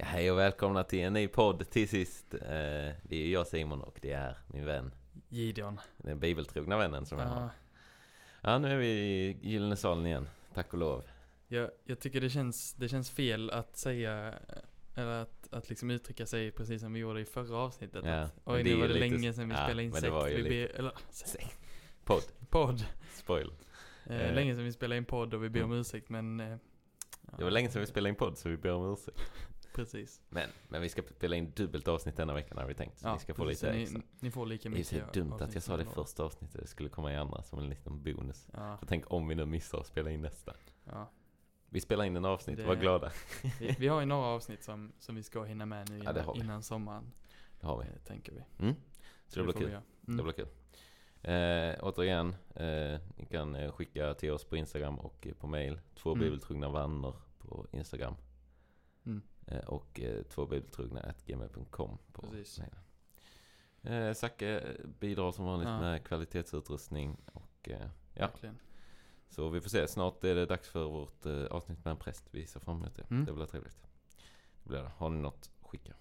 Ja, hej och välkomna till en ny podd till sist. Eh, det är jag Simon och det är min vän. Gideon. Den bibeltrogna vännen som jag har. Ja, Ja, nu är vi i Gyllene salen igen. Tack och lov. jag, jag tycker det känns, det känns fel att säga, eller att, att liksom uttrycka sig precis som vi gjorde i förra avsnittet. Ja, att, Oj, det är nu var det lite- länge sedan vi ja, spelade in sekt. Vi lite- ber, eller, sekt, Podd. podd. Spoil. Eh, Eh. länge sedan vi spelade in podd och vi ber om Mm. ursäkt men... Eh, Det var länge sedan vi spelade in podd så vi ber om ursäkt. Precis. Men, men vi ska spela in dubbelt avsnitt denna veckan har vi tänkt. Så vi ska få precis. lite Så extra. ni, ni får lika Det är mycket. så dumt att jag sa det första avsnittet. Det skulle komma i andra som en liten bonus. Ja, För tänk om vi nu missar att spela in nästa. ja. Vi spelar in en avsnitt, Det- var glada. Vi, vi har ju några avsnitt som, som vi ska hinna med nu Ja, innan, vi. innan sommaren. Det har vi. Eh, tänker vi. Mm. Så det blir kul. göra. Det Mm. blir kul. Eh, återigen, eh, ni kan eh, skicka till oss på Instagram och eh, på mail. Två Mm. bibeltrogna vänner på Instagram. Mm. Eh, och eh, två bibeltrogna gmail.com på Precis. mailen. Eh, Zacke bidrar som vanligt Ja. med kvalitetsutrustning. Och, ja, Verkligen. så vi får se. Snart är det dags för vårt avsnitt med en präst. Vi ser fram emot det. Mm. Det blir trevligt. Det blir det. Har ni något, skicka.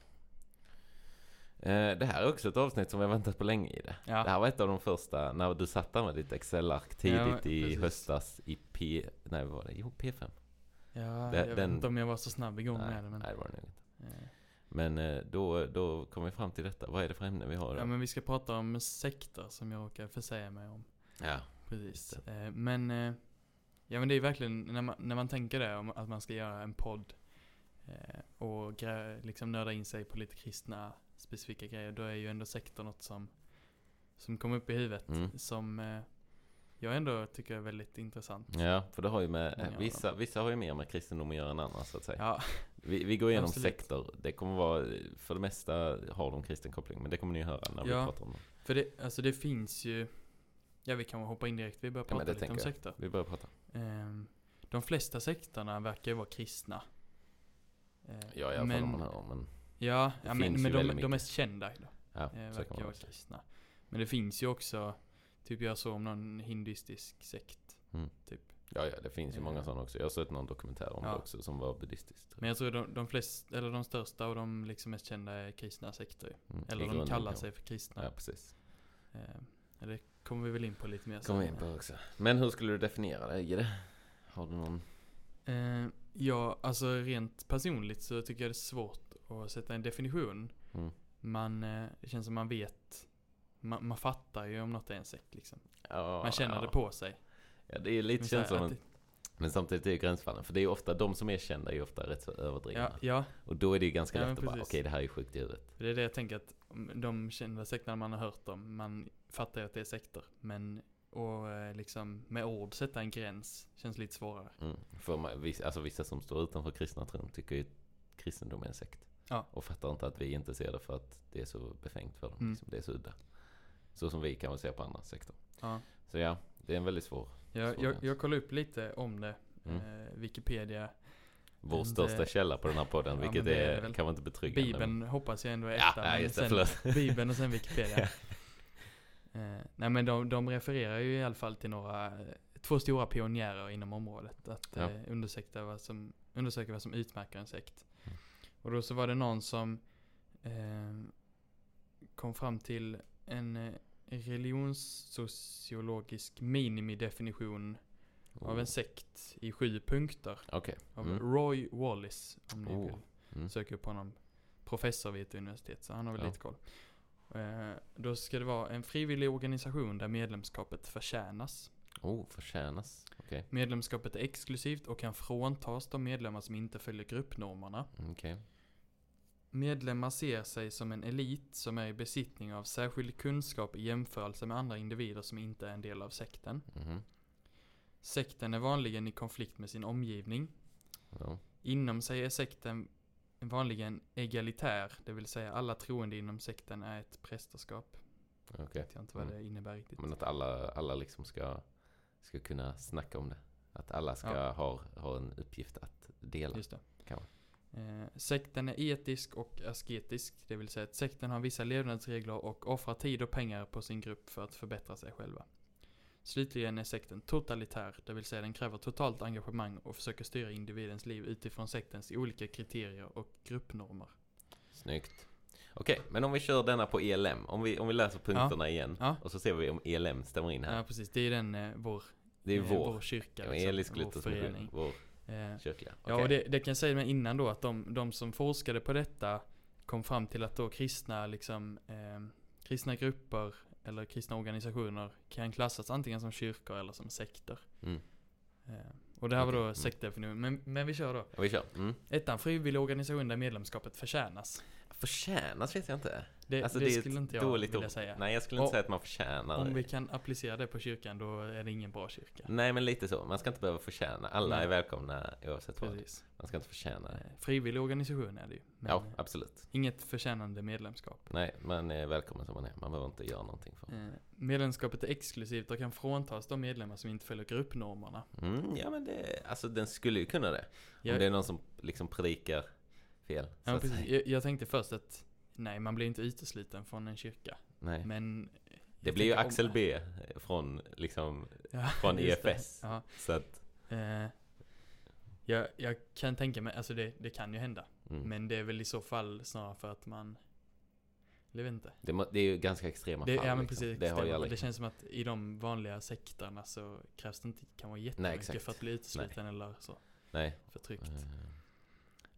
Det här är också ett avsnitt som vi har väntat på länge i det. Ja. Det här var ett av de första, när du satt där med ditt Excel-ark tidigt Ja, i höstas i P... Nej, vad var det? Jo, P5. Ja, Det- jag vet den- inte om jag var så snabb igång nej, med det men... nej, det var det nog inte. Men eh, då, då kom vi fram till detta. Vad är det för ämne vi har då? Ja men vi ska prata om sekter som jag råkar försäga mig om. Ja, Precis. Eh, men, eh, ja men det är verkligen, när man, när man tänker det om att man ska göra en podd och liksom nörda in sig på lite kristna specifika grejer, då är ju ändå sektor något som, som kommer upp i huvudet. Mm. Som jag ändå tycker är väldigt intressant. ja för det har ju med, vissa, vissa har ju mer med kristendom att göra än andra så att säga. Ja, Vi, vi går igenom Absolut. sektor. Det kommer vara, för det mesta har de kristen koppling. Men det kommer ni höra när vi Ja. pratar om dem. för det, alltså det finns ju, ja vi kan hoppa in direkt, vi börjar Ja, prata det lite om tänker jag. sektor. Vi börjar prata. Ehm, de flesta sektorna verkar ju vara kristna. Ja, i alla fall om man hör om. Men Ja, Det ja men, men de, de mest kända då, ja, eh, verkar vara kristna. Men det finns ju också, typ jag såg om någon hinduistisk sekt. Mm. Typ. Ja, ja, det finns ju många Ja. sådana också. Jag har sett någon dokumentär om Ja. det också som var buddhistiskt. Men jag tror de, de flesta, eller de största och de liksom mest kända är kristna sekter. Mm, i Eller de kallar sig för kristna. Ja, precis. Eh, det kommer vi väl in på lite mer Kommer vi in på också. Men hur skulle du definiera det? Det? Har du någon? Eh, ja, alltså rent personligt så tycker jag det är svårt att sätta en definition. Mm. Man, eh, det känns som man vet, man, man fattar ju om något är en sekt liksom. Ja, Man känner ja. det på sig. Ja, det är lite Men känt som en, Men samtidigt är det gränsfallen. För det är ofta, de som är kända är ju ofta rätt så det- överdrivna. Ja, ja, Och då är det ju ganska lätt att bara, okej precis. det här är ju sjukt i huvudet. Det är det jag tänker att de kända sekterna man har hört om, man fattar ju att det är sekter. Men och eh, liksom med ord sätta en gräns känns lite svårare. Mm. För man, vissa, alltså vissa som står utanför kristna tron tycker ju att kristendom är en sekt. Ja. Och fattar inte att vi inte ser det för att det är så befängt för dem. Mm. Liksom. Det är så udda. Så som vi kan se på andra sektor. Ja. Så ja, det är en väldigt svår. Jag, Svår jag, jag kollade upp lite om det. Mm. Eh, Wikipedia. Vår Men största det- källa på den här podden, Ja, vilket men det är är, det väl. kan vara inte betryggande. Bibeln hoppas jag ändå är Ja, etta. ja men det, sen- förlåt. Bibeln och sen Wikipedia. eh, nej men de, de refererar ju i alla fall till några, eh, två stora pionjärer inom området. Att Ja. eh, undersöka, vad som, undersöka vad som utmärker en sekt. Mm. Och då så var det någon som eh, kom fram till en eh, religionssociologisk minimidefinition av en sekt i sju punkter. Okej. Av Mm. Roy Wallis, om ni Oh. vill Mm. söker upp honom. Professor vid ett universitet, så han har väl Ja. lite koll. Eh, då ska det vara en frivillig organisation där medlemskapet förtjänas. Oh, förtjänas. Okej. Medlemskapet är exklusivt och kan fråntas de medlemmar som inte följer gruppnormerna. Mm, Okej. Medlemmar ser sig som en elit som är i besittning av särskild kunskap i jämförelse med andra individer som inte är en del av sekten. Mhm. Sekten är vanligen i konflikt med sin omgivning. Ja. Inom sig är sekten vanligen egalitär, det vill säga alla troende inom sekten är ett prästerskap. Okej. Vet jag inte vad Mm. det innebär riktigt. Men att alla, alla liksom ska, ska kunna snacka om det. Att alla ska Ja. ha, ha en uppgift att dela. Just det. Kan Eh, sekten är etisk och asketisk, det vill säga att sekten har vissa levnadsregler och offrar tid och pengar på sin grupp för att förbättra sig själva. Slutligen är sekten totalitär, det vill säga den kräver totalt engagemang och försöker styra individens liv utifrån sektens olika kriterier och gruppnormer. Snyggt. Okej, men om vi kör denna på ELM. Om vi, om vi läser punkterna igen. Ja. Och så ser vi om ELM stämmer in här. Ja, precis. Det är den, eh, vår, det är eh, vår. vår kyrka. Ja, liksom, Elisk vår förening. Vår Eh, kyrkliga. Ja, Okej. och det, det kan jag säga med innan då att de, de som forskade på detta kom fram till att då kristna, liksom, eh, kristna grupper eller kristna organisationer kan klassas antingen som kyrkor eller som sekter. Mm. Eh, och det här Okej, var då mm. sektdefinitionen. Men, men vi kör då. Ja, vi kör. Mm. Ettan, frivillig organisation där medlemskapet förtjänas. Förtjänas vet jag inte. Det, Alltså, det, det skulle inte jag dåligt vilja säga. Nej, jag skulle inte Och- säga att man förtjänar Om det. vi kan applicera det på kyrkan då är det ingen bra kyrka. Nej, men lite så. Man ska inte behöva förtjäna. Alla Nej. är välkomna oavsett vad. Precis. Man ska inte förtjäna det. Eh, Frivillig organisation är det ju. Ja, eh, absolut. inget förtjänande medlemskap. Nej, man är välkommen som man är. Man behöver inte göra någonting för. Eh, Medlemskapet är exklusivt och kan fråntas de medlemmar som inte följer gruppnormerna. Mm, ja, men det, alltså den skulle ju kunna det. Jag, Om det är någon som liksom predikar fel. Ja. Jag, jag tänkte först att nej, man blir inte utesluten från en kyrka. Nej. Men Det blir ju Axel B från, liksom, Ja, från. EFS. Ja, Så att, eh, jag, jag kan tänka mig, alltså det, det kan ju hända. mm. Men det är väl i så fall snarare för att man jag vet inte. det, det är ju ganska extrema Det, fall. ja men liksom. precis, ju det, alla. det känns som att i de vanliga sektorna så krävs det inte kan vara jättemycket exakt. för att bli utesluten eller så. Nej. Förtryckt. Eh,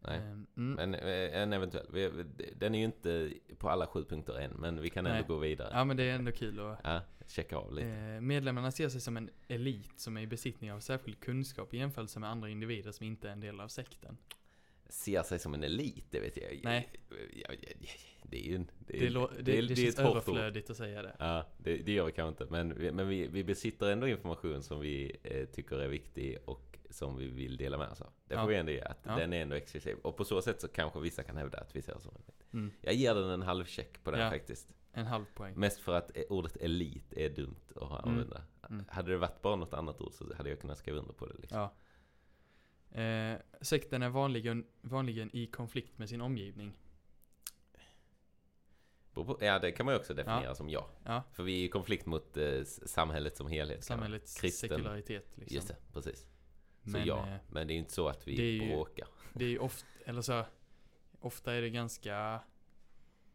nej. Ehm, mm. Men eh, en eventuell. Den är ju inte på alla sju punkter än, men vi kan ändå Nej. gå vidare. Ja men det är ändå kul att Ja, checka av lite. Eh, medlemmarna ser sig som en elit som är i besittning av särskild kunskap i jämförelse med andra individer som inte är en del av sekten. Ser sig som en elit, det vet jag. Nej. Det är ju en... Det, är- det, är- det, är känns ett hårt ord. överflödigt att säga det. Ja, det, det gör vi kanske inte. Men, vi, men vi, vi besitter ändå information som vi eh, tycker är viktig och som vi vill dela med oss av. Det får Ja. vi ändå ge, att Ja. den är ändå exklusiv. Och på så sätt så kanske vissa kan hävda att vi ser som elit. Mm. Jag ger den en halv check på den Ja. faktiskt. En halv poäng. Mest för att eh, ordet elit är dumt att använda. Mm. Hade det varit bara något annat ord så hade jag kunnat skriva under på det. Liksom. Ja. Eh, sekten är vanligen, vanligen i konflikt med sin omgivning. Ja, det kan man ju också definiera Ja. som ja. Ja, För vi är i konflikt mot eh, samhället som helhet. samhällets sekularitet liksom. Just det, precis. Så Men ja, eh, men det är inte så att vi det är ju- bråkar. det är ju ofta, eller så, ofta är det ganska,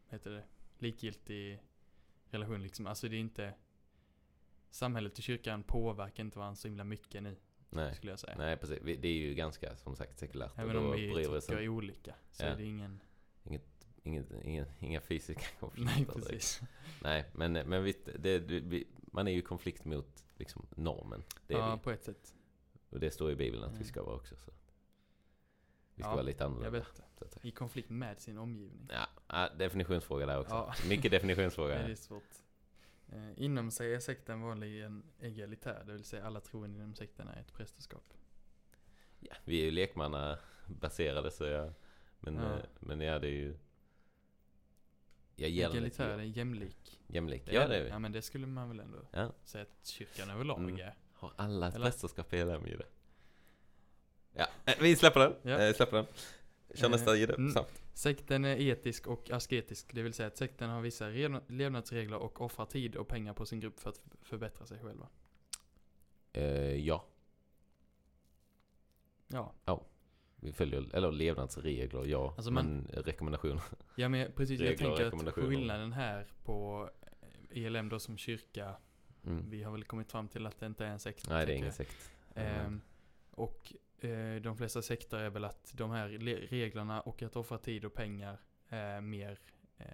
heter det, likgiltig relation liksom. Alltså det är inte, samhället och kyrkan påverkar inte varandra så himla mycket nu, Nej. skulle jag säga. Nej, precis. Det är ju ganska, som sagt, sekulärt. Även om vi tycker olika, så Ja. är det ingen, Inget, ingen, inga fysiska konflikter. nej direkt. precis. Nej, men, men vi, det, det, man är ju i konflikt mot liksom, normen. Det Ja, vi. på ett sätt. Och det står i Bibeln att vi Mm. ska vara också. Så. Vi ska Ja, vara lite Jag annorlunda. vet att säga. I konflikt med sin omgivning. Ja, definitionsfråga där också. Ja. Mycket definitionsfråga. Det är svårt. Eh, inom sig är sekten vanligen egalitär, det vill säga alla troende inom sekten är ett prästerskap. Ja, vi är ju lekmannabaserade så jag, men, Ja. eh, men ja det är ju Jag ger Egalitär ja. är jämlik. jämlik. Ja det är vi. Ja men det skulle man väl ändå Ja. säga att kyrkan överlag Mm. Har alla ett Eller? prästerskap i det? Ja, eh, vi släpper den. Ja. Eh, släpper den. Kör Eh, nästa gidde, mm. snabbt. Sekten är etisk och asketisk, det vill säga att sekten har vissa re- levnadsregler och offrar tid och pengar på sin grupp för att förbättra sig själva. Eh, ja, Ja, vi följer, eller levnadsregler, ja. Alltså man- men rekommendationer. ja men precis, jag tänker att skillnaden här på eh, ELM då som kyrka, Mm. vi har väl kommit fram till att det inte är en sekt. Nej, det är ingen sekt. Ehm, och eh, de flesta sekter är väl att de här le- reglerna och att offra tid och pengar är mer eh,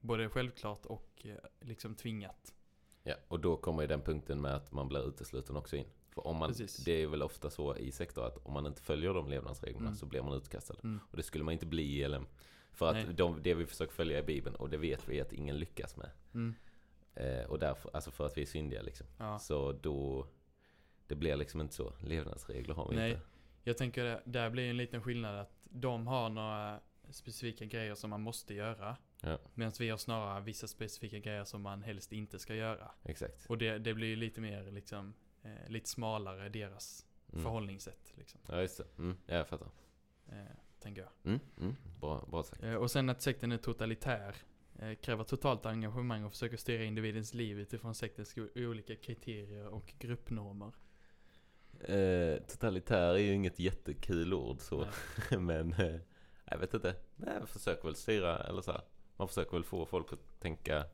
både självklart och eh, liksom tvingat. Ja, och då kommer ju den punkten med att man blir utesluten också in. För om man, Precis. det är väl ofta så i sektor att om man inte följer de levnadsreglerna Mm. så blir man utkastad. Mm. Och det skulle man inte bli i LM. För att de, det vi försöker följa i Bibeln, och det vet vi att ingen lyckas med. Mm. Eh, och därför, alltså för att vi är syndiga liksom. Ja. Så då, det blir liksom inte så. Levnadsregler har vi Nej. inte. Jag tänker det, där blir en liten skillnad att de har några specifika grejer som man måste göra. Ja. Medan vi har snarare vissa specifika grejer som man helst inte ska göra. Exakt. Och det, det blir ju lite mer liksom, eh, lite smalare deras Mm. förhållningssätt liksom. Ja, just det. Mm, ja, jag fattar. Eh, tänker jag. Mm, mm, bra, bra sagt. Eh, och sen att sekten är totalitär. Eh, kräver totalt engagemang och försöker styra individens liv utifrån sektens olika kriterier och gruppnormer. Eh, totalitär är ju inget jättekul ord så. Men eh, jag vet inte. Nej, jag försöker väl styra eller så här. Man försöker väl få folk att tänka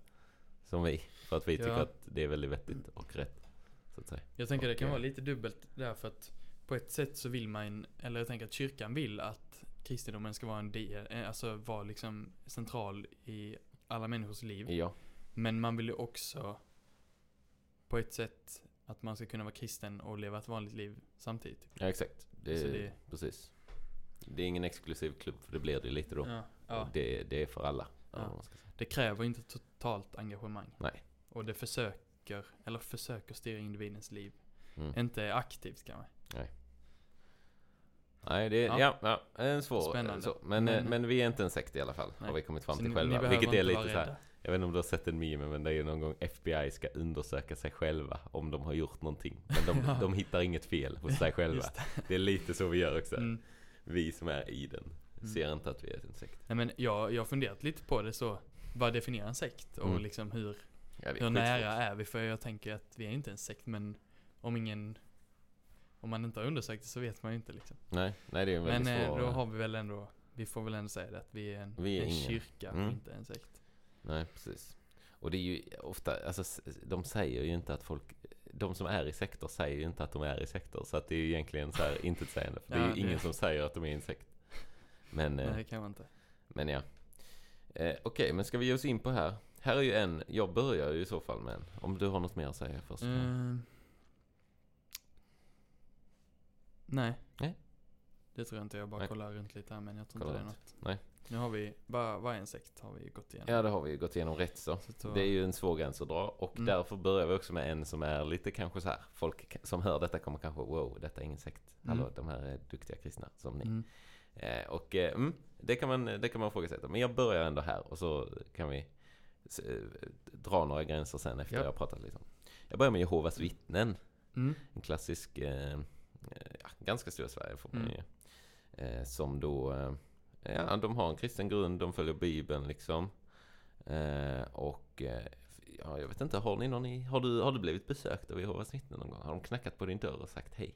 som vi. För att vi tycker Ja. att det är väldigt vettigt och rätt. Så att säga. Jag tänker det kan Och, vara eh, lite dubbelt där för att på ett sätt så vill man, eller jag tänker att kyrkan vill att kristendomen ska vara en del, eh, alltså vara liksom central i alla människors liv. Ja, Men man vill ju också på ett sätt att man ska kunna vara kristen och leva ett vanligt liv samtidigt. ja exakt. Det, Så det- Precis. Det är ingen exklusiv klubb för det blir det lite då. Ja, ja. Det, det är för alla. Ja. Det kräver inte totalt engagemang. Nej. Och det försöker, eller försöker styra individens liv. Mm. Inte aktivt kanske. Nej, det är, Ja. ja. Ja, en svår. Spännande. Så. Men, Men- men, men vi är inte en sekt i alla fall. Nej. Har vi kommit fram till ni- själva. ni Vilket är lite så här. Jag vet inte om du har sett en meme men det är någon gång FBI ska undersöka sig själva om de har gjort någonting. Men de, Ja. de hittar inget fel hos sig själva. Just Det är lite så vi gör också. Mm. Vi som är i den Mm. ser inte att vi är en sekt. Nej men jag, jag har funderat lite på det så. Vad definierar en sekt? Och Mm. liksom hur, Ja, det hur nära är vi? För jag tänker att vi är inte en sekt men om ingen om man inte har undersökt det så vet man ju inte liksom. Nej, nej det är en Men väldigt eh, svår. då har vi väl ändå, vi får väl ändå säga det att vi är en, Vi är en kyrka Mm. inte en sekt. Nej, precis. Och det är ju ofta, alltså de säger ju inte att folk de som är i sektor säger ju inte att de är i sektor. Så att det är ju egentligen så här intetsägande. För det är Ja, ju det- ingen som säger att de är i en sekt. Men, eh, Nej det kan man inte. Men ja. Eh, Okej, men ska vi ge oss in på här? Här är ju en, jag börjar ju i så fall med en. Om du har något mer att säga först. Ehm. Nej. Nej. Det tror jag inte. Jag bara Nej. kollar runt lite här men jag tror Kolla inte det är runt. något. Nej. Nu har vi, bara, en sekt har vi gått igenom. Ja, det har vi ju gått igenom rätt så. Så Det är ju en svår gräns att dra och Mm. därför börjar vi också med en som är lite kanske så här. Folk som hör detta kommer kanske wow, detta är ingen sekt. Mm. Hallå, de här är duktiga kristna som ni. Mm. Eh, och eh, mm, det, kan man, det kan man ifrågasätta. Men jag börjar ändå här och så kan vi s- eh, dra några gränser sen efter Ja. jag har pratat lite. om. Jag börjar med Jehovas vittnen. Mm. En klassisk, eh, ja, ganska stor i Sverige får man Mm. ju. Eh, som då, eh, ja de har en kristen grund, de följer Bibeln liksom. Eh, och eh, ja, jag vet inte, har ni någon i, har du, har du blivit besökt av Jehovas vittnen någon gång? Har de knackat på din dörr och sagt hej?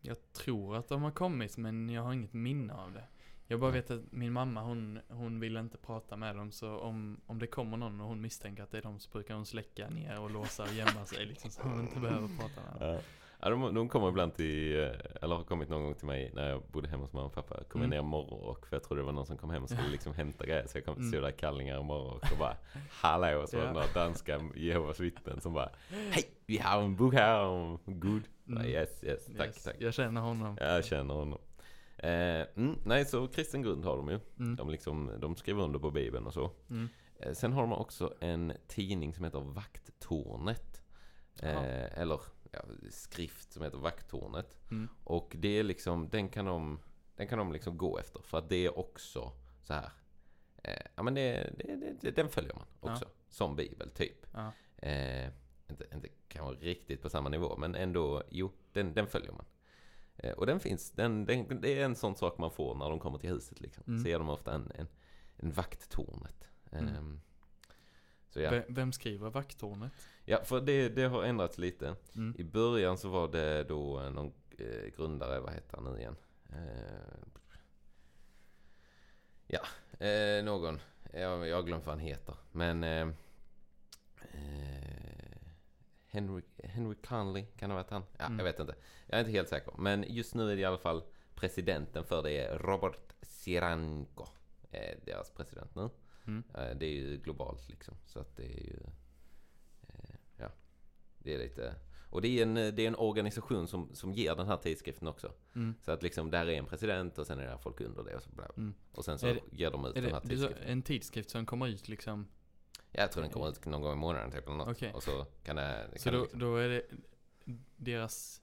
Jag tror att de har kommit men jag har inget minne av det. Jag bara vet att min mamma hon, hon vill inte prata med dem så om, om det kommer någon och hon misstänker att det är de så brukar hon släcka ner och låsa och gömma sig liksom så hon inte behöver prata med dem. Ja. De, de kommer ibland till, eh, eller har kommit någon gång till mig när jag bodde hemma hos mamma och pappa. Kom jag Mm. ner morgonrock för jag trodde det var någon som kom hem och skulle liksom hämta grejer. Så jag kom, Mm. stod där i kallingar och morgonrock och bara Hallå! Och så var det några danska Jehovas vittnen som bara Hej! Vi har en bok här om Gud. Mm. Yes, yes, tack, Yes, tack. Jag känner honom. Jag känner honom. Eh, mm, nej, så kristen grund har de ju. Mm. De, liksom, de skriver under på Bibeln och så. Mm. Eh, Sen har de också en tidning som heter Vakttornet. Eh, eller ja, skrift som heter Vakttornet. Mm. Och det är liksom, den kan de, den kan de liksom gå efter. För att det är också så här. Eh, ja men det, det, det, den följer man också. Som Bibel typ. Ja. Eh, inte, inte kanske riktigt på samma nivå men ändå, jo, den, den följer man. Eh, och den finns, den, den, det är en sån sak man får när de kommer till huset liksom. Mm. Ser de ofta en, en, en vakttornet. Mm. Så ja. Ve- Vem skriver vakttornet? ja, för det, det har ändrats lite. Mm. I början så var det då eh, någon eh, grundare, vad heter han nu igen? Eh, ja, eh, någon. Jag, jag glömt vad han heter. Men eh, eh, Henry, Henry Conley, kan det ha varit han? Ja, Mm. jag vet inte. Jag är inte helt säker. Men just nu är det i alla fall presidenten för det är Robert Siranko. Eh, deras president nu. Mm. Eh, Det är ju globalt liksom. Så att det är ju... eh, Ja. Det är lite... Och det är en, det är en organisation som, som ger den här tidskriften också. Mm. Så att liksom där är en president och sen är det folk under det och så bla. Mm. Och sen så det- ger de ut den här det, så, tidskriften. en tidskrift som kommer ut liksom? Ja, jag tror den kommer ut någon gång i månaden typ eller något. Okej. Och så kan det... Så kan det då, liksom, då är det deras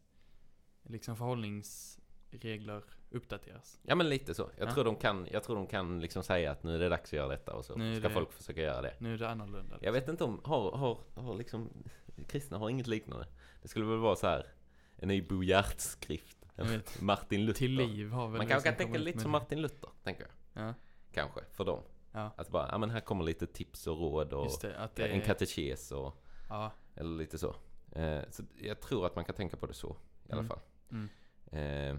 liksom förhållningsregler uppdateras? Ja men lite så. Jag Ja. tror de kan, jag tror de kan liksom säga att nu är det dags att göra detta och så Nu ska det- folk försöka göra det. Nu är det annorlunda. Jag vet inte om, har, har, har liksom, kristna har inget liknande. Det skulle väl vara så här en ny Bo vet. Martin Luther. Till liv har väl Man kanske kan som tänka lite som. Martin Luther, tänker jag. Ja. Kanske, för dem. Ja, Att bara, ja men här kommer lite tips och råd och det. Det en är, katekes och, ja, eller lite så. Eh, så jag tror att man kan tänka på det så, i alla Mm. fall. mm, Eh,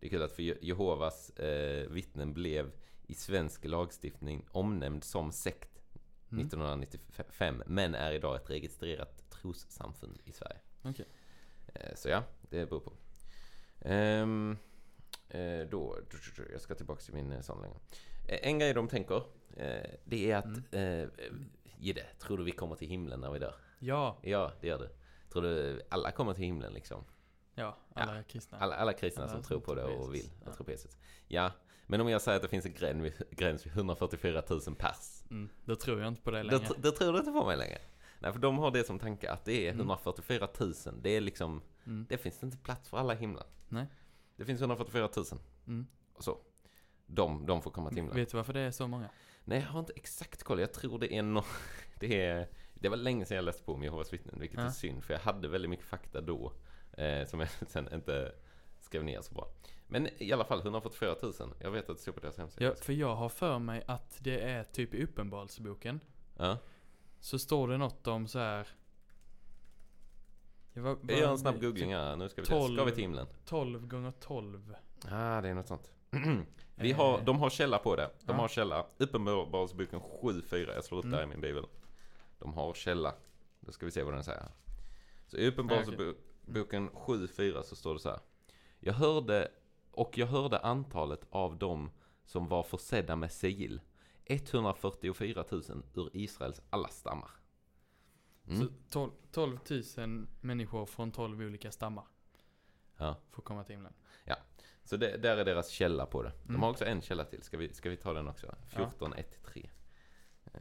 det är kul att för Je- Jehovas eh, vittnen blev i svensk lagstiftning omnämnd som sekt mm. 1995, men är idag ett registrerat trossamfund i Sverige. Okej. Eh, så ja, det beror på. Ehm, eh, då, jag ska tillbaka till min eh, sån längre. Eh, En grej de tänker, eh, det är att Mm. Gidde, tror du vi kommer till himlen när vi dör? Ja, Ja, det gör du. Tror du alla kommer till himlen liksom? Ja, alla kristna. Alla, alla kristna Alla som som tror på det och Jesus. vill Ja. på Jesus. Ja, men om jag säger att det finns en gräns vid, gräns vid 144 000 pers. Mm, då tror jag inte på det Då, längre. tr- då tror du inte på mig längre. Nej, för de har det som tanke att det är Mm. 144 000. Det är liksom, Mm, det finns inte plats för alla i himlen. Nej. Det finns 144 000 mm. och så. De, de får komma till himlen. Vet du varför det är så många? Nej, jag har inte exakt koll. Jag tror det är no det är Det var länge sedan jag läste på om Jehovas vittnen, vilket är Ja. synd. För jag hade väldigt mycket fakta då. Eh, som jag sen inte skrev ner så bra. Men i alla fall 144 000. Jag vet att det står på deras hemsida. Ja, för jag har för mig att det är typ i Uppenbarelseboken. Ja. Så står det något om så här. Jag, var, Jag gör en snabb googling här. Nu ska vi se. Ska vi till himlen? 12 gånger 12. Ah, det är något sånt. Vi har, de har källa på det. De Ja. har källa. Uppenbarelseboken 7.4. Jag slår upp Mm. där i min bibel. De har källa. Då ska vi se vad den säger. Så i Uppenbarelseboken 7.4 så står det så här. Jag hörde, och jag hörde antalet av dem som var försedda med sigill. 144 000 ur Israels alla stammar. Mm. Så 12, 12 000 människor från 12 olika stammar Ja. får komma till himlen. Så det, där är deras källa på det. De Mm. har också en källa till. Ska vi, ska vi ta den också? 14, 1-3. Eh,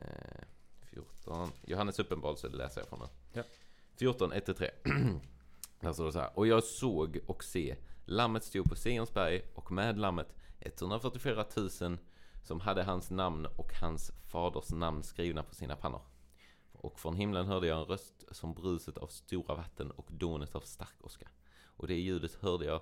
14. Johannes uppenbarelse läser jag från nu. Ja. 14, 1-3. Där står det så här. Och jag såg och se, lammet stod på Sions berg och med lammet 144 000 som hade hans namn och hans faders namn skrivna på sina pannor. Och från himlen hörde jag en röst som bruset av stora vatten och dånet av stark åska. Och det ljudet hörde jag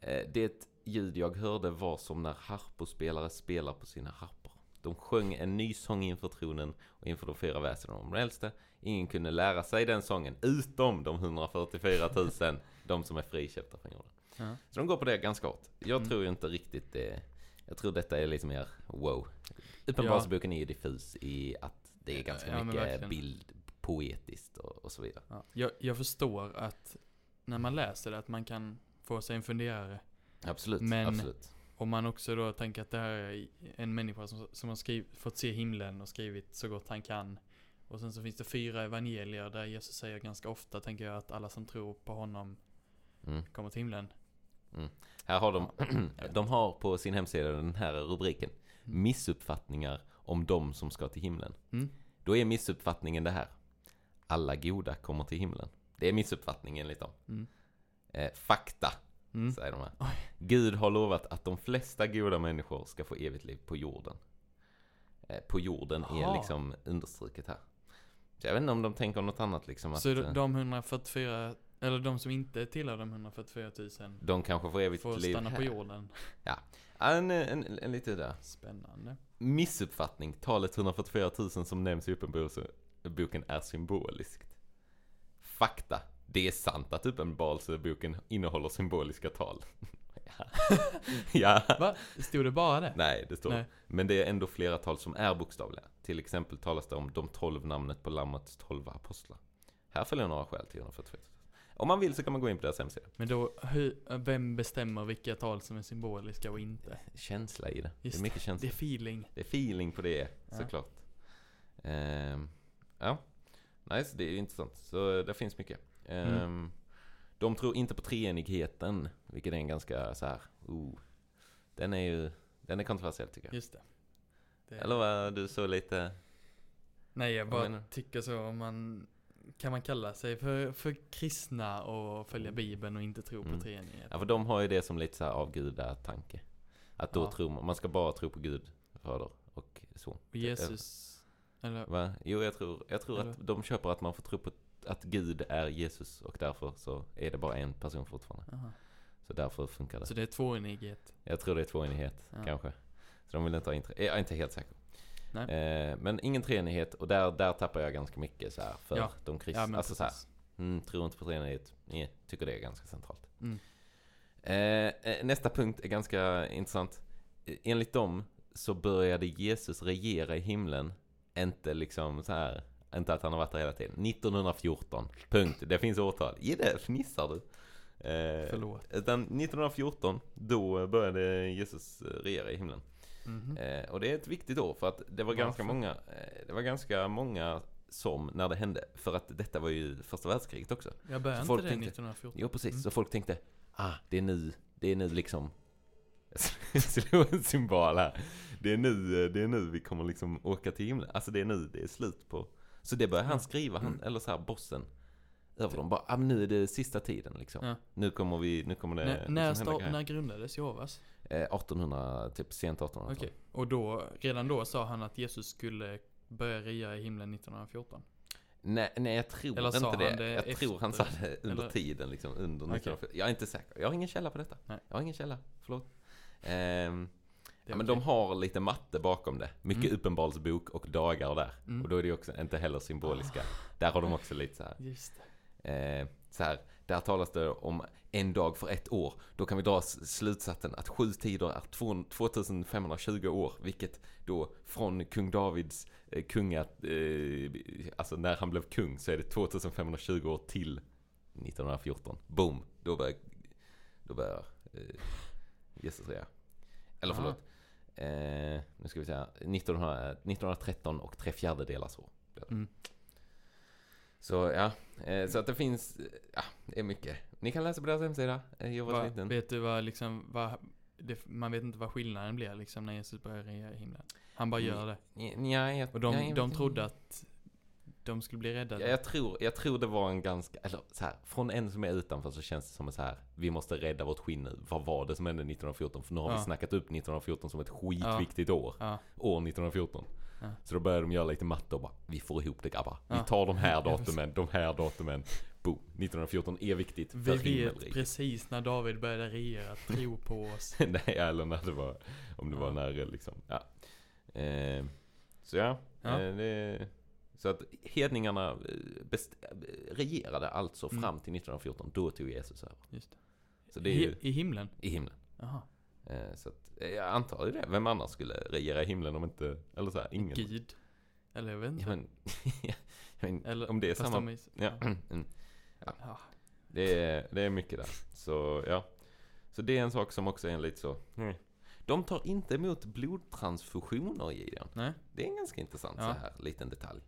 eh, Det ljud jag hörde var som när harpospelare spelar på sina harpor. De sjöng en ny sång inför tronen och inför de fyra väsendena om de äldste. Ingen kunde lära sig den sången utom de 144 000, de som är friköpta från jorden. Ja. Så de går på det ganska hårt. Jag Mm. tror inte riktigt det. Jag tror detta är lite mer wow. Uppenbarelseboken är ju diffus i att det är ganska Ja, mycket bild, poetiskt och, och så vidare. Ja. Jag, jag förstår att när man läser det att man kan få sig en funderare. Absolut, Men- absolut. Om man också då tänker att det här är en människa som, som har skriv, fått se himlen och skrivit så gott han kan. Och sen så finns det fyra evangelier där Jesus säger ganska ofta, tänker jag, att alla som tror på honom Mm. kommer till himlen. Här har de, de har på sin hemsida den här rubriken. Mm. Missuppfattningar om de som ska till himlen. Mm. Då är missuppfattningen det här. Alla goda kommer till himlen. Det är missuppfattningen enligt dem. Mm. Eh, fakta, Mm. säger de här. Oj. Gud har lovat att de flesta goda människor ska få evigt liv på jorden. Eh, på jorden är Jaha. liksom understruket här. Så jag vet inte om de tänker något annat liksom. Att, Så eh, de 144, eller de som inte tillhör de 144 000 de kanske får evigt får liv stanna här. på jorden. Ja, en, en, en, en lite där. Spännande. missuppfattning. Talet 144 000 som nämns i Uppenbarelseboken är symboliskt. Fakta. Det är sant att Uppenbarelseboken innehåller symboliska tal. ja. ja. Va? Stod det bara det? Nej, det står Nej. Men det är ändå flera tal som är bokstavliga. Till exempel talas det om de tolv namnet på Lammets tolv apostlar. Här följer några skäl till 144 000. Om man vill så kan man gå in på deras hemsida. Men då, hur, vem bestämmer vilka tal som är symboliska och inte? Känsla i det. Just det är mycket Det känsla. är feeling. Det är feeling på det, Ja. såklart. Ehm, ja, nice, det är intressant. Så det finns mycket. Ehm, Mm. De tror inte på treenigheten, vilket är en ganska så här, oh, den är ju, den är kontroversiell tycker jag. Just det. det Eller vad, du så lite, Nej, jag bara du? tycker så om man kan man kalla sig för, för kristna och följa bibeln och inte tro på Mm. treenighet? ja för de har ju det som lite så här avgudatanke. Att då Ja. tror man, man ska bara tro på Gud, Fader och så. Och Jesus, eller? Va? Jo, jag tror, jag tror Eller? att de köper att man får tro på att Gud är Jesus och därför så är det bara en person fortfarande. Aha. Så därför funkar det. Så det är tvåenighet? Jag tror det är tvåenighet, Ja. kanske. Så de vill inte ha intre... Jag är inte helt säker. Eh, men ingen treenighet och där, där tappar jag ganska mycket så här för Ja. de kristna. Ja, alltså så här, precis. mm, tror inte på treenighet. Nej, tycker det är ganska centralt. Mm. Eh, eh, nästa punkt är ganska intressant. Eh, Enligt dem så började Jesus regera i himlen, inte liksom så här, inte att han har varit där hela tiden. 1914, punkt. Det finns årtal. Ge det, fnissar du? Eh, Förlåt. utan 1914, då började Jesus eh, regera i himlen. Mhm. Eh, och det är ett viktigt år för att det var ganska många, eh, det var ganska många som, när det hände, för att detta var ju första världskriget också. Jag började inte det tänkte- 1914. Jo precis, Mm. så folk tänkte, ah, det är nu, det är nu liksom slog en symbol här. Det är, nu, eh, det är nu vi kommer liksom åka till himlen. Alltså det är nu det är slut på. Så det börjar han Ja. skriva, han, Mm. eller så här bossen. Över dem. Bara, ah, nu är det sista tiden liksom. Ja. Nu kommer vi, nu kommer det När, liksom när, grejer. när grundades Jehovas? Eh, 1800, typ sent 1800 Okej. Och då, redan då sa han att Jesus skulle börja regera i himlen 1914? Nej, nej jag tror Eller inte det. det jag tror han efter- sa det under eller- tiden liksom. Under Okej. 1940. Jag är inte säker. Jag har ingen källa på detta. Nej. Jag har ingen källa. Förlåt. Det ja, men okej. de har lite matte bakom det. Mycket Mm. uppenbarelsebok och dagar där. Mm. Och då är det ju också inte heller symboliska. Där har de också lite så här. Just. Eh, så här, där talas det om en dag för ett år. Då kan vi dra slutsatsen att sju tider är två- 2520 år. Vilket då från kung Davids eh, kunga, eh, alltså när han blev kung så är det 2520 år till 1914. Boom! Då börjar, då börjar eh, Jesus regera. Eller förlåt. Eh, nu ska vi säga 1900, 1913 och tre blir det. Mm. Så ja, eh, så att det finns, ja, det är mycket. Ni kan läsa på deras hemsida, eh, jag var Va, liten. vet du vad liksom, vad, det, man vet inte vad skillnaden blir liksom när Jesus börjar regera i himlen. Han bara gör det. Ja, jag, Och de, ja, jag de trodde att de skulle bli räddade. Ja, jag, tror, jag tror det var en ganska, eller så här, från en som är utanför så känns det som så här, vi måste rädda vårt skinn nu. Vad var det som hände 1914? För nu har vi Ja. snackat upp 1914 som ett skitviktigt år. Ja, År 1914. Ja. Så då började de göra lite matte och bara, vi får ihop det grabbar. Vi Ja. tar de här Ja, datumen, de här datumen. Boom. 1914 är viktigt för vi vet precis när David började regera, tro på oss. Nej, eller när det var, om det var Ja. när liksom, ja. Eh, så ja, Ja. Eh, det, så att hedningarna eh, best, eh, regerade alltså Mm. fram till 1914, då tog Jesus över. Just det. Så det är ju I, I himlen? i himlen. Jaha. Eh, så att, jag antar ju det, vem annars skulle regera i himlen om inte, eller så här, ingen. Gud? Eller jag vet inte. Ja, men, ja, men Eller, om det är samma, ja, mm. ja. det, är, det är mycket där. Så ja, så det är en sak som också är en lite så, mm. De tar inte emot blodtransfusioner Gideon. Nej, Det är en ganska intressant Ja. så här liten detalj.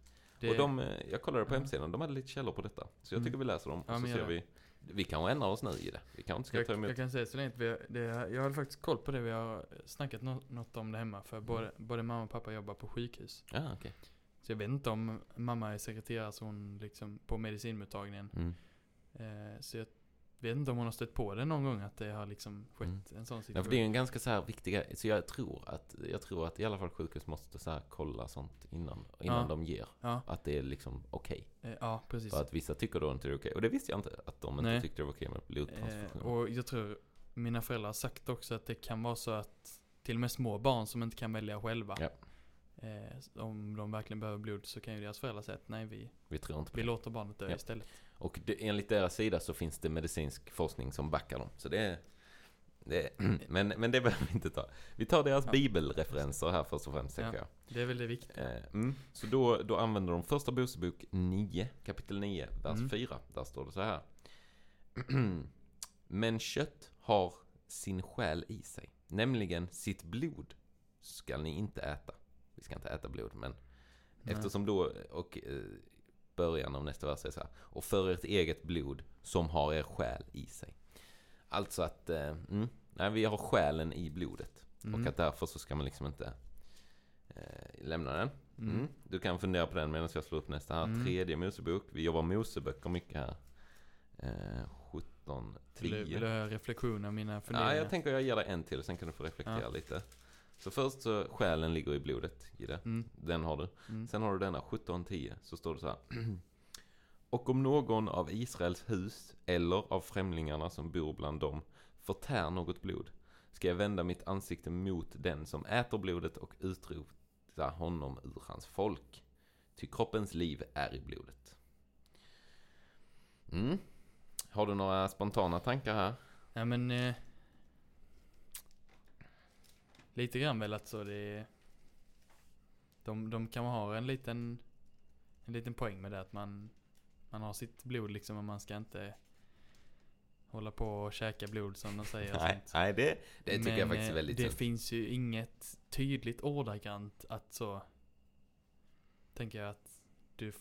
Det, Och de, eh, jag kollade på hemsidan, de hade lite källor på detta. Så jag Mm. tycker vi läser dem Ja, och så ser vi. Vi kanske ändrar oss nu i det. Vi kanske inte ska ta jag, emot. jag kan säga så länge vi, det, jag hade faktiskt koll på det, vi har snackat nå, något om det hemma. För både, både mamma och pappa jobbar på sjukhus. Ja, okej. Så jag vet inte om mamma är sekreterare så hon liksom på medicinmottagningen. Mm. Eh, så jag vet inte om hon har stött på det någon gång att det har liksom skett Mm. en sån Ja, situation. för det är ju en ganska så här viktig. Så jag tror att, jag tror att i alla fall sjukhus måste så kolla sånt innan, innan Ja. de ger. Ja, Att det är liksom okej. eh, ja precis. För att vissa tycker då inte det är okej. Och det visste jag inte, att de inte Nej. tyckte det var okej med Eh, blodtransfusion. och jag tror mina föräldrar har sagt också att det kan vara så att till och med små barn som inte kan välja själva. Ja. Eh, om de verkligen behöver blod så kan ju deras föräldrar säga att nej vi, Vi tror inte vi låter barnet dö Ja. istället. Och det, enligt deras sida så finns det medicinsk forskning som backar dem. Så det är... Det, men, men det behöver vi inte ta. Vi tar deras Ja. bibelreferenser här först och främst, Ja. jag. Det är väl det viktiga. Eh, mm. Så då, då använder de första Mosebok 9, kapitel 9, vers Mm. 4. Där står det så här. Men kött har sin själ i sig, nämligen sitt blod skall ni inte äta. Vi ska inte äta blod, men Nej. eftersom då, och eh, början av nästa vers är så här. Och för ert eget blod som har er själ i sig. Alltså att, eh, mm, nej, vi har själen i blodet. Mm. Och att därför så ska man liksom inte eh, lämna den. Mm. Mm. Du kan fundera på den medan jag slår upp nästa här. Mm. Tredje Mosebok. Vi jobbar Moseböcker mycket här. Eh, 17, Vill du, vill 10. du höra reflektioner av mina Ja, funderingar? jag tänker jag ger dig en till, sen kan du få reflektera Ja. lite. Så först så, själen ligger i blodet, i det. Mm. Den har du. Mm. Sen har du denna, 17.10, så står det så här. Och om någon av Israels hus eller av främlingarna som bor bland dem förtär något blod ska jag vända mitt ansikte mot den som äter blodet och utrot, slakta honom ur hans folk. Ty kroppens liv är i blodet. Mm. Har du några spontana tankar här? Ja men... Eh, lite grann väl att så det... De, de kan ha en liten... En liten poäng med det att man... Man har sitt blod liksom och man ska inte... Hålla på och käka blod som de säger Nej, sånt. nej det, det tycker Men, jag faktiskt är eh, väldigt Det sunt. finns ju inget tydligt ordagrant att så... Tänker jag att du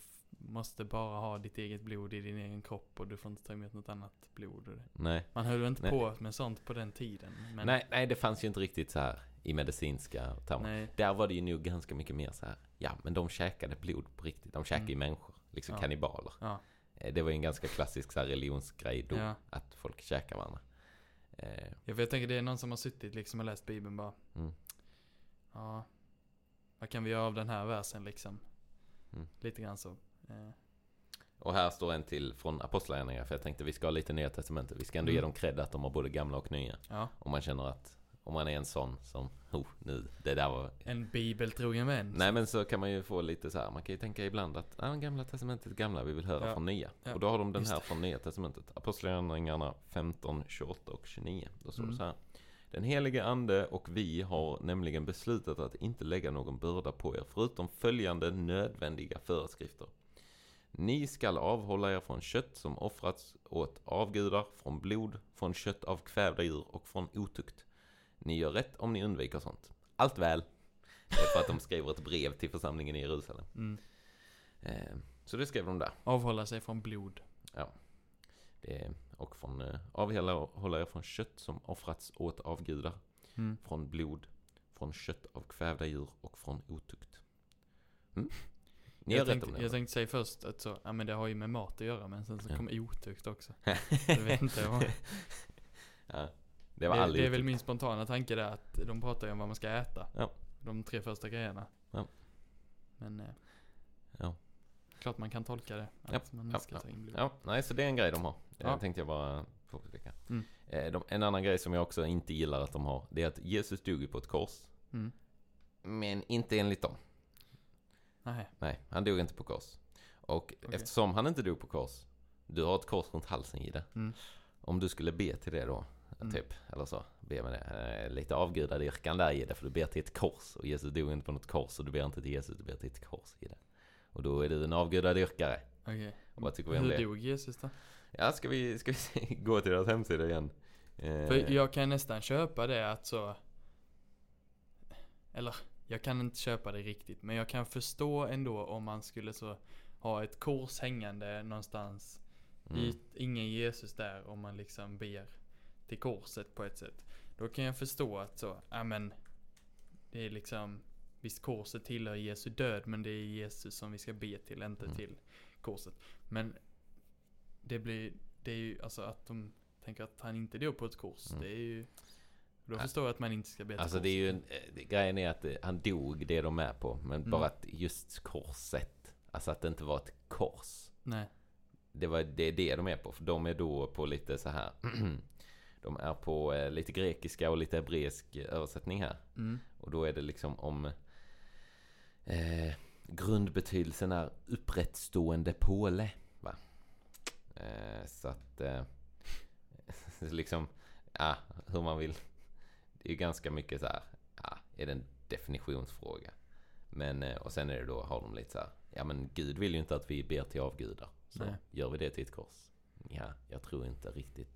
måste bara ha ditt eget blod i din egen kropp och du får inte ta emot något annat blod. Nej. Man höll inte Nej. på med sånt på den tiden. Men, nej, nej, det fanns ju inte riktigt så här i medicinska termer. nej. Där var det ju nog ganska mycket mer så här. Ja, men de käkade blod på riktigt. De käkade ju Mm. människor. Liksom Ja. kannibaler. Ja, Eh, Det var ju en ganska klassisk så här religionsgrej då. ja. Att folk käkar varandra. Eh, Jag, jag tänker det är någon som har suttit liksom och läst bibeln bara. Mm. Ja. Vad kan vi göra av den här versen liksom? Mm. Lite grann så. Eh, Och här står en till från Apostlagärningarna. För jag tänkte vi ska ha lite nya testamentet. Vi ska ändå ge Mm. dem cred att de har både gamla och nya. ja. Om man känner att om man är en sån som, oh, nu, det där var... En bibeltrogen vän. Nej men så kan man ju få lite så här, man kan ju tänka ibland att ah, gamla testamentet gamla, vi vill höra Ja. från nya. Ja, Och då har de den just här det. från nya testamentet. Apostlagärningarna 15, 28 och 29. Då står Mm. det så här. Den helige ande och vi har nämligen beslutat att inte lägga någon börda på er förutom följande nödvändiga föreskrifter. Ni skall avhålla er från kött som offrats åt avgudar, från blod, från kött av kvävda djur och från otukt. Ni gör rätt om ni undviker sånt. Allt väl. Det är för att de skriver ett brev till församlingen i Jerusalem. Mm. Eh, så det skrev de där. Avhålla sig från blod. Det är, och från eh, avhålla hålla er från kött som offrats åt avgudar, Mm. från blod, från kött av kvävda djur och från otukt. Mm? Ni Jag tänkte, det. jag tänkte säga först att så, ja men det har ju med mat att göra men sen så Ja. kom otukt också. Jag vet inte vad. ja, det Det, var det, aldrig är väl min spontana tanke där att de pratar ju om vad man ska äta. Ja. De tre första grejerna. Ja. Men eh, Ja. klart man kan tolka det. Ja, man ja, ska blod. Ja, nej, så det är en grej de har. Det Ja. tänkte jag bara påpeka. Mm. Eh, de, en annan grej som jag också inte gillar att de har, det är att Jesus dog ju på ett kors. Mm. Men inte enligt dem. Nej. Nej, han dog inte på kors. Och Okej. eftersom han inte dog på kors, du har ett kors runt halsen i det. Mm. Om du skulle be till det då, Mm. typ, eller så, be med det. Eh, lite avgudadyrkan där i det, för du ber till ett kors. Och Jesus dog inte på något kors, och du ber inte till Jesus, du ber till ett kors i det. Och då är du en avgudadyrkare. Okej. Och vad tycker vi om Hur det? dog Jesus då? Ja, ska vi, ska vi gå till deras hemsida igen? Eh, För jag kan nästan köpa det att så... Eller, jag kan inte köpa det riktigt. Men jag kan förstå ändå om man skulle så ha ett kors hängande någonstans. mm. I, ingen Jesus där om man liksom ber till korset på ett sätt. Då kan jag förstå att så, ja men. Det är liksom, visst korset tillhör Jesu död men det är Jesus som vi ska be till, inte Mm. till korset. Men det blir, det är ju alltså att de tänker att han inte dog på ett kors. Mm. Det är ju, då förstår jag att man inte ska be till Alltså det är ju en, eh, grejen är att eh, han dog, det är de med på. Men Mm. bara att just korset, alltså att det inte var ett kors. Nej. Det, var, det är det de är på, för de är då på lite så här. de är på eh, lite grekiska och lite hebreisk översättning här. Mm. Och då är det liksom om eh, grundbetydelsen är upprättstående påle. Va? Eh, så att liksom, ja, hur man vill. Det är ganska mycket så här, ja, är det en definitionsfråga. Men, eh, och sen är det då, har de lite så här, ja men Gud vill ju inte att vi ber till avgudar. Så Nej. gör vi det till ett kors? Ja, jag tror inte riktigt.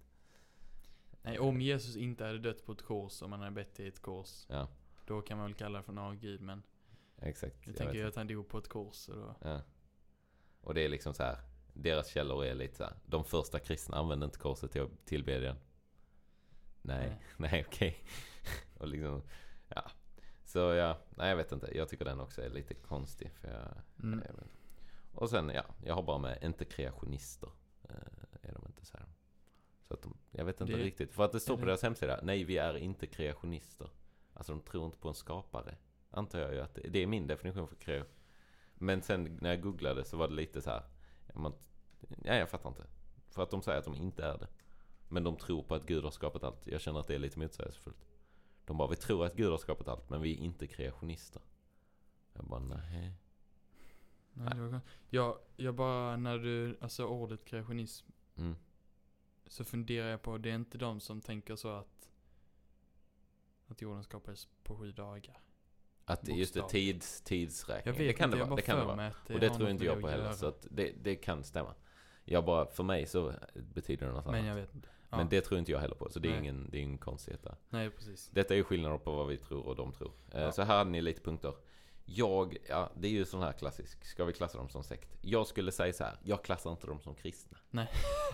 Nej, om Jesus inte hade dött på ett kors och man hade bett till ett kors. Ja, Då kan man väl kalla det för en avgud men. exakt. Jag Jag tänker ju att han dog på ett kors och då. Ja. Och det är liksom så här. Deras källor är lite så här. De första kristna använde inte korset till tillbedjan. Nej, Nej. nej okej. Och liksom, ja. Så ja, nej jag vet inte. Jag tycker den också är lite konstig. För jag, Mm. jag. Och sen ja, jag har bara med inte kreationister. Eh, är de inte så här. Så att de, jag vet inte Det- riktigt. För att det står på det- deras hemsida. Nej, vi är inte kreationister. Alltså de tror inte på en skapare. Antar jag ju att det, det är min definition för kreation. Men sen när jag googlade så var det lite så här. ja, Man, ja, jag fattar inte. För att de säger att de inte är det. Men de tror på att Gud har skapat allt. Jag känner att det är lite motsägelsefullt. De bara, vi tror att Gud har skapat allt, men vi är inte kreationister. Jag bara, nej. Nej, det var. Jag, jag bara, när du, alltså ordet kreationism, Mm. så funderar jag på, det är inte de som tänker så att, att jorden skapades på sju dagar. Att det- just det, tids, tidsräkning. Jag vet det kan inte, det vara. Det kan det vara. att Och det tror inte jag det på heller. Så att det, det kan stämma. Jag bara, för mig så betyder det något Men annat. jag vet inte. Ja. Men det tror inte jag heller på. Så det är, Nej. ingen, det är ingen konstighet där. Nej, precis. Detta är ju skillnader på vad vi tror och de tror. Eh, Ja. Så här hade ni lite punkter. Jag, ja det är ju sån här klassisk. Ska vi klassa dem som sekt? Jag skulle säga så här. Jag klassar inte dem som kristna. Nej.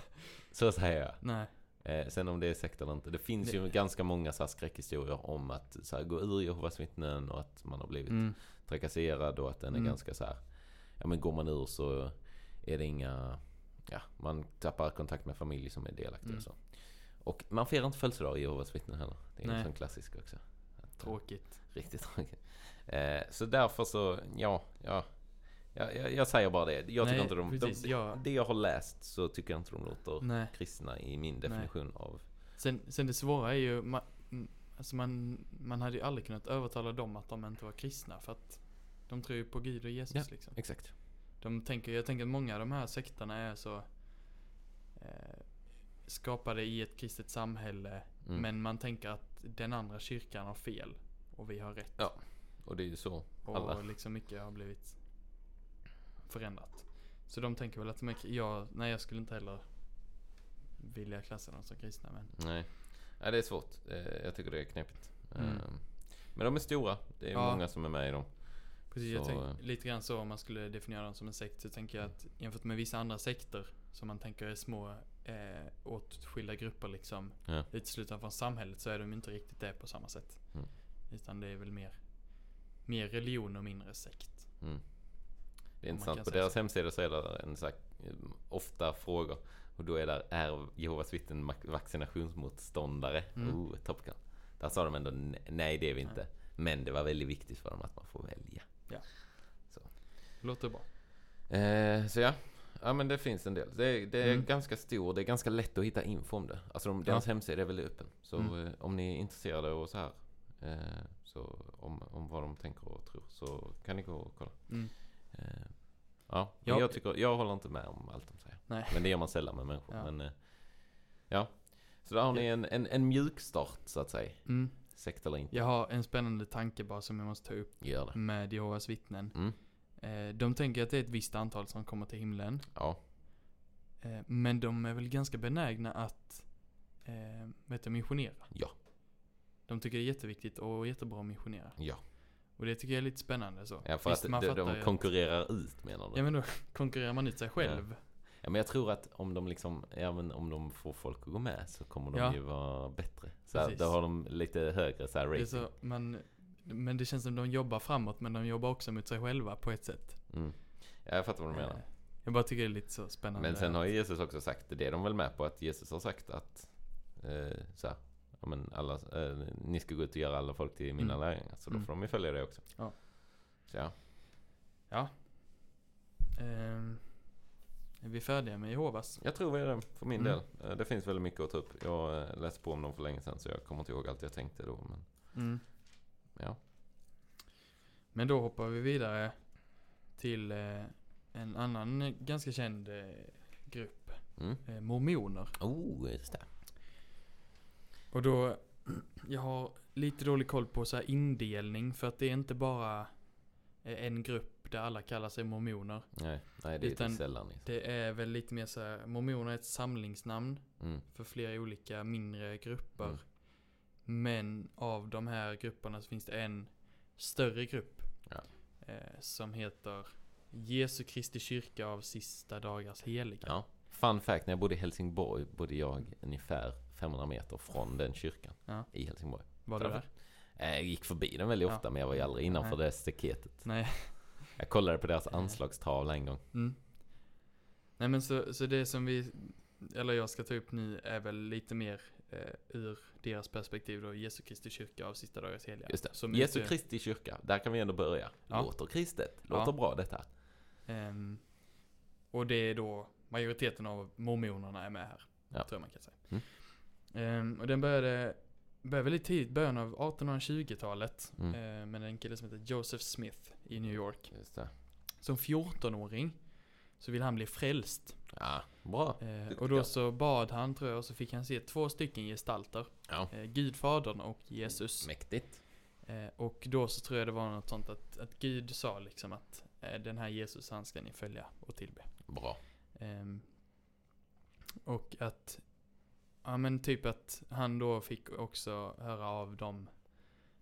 så säger jag. Nej. Eh, sen om det är sekt eller inte. Det finns ju ganska många så här skräckhistorier om att så här, gå ur Jehovas vittnen och att man har blivit Mm. trakasserad och att den är Mm. ganska så här. Ja men går man ur så är det inga, ja man tappar kontakt med familj som är delaktiga Mm. och så. Och man firar inte födelsedagar i Jehovas vittnen heller. Det är en Nej. sån klassisk också. Att, Tråkigt. Riktigt tråkigt. Eh, så därför så, ja, ja. Jag, jag, jag säger bara det. Jag tycker Nej, inte de, precis, de, ja. Det jag har läst så tycker jag inte de låter Nej. kristna i min definition av... Sen, sen det svåra är ju, man, alltså man, man hade ju aldrig kunnat övertala dem att de inte var kristna för att de tror ju på Gud och Jesus Ja. liksom. Exakt. De tänker, jag tänker att många av de här sekterna är så eh, skapade i ett kristet samhälle Mm. men man tänker att den andra kyrkan har fel och vi har rätt. Ja, Och det är ju så. och alla. liksom mycket har blivit förändrat. Så de tänker väl att de är, jag, nej jag skulle inte heller vilja klassa dem som kristna men Nej. Nej, det är svårt. Eh, Jag tycker det är knepigt. Mm. Eh, Men de är stora. Det är Ja. många som är med i dem. Precis, Så, tänk, eh. lite grann så om man skulle definiera dem som en sekt så tänker jag att jämfört med vissa andra sekter som man tänker är små eh, åtskilda grupper liksom Ja. uteslutna från samhället så är de inte riktigt det på samma sätt. Mm. Utan det är väl mer, mer religion och mindre sekt. Mm. Det är intressant. På deras så. hemsida så är det en så här, eh, ofta frågor. Och då är där, är Jehovas vittnen vaccinationsmotståndare? Mm. Oh, Top Gun. Där sa de ändå "Ne- nej det är vi inte. Men det var väldigt viktigt för dem att man får välja. Låter bra. Eh, så ja. Ja men det finns en del. Det är, det är Mm. ganska stor, det är ganska lätt att hitta info om det. Alltså de, deras hemsida är väldigt öppen. Så Mm. eh, om ni är intresserade och så här. Eh, så om, om vad de tänker och tror så kan ni gå och kolla. Mm. Eh, ja, men Ja. jag, tycker, jag håller inte med om allt de säger. Nej. Men det gör man sällan med människor. Ja. Men, eh, ja. Så där har ni en, en, en mjuk start så att säga. Mm. Sekt eller inte. Jag har en spännande tanke bara som jag måste ta upp med Jehovas vittnen. Eh, de tänker att det är ett visst antal som kommer till himlen. Ja. Eh, men de är väl ganska benägna att eh, vet du, missionera. Ja. De tycker det är jätteviktigt och jättebra att missionera. Ja. Och det tycker jag är lite spännande så. ja för Visst, att de, de konkurrerar ut menar du? Ja men då konkurrerar man ut sig själv. Ja men jag tror att om de liksom, ja men om de får folk att gå med så kommer de Ja. ju vara bättre. Så här, då har de lite högre så här rating. så, man, men det känns som de jobbar framåt men de jobbar också mot sig själva på ett sätt. Mm. Ja, jag fattar vad du menar. Eh, Jag bara tycker det är lite så spännande. Men sen har ju Jesus också sagt, det är de väl med på, att Jesus har sagt att eh, så här, ja, men alla, eh, ni ska gå ut och göra alla folk till mina Mm. lärjungar. Så då Mm. får de ju följa det också. Ja. Så ja. Ja. Ehm, är vi färdiga med Jehovas? Jag tror vi är det för min Mm. del. Eh, Det finns väldigt mycket att ta upp. Jag eh, läste på om dem för länge sedan så jag kommer inte ihåg allt jag tänkte då. Men Mm. Ja. Men då hoppar vi vidare till eh, en annan ganska känd eh, grupp. Mm. Eh, mormoner. Oh, just det. Och då, jag har lite dålig koll på så här indelning för att det är inte bara en grupp där alla kallar sig mormoner. Nej, nej det är lite sällan. Liksom. Det är väl lite mer så här, mormoner är ett samlingsnamn Mm. för flera olika mindre grupper. Mm. Men av de här grupperna så finns det en större grupp. Ja. Eh, som heter Jesu Kristi kyrka av sista dagars heliga. Ja. Fun fact, när jag bodde i Helsingborg bodde jag ungefär 500 meter från den kyrkan Ja. i Helsingborg. Var du där? Eh, Jag gick förbi den väldigt ofta men jag var ju aldrig innanför Nej. det staketet. Nej. Jag kollade på deras anslagstavla en gång. Mm. Nej men så, så det som vi, eller jag ska ta upp nu är väl lite mer eh, ur deras perspektiv då, Jesu Kristi kyrka av sista dagars heliga. Just det. Som Jesu Kristi kyrka, där kan vi ändå börja. Ja. Låter kristet, låter Ja. bra detta. Ehm, och det är då majoriteten av mormonerna är med här. Ja. Tror man kan säga. Mm. Ehm, och den började började väldigt tidigt, början av 1820-talet. Mm. Eh, med en kille som heter Joseph Smith i New York. Som 14-åring så ville han bli frälst. Ja, bra. Eh, och då så bad han tror jag, och så fick han se två stycken gestalter. Ja. Eh, Gud Fadern och Jesus. Mäktigt. Eh, och då så tror jag det var något sånt att, att Gud sa liksom att eh, den här Jesus han ska ni följa och tillbe. Bra. Ehm, och att, ja men typ att han då fick också höra av dem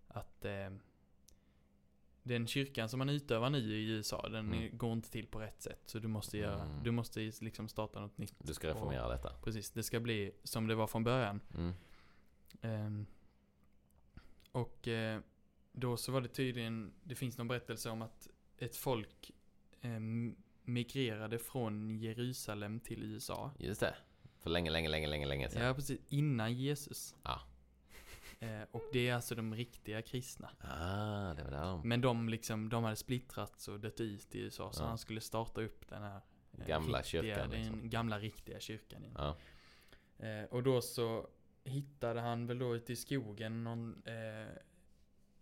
att eh, den kyrkan som man utövar nu i USA, den Mm. går inte till på rätt sätt. Så du måste göra, Mm. du måste liksom starta något nytt. Du ska reformera detta. Precis, det ska bli som det var från början. Mm. Ehm, och eh, då så var det tydligen, det finns någon berättelse om att ett folk em, migrerade från Jerusalem till USA. Just det. För länge, länge, länge, länge, länge sedan. Ja, precis. Innan Jesus. Ja. Eh, och det är alltså de riktiga kristna. Ah, det var där. Men de liksom, de hade splittrats och dött ut i USA. Så Ja. han skulle starta upp den här eh, Gamla riktiga, kyrkan, Den liksom. gamla riktiga kyrkan igen. Ja. Eh, och då så hittade han väl då ute i skogen någon,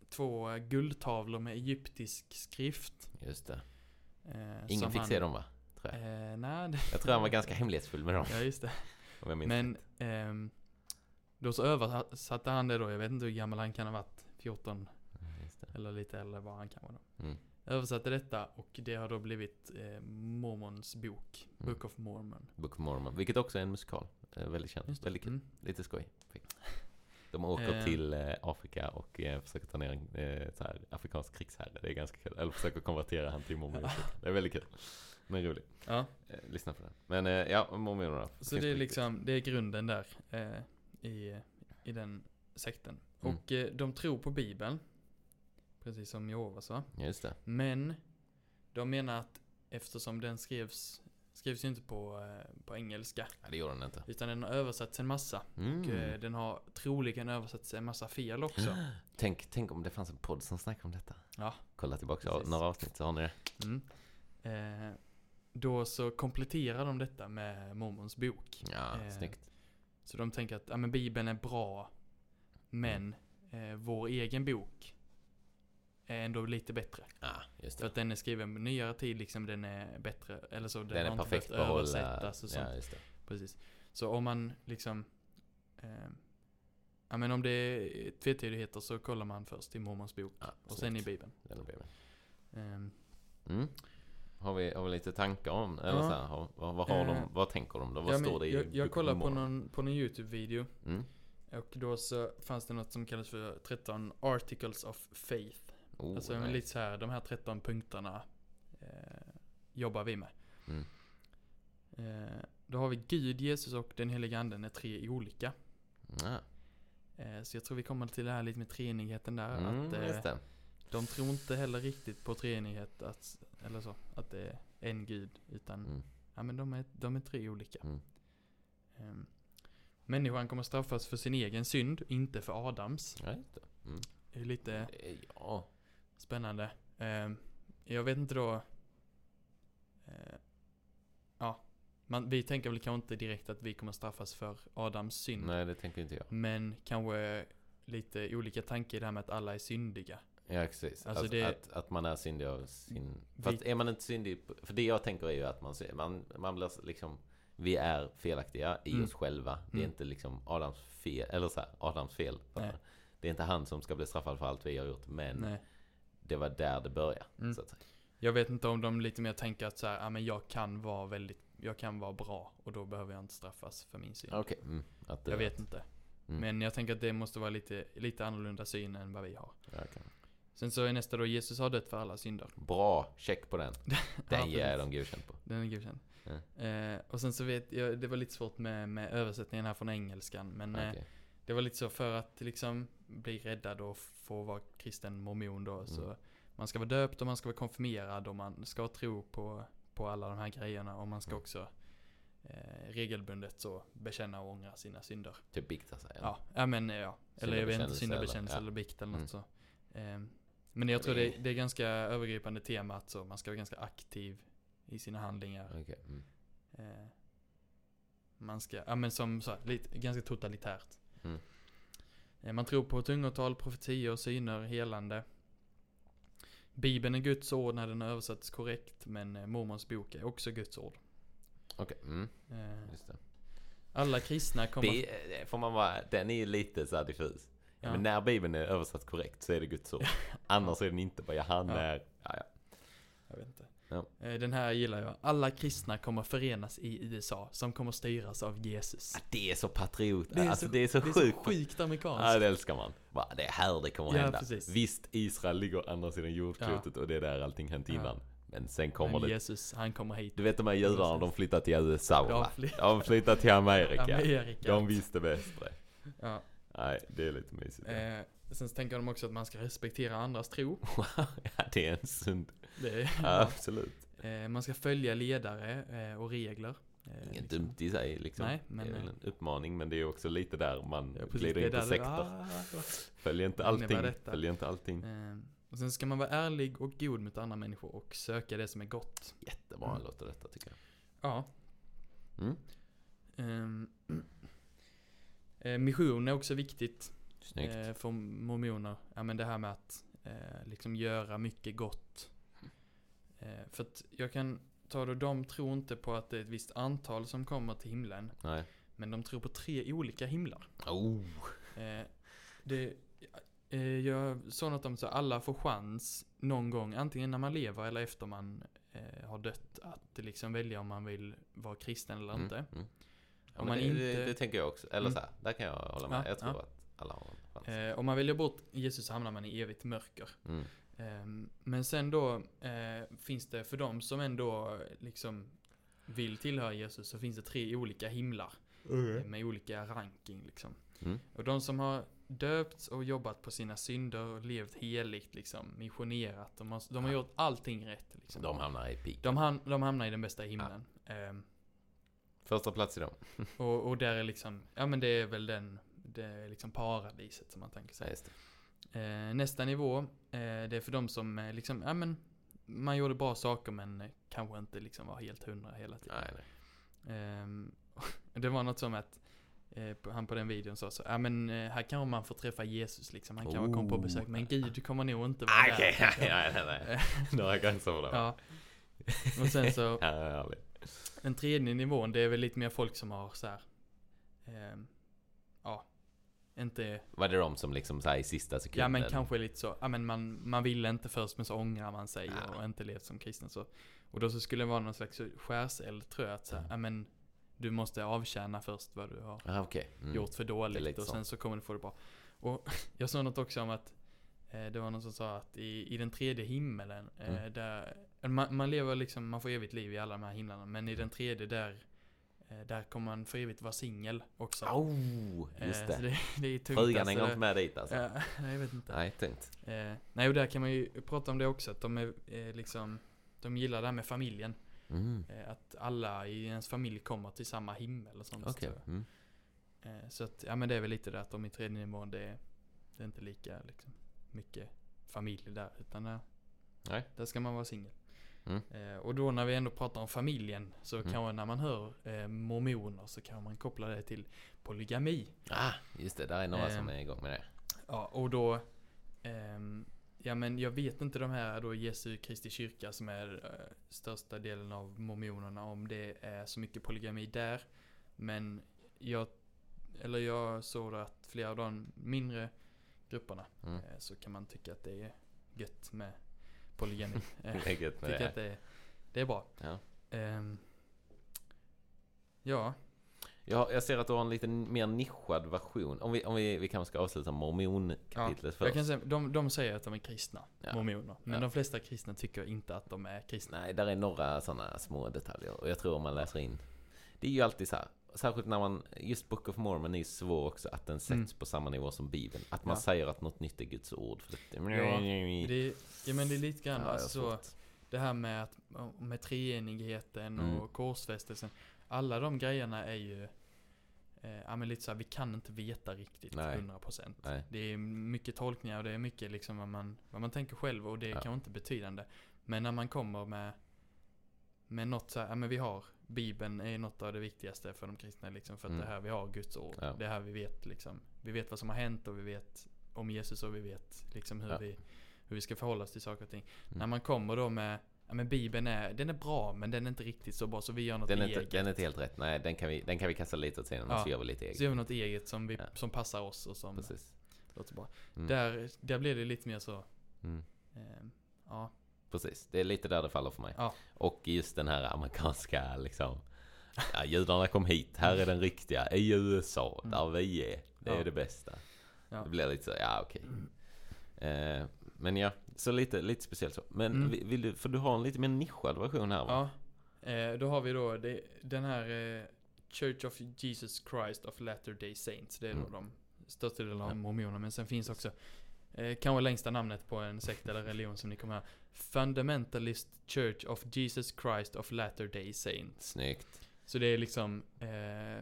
två guldtavlor med egyptisk skrift. Just det. Ingen fick han, se dem va? Tror jag. Nej, det, Jag tror han var ganska hemlighetsfull med dem. ja just det. Men ehm, då så översatte han det då, jag vet inte hur gammal han kan ha varit, 14 Just det. eller lite äldre vad han kan vara då. Mm. Översatte detta och det har då blivit eh, Mormons bok, Mm. Book of Mormon. Book of Mormon. Vilket också är en musikal. Är väldigt känd. Väldigt kul. Mm. Lite skoj. De åker Eh. till eh, Afrika och eh, försöker ta ner en eh, så här, afrikansk krigsherre. Det är ganska kul. Eller försöker konvertera han till mormonkyrkan. Det är väldigt kul. Men roligt. Ja, Eh, lyssna på den. Men eh, ja, mormonerna. så det är liksom, det är grunden där eh, i, i den sekten. Mm. Och eh, de tror på Bibeln, precis som Jehovas va? Just det. Men de menar att eftersom den skrevs, skrevs ju inte på, eh, på engelska, Ja, det gjorde den inte. utan den har översatts en massa. Mm. Och eh, den har troligen översatts en massa fel också. Tänk, tänk om det fanns en podd som snackade om detta. Ja. Kolla tillbaka Precis. några avsnitt så har ni det. Mm. Eh, då så kompletterar de detta med Mormons bok. Ja, Eh, snyggt. Så de tänker att ja, men Bibeln är bra, men eh, vår egen bok är ändå lite bättre. Just För att den är skriven på nyare tid, liksom den är bättre, eller så, den, Den är inte perfekt behövt översättas och sånt. Ja. Precis. Så om man liksom, eh, ja men om det är tvetydigheter så kollar man först i Mormons bok Ja, och sen i. Bibeln. Den är Bibeln. Ehm, Mm. Har, vi, har vi lite tankar om, eller Ja. så här, har, vad, vad, har Eh, de, vad tänker de då? Vad ja, står det i jag, jag kollade på någon, på någon YouTube-video Mm. och då så fanns det något som kallas för 13 Articles of Faith. Oh, alltså men lite så här, de här 13 punkterna eh, jobbar vi med. Mm. Eh, då har vi Gud, Jesus och den heliga anden är tre olika. Eh, så jag tror vi kommer till det här lite med treenigheten där. Mm, att, eh. De tror inte heller riktigt på treenighet, att, eller så, att det är en gud. Utan, Mm. ja men de är, de är tre olika. Mm. Ehm, människan kommer straffas för sin egen synd, inte för Adams. Mm. Det är lite Eh, Ja, spännande. Ehm, jag vet inte då... eh, ja, man, vi tänker väl kanske inte direkt att vi kommer straffas för Adams synd. nej det tänker inte jag. Men kanske lite olika tanke i det här med att alla är syndiga. Ja, precis. Alltså Alltså det- att, att man är syndig av sin... Vi- Fast är man inte syndig... För det jag tänker är ju att man, man, man blir liksom... Vi är felaktiga i Mm. oss själva. Det är Mm. inte liksom Adams fel, eller så här, Adams fel. Det är inte han som ska bli straffad för allt vi har gjort, men Nej. det var där det började. Mm. Så att säga. Jag vet inte om de lite mer tänker att så här, ja men jag kan vara väldigt, jag kan vara bra och då behöver jag inte straffas för min synd. Okej. Mm. Att jag var- vet inte. Mm. Men jag tänker att det måste vara lite, lite annorlunda syn än vad vi har. Okej. Sen så är nästa då, Jesus har dött för alla synder. Bra, check på den. Den Ja, ger jag dem godkänt på. Den är godkänd. Ja. Eh, och sen så vet jag, det var lite svårt med, med översättningen här från engelskan. Men eh, Okej. det var lite så för att liksom bli räddad och få vara kristen mormon då. Så Mm. man ska vara döpt och man ska vara konfirmerad och man ska tro på, på alla de här grejerna. Och man ska Mm. också eh, regelbundet så bekänna och ångra sina synder. Typ bikta sig. eller? Ja, ja men eh, ja. Eller jag vet inte, Syndabekännelse syndabekännelse eller- eller, bikt eller något Mm. så. Men jag tror Det det, är- ganska övergripande tema att så man ska vara ganska aktiv i sina handlingar. Okej. Mm. Eh, man ska, ja men som så här, lite, ganska totalitärt. Mm. Eh, Man tror på tungotal, profetior, syner, helande. Bibeln är Guds ord när den översätts korrekt, men eh, mormons bok är också Guds ord. Okej, mm, Eh, just det. Alla kristna kommer... det. Får man vara, den är ju lite så diffus. Ja. Men när Bibeln är översatt korrekt så är det Guds ord. Annars är den inte bara, ja han Ja. är, ja ja. Jag vet inte. Ja. Eh, Den här gillar jag. Alla kristna kommer förenas i USA, som kommer styras av Jesus. Ah, Det är så patriot, Det är alltså så- det är så Det är så sjukt amerikanskt. Ja, det älskar man. Va, det är här det kommer Ja, hända. precis. Visst, Israel ligger andra sidan jordklotet och det är där allting hänt Ja. innan. Men sen kommer Men det. Jesus, han kommer hit. Du vet de här judarna, de flyttar till USA De va? fly- De flyttar till Amerika. Amerika. De visste bättre. Ja. Nej, det är lite mysigt. Eh, sen tänker de också att man ska respektera andras tro. ja, det är en sund. Det är, Ja, absolut. eh, man ska följa ledare eh, och regler. Eh, Inget liksom. dumt i sig liksom. Nej, men, det är väl eh, en uppmaning, men det är också lite där man Ja, precis, glider in på sekter. ah, Följer inte allting. Följer inte allting. Och sen ska man vara ärlig och god mot andra människor och söka det som är gott. Jättebra Mm. låter detta tycker jag. Ja. Mm. Eh, mission är också viktigt Snyggt. eh, för mormoner. Ja men det här med att eh, liksom göra mycket gott. Eh, för att jag kan ta det, de tror inte på att det är ett visst antal som kommer till himlen. Nej. Men de tror på tre olika himlar. Oh. Eh, det, eh, jag såg något om så alla får chans någon gång, antingen när man lever eller efter man eh, har dött, att liksom välja om man vill vara kristen eller inte. Mm. Mm. Ja, Om man det, inte- det, det tänker jag också. Eller Mm. så här, där kan jag hålla med. Ja, jag tror ja. att alla har en chans. Eh, om man väljer bort Jesus så hamnar man i evigt mörker. Mm. Ehm, men sen då eh, finns det för dem som ändå liksom vill tillhöra Jesus så finns det tre olika himlar. eh, Med olika ranking liksom. Mm. Och de som har döpts och jobbat på sina synder och levt heligt liksom, missionerat. De har, de har gjort allting rätt liksom. De hamnar i peak. de, ham, de hamnar i den bästa himlen. Första plats i dem. och, och där är liksom, ja men det är väl den, det är liksom paradiset som man tänker sig. Ja. Eh, nästa nivå, eh, det är för de som eh, liksom, ja men man gjorde bra saker men eh, kanske inte liksom var helt hundra hela tiden. Nej, nej. Ehm, det var något som att eh, han på den videon sa så, ja men eh, här kanske man får träffa Jesus liksom, han kanske kommer på Oh. besök, men Gud du kommer nog inte vara Ah, där. Okej, tänkte nej, nej, nej. Eh, Några gränser för det. ja. Och sen så. Den tredje nivån, det är väl lite mer folk som har så här. ehm, ja, inte, Var det de som liksom så i sista sekunden? ja men kanske lite så, ja men man, man ville inte först men så ångrar man sig Ja. och inte levt som kristen så. Och då så skulle det vara någon slags skärseld tror jag att så här, Mm. ja men du måste avtjäna först vad du har Ah, okej. Mm. gjort för dåligt och sen så kommer du få det bra. Och jag såg något också om att eh, det var någon som sa att i, i den tredje himmelen, eh, Mm. där, man, man lever liksom, man får evigt liv i alla de här himlarna, men i den tredje där, eh, där kommer man för evigt vara singel också. Oh, just Eh, så det. det, det är tungt Frugan alltså, hänger det- inte med dit alltså. Ja, jag vet inte. Nej, tungt. Eh, nej, och där kan man ju prata om det också, att de är eh, liksom, de gillar det här med familjen. Mm. Eh, att alla i ens familj kommer till samma himmel och sånt. Jag. Mm. Eh, Så att, ja men det är väl lite det att de i tredje nivån, det det är inte lika liksom, mycket familj där. Utan där, Nej. där ska man vara singel. Mm. Eh, och då när vi ändå pratar om familjen, så Mm. kanske när man hör eh, mormoner så kan man koppla det till polygami. Ah, just det. Där är några som Ehm. är igång med det. Ja, och då, ehm, ja men jag vet inte de här då Jesu Kristi kyrka som är eh, största delen av mormonerna om det är så mycket polygami där. Men jag, eller jag såg att flera av de mindre grupperna Mm. eh, så kan man tycka att det är gött med polygami. Eh, Det är gött med tycker det. att det är, det är bra. Ja. Ehm, ja, Ja, jag ser att du har en lite mer nischad version. Om vi, om vi, vi kanske ska avsluta mormonkapitlet jag först. kan säga, de, de säger att de är kristna, Ja. mormoner. Men Ja. de flesta kristna tycker inte att de är kristna. Nej, där är några sådana små detaljer. Och jag tror om man läser in. Det är ju alltid så här. Särskilt när man, just Book of Mormon är ju svår också att den sätts Mm. på samma nivå som Bibeln. Att man Ja. säger att något nytt är Guds ord. För det, Ja, Det, ja men det är lite grann Ja, alltså, det här med, att, med treenigheten Mm. och korsfästelsen. Alla de grejerna är ju, eh, ja men lite så här, vi kan inte veta riktigt Nej. 100%. Nej. Det är mycket tolkningar och det är mycket liksom vad man, vad man tänker själv och det är Ja. kanske inte betydande. Men när man kommer med, med något så här, ja men vi har, Bibeln är något av det viktigaste för de kristna liksom, för att Mm. det är här vi har Guds ord. Ja. Det är här vi vet liksom, vi vet vad som har hänt och vi vet om Jesus och vi vet liksom hur, Ja. vi, hur vi ska förhålla oss till saker och ting. Mm. När man kommer då med, ja men Bibeln är, den är bra men den är inte riktigt så bra så vi gör något Den är, eget. inte, den är inte helt rätt. Nej, den kan vi, den kan vi kasta lite åt sidan och Ja. så gör vi lite Så eget. gör vi något eget som, vi, Ja. som passar oss och som Precis. låter bra. Mm. Där, där blir det lite mer så, Mm. eh, ja. Precis, det är lite där det faller för mig. Ja. Och just den här amerikanska liksom Ja, judarna kom hit, här är den riktiga, i USA, Mm. där vi är. Det är Ja. det bästa. Ja. Det blir lite så, ja okej. Eh, men ja, så lite, lite speciellt så. Men Mm. vill, du, för du har en lite mer nischad version här va? Ja, eh, då har vi då det, den här eh, Church of Jesus Christ of Latter-day Saints. Det är då Mm. de största delen av Ja. mormoner. Men sen finns också, eh, kanske längsta namnet på en sekt eller religion som ni kommer här. Fundamentalist Church of Jesus Christ of Latter-day Saints. Snyggt. Så det är liksom eh,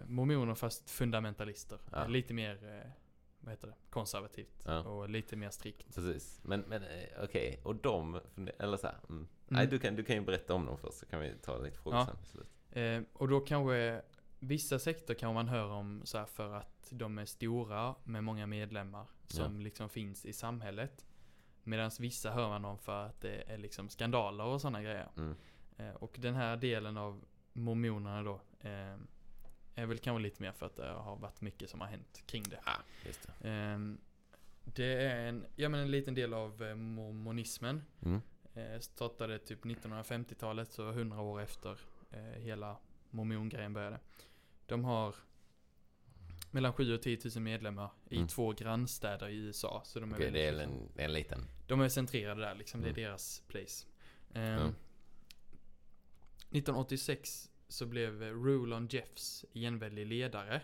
mormoner fast fundamentalister. Ja. Lite mer, eh, vad heter det, konservativt. Ja. Och lite mer strikt. Precis. Men, men eh, okej, och de, eller så här, mm. Mm. Nej, du kan, du kan ju berätta om dem först så kan vi ta lite frågor Ja. sen. Eh, och då kanske Vissa sekter kan man höra om så här för att de är stora med många medlemmar som liksom finns i samhället. Medan vissa hör man om för att det är liksom skandaler och sådana grejer. Mm. Eh, och den här delen av mormonerna då eh, är väl kanske lite mer för att det har varit mycket som har hänt kring det. Ja, just det. Ehm, det är en, ja, men en liten del av eh, mormonismen. Mm. Eh, startade typ 1950-talet, så 100 år efter eh, hela mormongrejen började. De har mellan 7 och 10 000 medlemmar i Mm. två grannstäder i USA. Så de är, väldigt, det är liksom, en, det är en liten. de är centrerade där liksom, det Mm. är deras place. Ehm, Ja. 1986 så blev Rulon Jeffs enväldig ledare.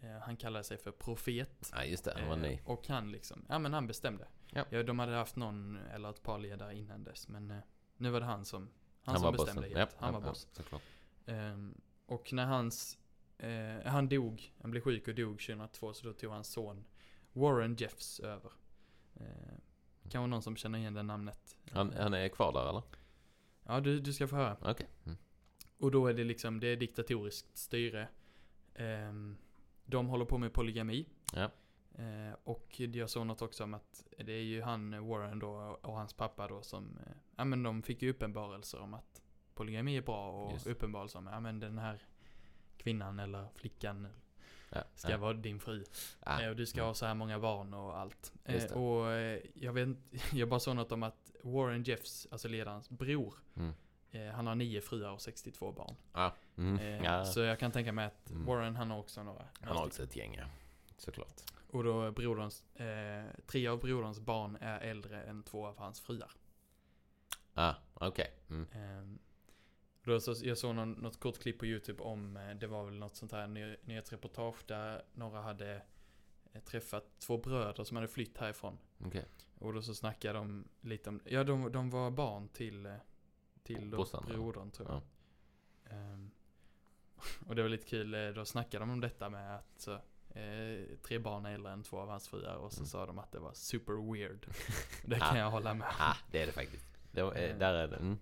Eh, han kallade sig för profet. Ja, just det. Han var Eh, ny. Och han liksom, ja men han bestämde. Ja. de hade haft någon eller ett par ledare innan dess. Men eh, nu var det han som, han Han som var bestämde bossen. helt. Ja, han ja, var ja, boss. såklart. Ehm, och när hans, eh, han dog, han blev sjuk och dog 2002. Så då tog hans son Warren Jeffs över. Eh, kan vara någon som känner igen det namnet. Han, han är kvar där eller? Ja, du, du ska få höra. Okej. Mm. Och då är det liksom, det är diktatoriskt styre. Ehm, de håller på med polygami. Ja. Eh, och jag såg något också om att det är ju han, Warren då, och hans pappa då som, eh, ja men de fick ju uppenbarelser om att polygami är bra och Just det. uppenbarelser om, ja men den här kvinnan eller flickan Ja. ska ja. vara din fru. Ah, Eh, och du ska ha så här många barn och allt. Eh, och eh, jag vet jag bara såg något om att Warren Jeffs, alltså ledarens bror, Mm. han har nio fruar och 62 barn. Mm. Ja. Så jag kan tänka mig att Mm. Warren han har också några. Han har också ett gäng ja. Såklart. Och då broderns, eh, tre av broderns barn är äldre än två av hans fruar. Ah, okej. Mm. Eh, då så, jag såg någon, något kort klipp på YouTube om, eh, det var väl något sånt här ny, nyhetsreportage där några hade eh, träffat två bröder som hade flytt härifrån. Okej. Och då så snackade de lite om, ja de, de var barn till, eh, till brodern tror jag. Ja. Ehm, och det var lite kul, då snackade de om detta med att så, eh, tre barn är äldre än två av hans fruar och så Mm. sa de att det var super weird. det Ah. kan jag hålla med om. Ah, det är det faktiskt. Det, eh, Eh. där är det. Mm.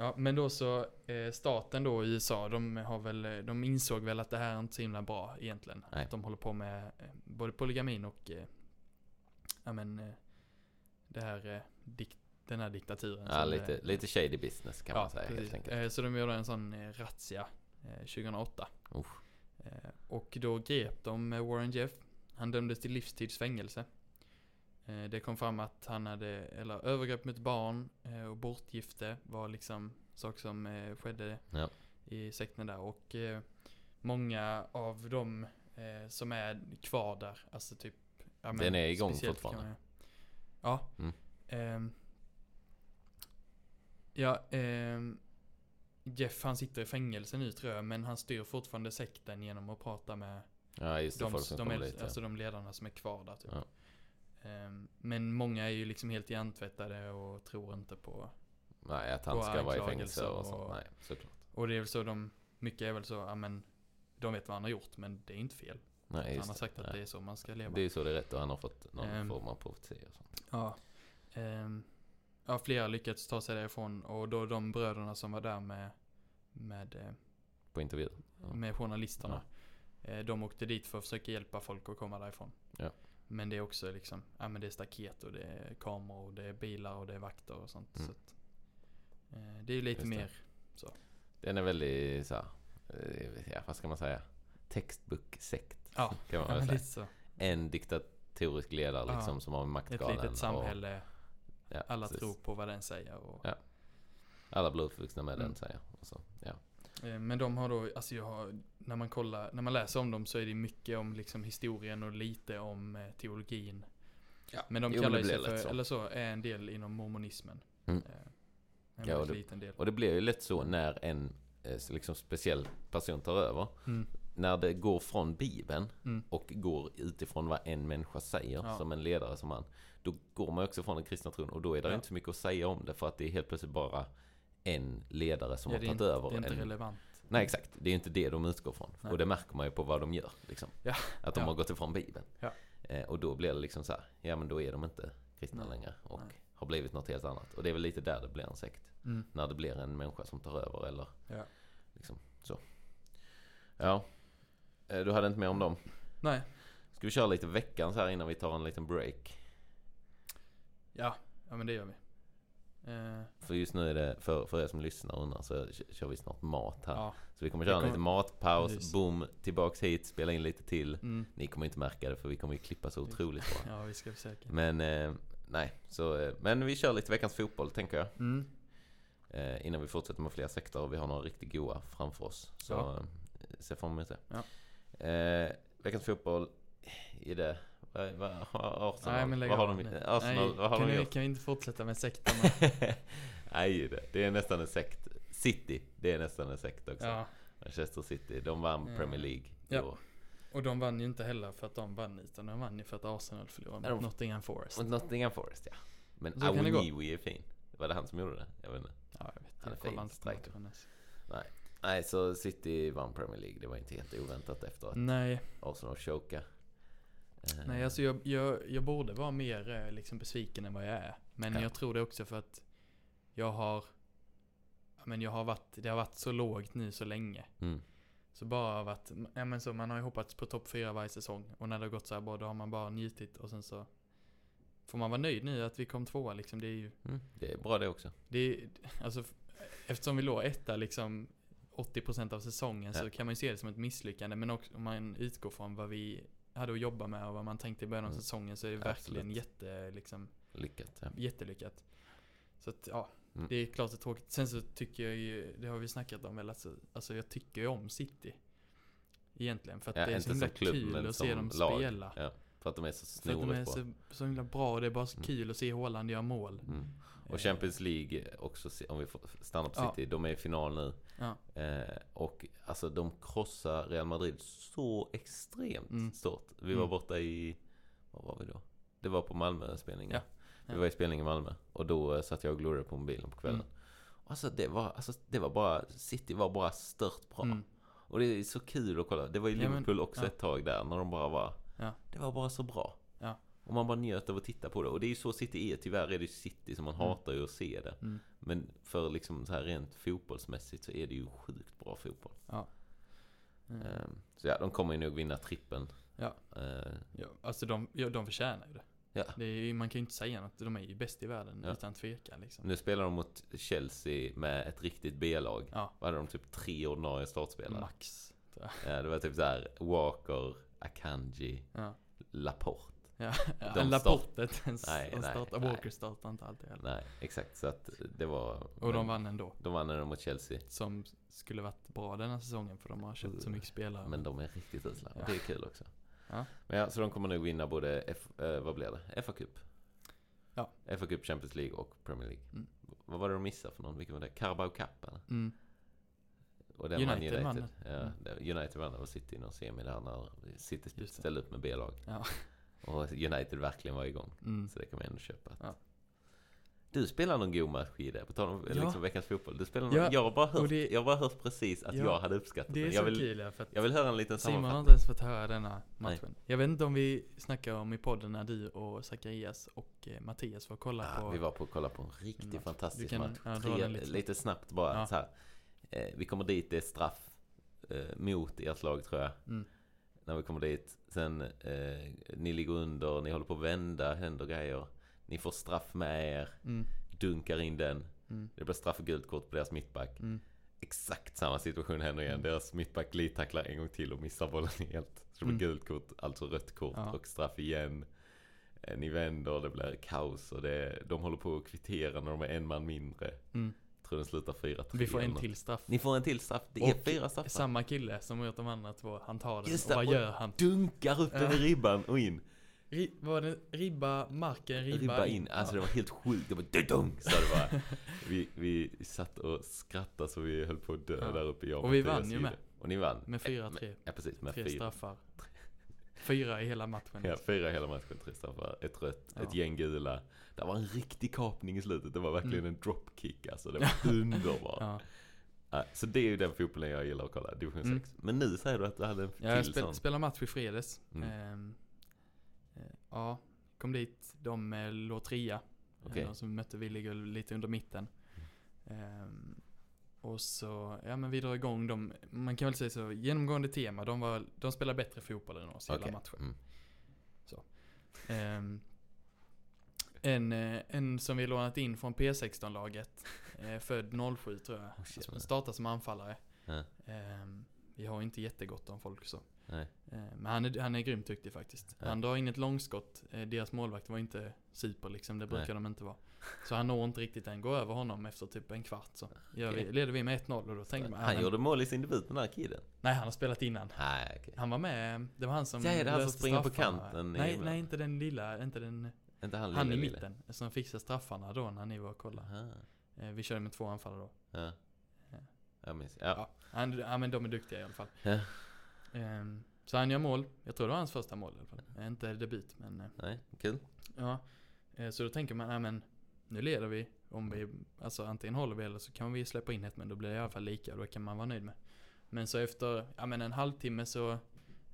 Ja, men då så, eh, staten då i USA, de har väl, eh, de insåg väl att det här är inte så himla bra egentligen. Nej. Att de håller på med eh, både polygamin och, eh, ja men, eh, det här, eh, dik- den här diktaturen. Ja, lite, eh, lite shady business kan ja, man säga helt precis. enkelt. Eh, Så de gjorde en sån eh, razzia eh, 2008. Usch. Eh, Och då grep de Warren Jeff. Han dömdes till livstidsfängelse. Eh, Det kom fram att han hade, eller övergrepp mot barn eh, och bortgifte var liksom saker som eh, skedde Ja. i sekten där. Och eh, många av dem eh, som är kvar där, alltså typ ja, Den är igång fortfarande. man- Ja. Mm. Ehm, ja, ehm, Jeff han sitter i fängelse nu tror jag, men han styr fortfarande sekten genom att prata med Ja, just det. de, folk som de, dit. ja. alltså de ledarna som är kvar där typ. Ja. Ehm, men många är ju liksom helt hjärntvättade och tror inte på Nej, att han ska vara i fängelse anklagelser och sånt. och- Nej, såklart. Och det är väl så de, mycket är väl så, ja men de vet vad han har gjort men det är inte fel. Nej, han har sagt att Nej. det är så man ska leva. Det är så det är rätt och han har fått någon Ehm. form av profetia och sånt. Ja. Ehm, ja, flera lyckats ta sig därifrån och då de bröderna som var där med, med, eh, På intervju. Ja. med journalisterna. Eh, de åkte dit för att försöka hjälpa folk att komma därifrån. Ja. Men det är också liksom, ja men det är staket och det är kameror och det är bilar och det är vakter och sånt. Mm. Så att, eh, det är ju lite Just det. mer, Den är väldigt så eh, ja vad ska man säga? Textbook-sekt. ja, Kan man väl säga. så. En diktatorisk ledare Ja. liksom som har Ett maktgalen. litet och- samhälle, ja, alla precis. tror på vad den säger. Och, Ja. Alla blir uppvuxna med Mm. den säger och så, ja. Eh, Men de har då, alltså jag har, när man kollar, när man läser om dem så är det mycket om liksom historien och lite om eh, teologin. Ja. Men de Jo, kallar sig för, så. eller så, är en del inom mormonismen. Mm. Eh, En Ja, och det- liten del. Och det blir ju lätt så när en liksom speciell person tar över. Mm. När det går från Bibeln Mm. och går utifrån vad en människa säger Ja. som en ledare som han. Då går man också från den kristna tron och då är det Ja. inte så mycket att säga om det för att det är helt plötsligt bara en ledare som Ja, har tagit inte- över Det är inte en, relevant. Nej exakt, det är inte det de utgår från. Nej. Och det märker man ju på vad de gör. Liksom. Ja, Att de ja. har gått ifrån Bibeln. Eh, och då blir det liksom så här, ja men då är de inte kristna Nej. längre. Och Nej. har blivit något helt annat. Och det är väl lite där det blir en sekt. Mm. När det blir en människa som tar över eller liksom så. Ja. Eh, Du hade inte mer om dem? Nej, Ska vi köra lite veckans här innan vi tar en liten break? ja, ja men det gör vi. Eh, För just nu är det, för, för er som lyssnar undrar, så kör vi snart mat här. ja. Så vi kommer köra en kommer- liten matpaus, Precis. boom, tillbaks hit, spela in lite till. Mm. Ni kommer inte märka det för vi kommer ju klippa så otroligt bra. Ja, vi ska försöka. Men eh, nej, så, eh, men vi kör lite veckans fotboll tänker jag. Mm. Eh, innan vi fortsätter med fler sektor. Vi har några riktigt goa framför oss. Så Ja. eh, se fram emot det. Ja. Eh, veckans fotboll i det. Vad, Arsenal? Nej men lägg vad har de, nu. Arsenal, Nej, vad har kan, de gjort? kan vi inte fortsätta med sektorn? Nej, det, det är nästan en sekt. City, det är nästan en sekt också. ja. Manchester City, de vann Mm. Premier League i Ja. år. Och de vann ju inte heller för att de vann utan de vann ju för att Arsenal förlorade Nej, mot de- Nottingham Forest. Mot Nottingham Forest, ja. Men. Awoniwi är fin. Var det han som gjorde det? Jag vet inte. Ja, jag vet. Han är Jag fin striker. ens. Nej, så City vann Premier League. Det var inte helt oväntat efter att Nej, Arsenal chokade. Eh, nej alltså jag, jag, jag borde vara mer eh, liksom besviken än vad jag är. Men Ja. jag tror det också för att jag har, men jag har varit, det har varit så lågt nu så länge. Mm. Så bara av att, ja men så man har ju hoppats på topp fyra varje säsong. Och när det har gått så här bra då har man bara njutit och sen så får man vara nöjd nu att vi kom tvåa liksom. Det är ju, Mm. Det är bra det också. det är, alltså eftersom vi låg etta liksom 80% av säsongen Ja. så kan man ju se det som ett misslyckande. Men också om man utgår från vad vi hade att jobba med och vad man tänkte i början av Mm. säsongen så är det Absolut. verkligen jätte, liksom, Lyckat. Ja. jättelyckat. Så att ja, Mm. det är klart det är tråkigt. Sen så tycker jag ju, det har vi snackat om väl, alltså, alltså jag tycker ju om City. Egentligen, för att Ja, det är så himla klubb, kul att se dem lag. spela. Ja, för att de är så För att de är bra. så, så himla bra och det är bara så Mm. kul att se Haaland göra mål. Mm. Eh, Och Champions League också, om vi får stanna på Ja. City, de är i final nu. Ja. Eh, och alltså de krossar Real Madrid så extremt Mm. stort. Vi Mm. var borta i, vad var vi då? Det var på Malmö-spelningen. Ja. Vi var i spelning i Malmö. Och då eh, satt jag och glodade på mobilen på kvällen. Mm. Alltså det var, alltså det var bara, City var bara stört bra. Mm. Och det är så kul att kolla. Det var ju Ja, men- Liverpool också ja. ett tag där när de bara var Ja. Det var bara så bra. Ja. Och man bara njöt av att titta på det. Och det är ju så City är. Tyvärr är det City som man Mm. hatar ju att se det. Mm. Men för liksom så här rent fotbollsmässigt så är det ju sjukt bra fotboll. Mm. Ehm, så ja, de kommer ju nog vinna trippen. Ja. Ehm, Ja, alltså de, ja, de förtjänar ju det. Ja. det är, man kan ju inte säga något. De är ju bäst i världen Ja. utan tvekan liksom. nu spelar de mot Chelsea med ett riktigt B-lag. Ja, Vad hade de? Typ tre ordinarie startspelare. max. Ja, det var typ så här Walker, Akanji, Ja. Laporte. Ja, De en Laporte inte ens. Nej, de nej, startar, nej. Walker startar inte alltid heller. Nej, exakt. Så att det var... Och de vann ändå. De vann ändå mot Chelsea. Som skulle varit bra denna säsongen för de har köpt så mycket spelare. Men de är riktigt usla. Ja. Det är kul också. Ja. Men ja, så de kommer nog vinna både, F, eh, vad blir det? FA-cup? Ja. FA-cup, Champions League och Premier League. Mm. Vad var det de missade för någon? Vilken var det? Carabao Cup eller? Mm. Och den vann United vann United. den. Ja, Mm. United vann över City i någon semi där när City ställde upp med B-lag. Ja. Och United verkligen var igång. Mm. Så det kan man ändå köpa. Ja. Du spelar någon god match i det, på tal om Ja. liksom veckans fotboll. Du spelar någon, Ja, jag, har bara hört, och det- jag har bara hört precis att Ja, jag hade uppskattat Det är den. så Jag vill, kul ja, för att jag vill höra en liten Simon har sammanfattning. inte ens fått höra denna matchen. Jag vet inte om vi snackar om i podden när du och Zacharias och eh, Mattias var och kolla Ja, på. vi var på att kolla på en riktigt match. fantastisk kan- match. Tre, lite. lite. snabbt bara Ja. så här. Eh, vi kommer dit, det är straff eh, mot ert lag tror jag. Mm. När vi kommer dit. Sen, eh, ni ligger under, ni håller på att vända, händer grejer. Ni får straff med er, Mm. dunkar in den. Mm. Det blir straff och gult kort på deras mittback. Mm. Exakt samma situation händer igen. Mm. Deras mittback glidtacklar en gång till och missar bollen helt. Så det blir Mm. gult kort, alltså rött kort Ja. och straff igen. Eh, Ni vänder, det blir kaos och det, de håller på att kvittera när de är en man mindre. Tror den slutar 4-3. Vi får en till straff. Ni får en till straff. Det är Och fyra straffar. Samma kille som har gjort de andra två, han tar den. Just och vad och- gör han? Dunkar upp den i ribban och in. Ri, var det ribba, marken, ribba, Ribba in. Alltså det var helt sjukt. Det var dudung, sa det bara. Vi, vi satt och skrattade så vi höll på att dö Ja. där uppe i Och vi vann ju med. Och ni vann. Med 4-3. Ja precis, med Tre fyra. straffar. Fyra i hela matchen. Ja, fyra hela matchen, tre straffar, ett rött, Ja. ett gäng gula. Det var en riktig kapning i slutet. Det var verkligen Mm. en dropkick alltså. Det var underbart. Ja. Ja, så det är ju den fotbollen jag gillar att kolla, division Mm. 6. Men nu säger du att du hade en Ja, jag till spel, sån. spelade match i fredags. Mm. Ehm, eh, ja, kom dit. De eh, låg trea. Okej. De som mötte vi ligger lite under mitten. Ehm, och så, ja men vi drar igång dem. Man kan väl säga så, genomgående tema. De, var, de spelar bättre fotboll än oss hela Okej. matchen. Mm. Ehm, en, eh, en som vi lånat in från P16-laget. Eh, född 07 tror jag. Oh, shit. Startar som anfallare. Ja. Ehm, vi har inte jättegott om folk så. Nej. Eh, Men han är, han är grymt duktig faktiskt. Ja. Han drar in ett långskott. Eh, Deras målvakt var inte super liksom, det brukar Nej. de inte vara. Så han når inte riktigt än. Går över honom efter typ en kvart så. Gör vi, Okej. leder vi med 1-0 och då tänker man, Han men- gjorde mål i sin debut den här killen. Nej han har spelat innan. Nej, okej. Han var med, det var han som Ja, det han som springer på kanten Nej, nej inte den lilla, inte den, Inte han, han i lille. mitten. Som fixar straffarna då när ni var och kollade. Aha. Eh, Vi körde med två anfallare då. Ja. Ja. Jag minns. Ja. Ja, han, ja men de är duktiga i alla fall. Ja. Ehm, Så han gör mål. Jag tror det var hans första mål i alla fall. Eh, Inte debut men eh, Nej, kul. Ja, eh, så då tänker man, nej men nu leder vi. Om vi, alltså antingen håller vi eller så kan vi släppa in ett men då blir det i alla fall lika och då kan man vara nöjd med. Men så efter, ja men en halvtimme så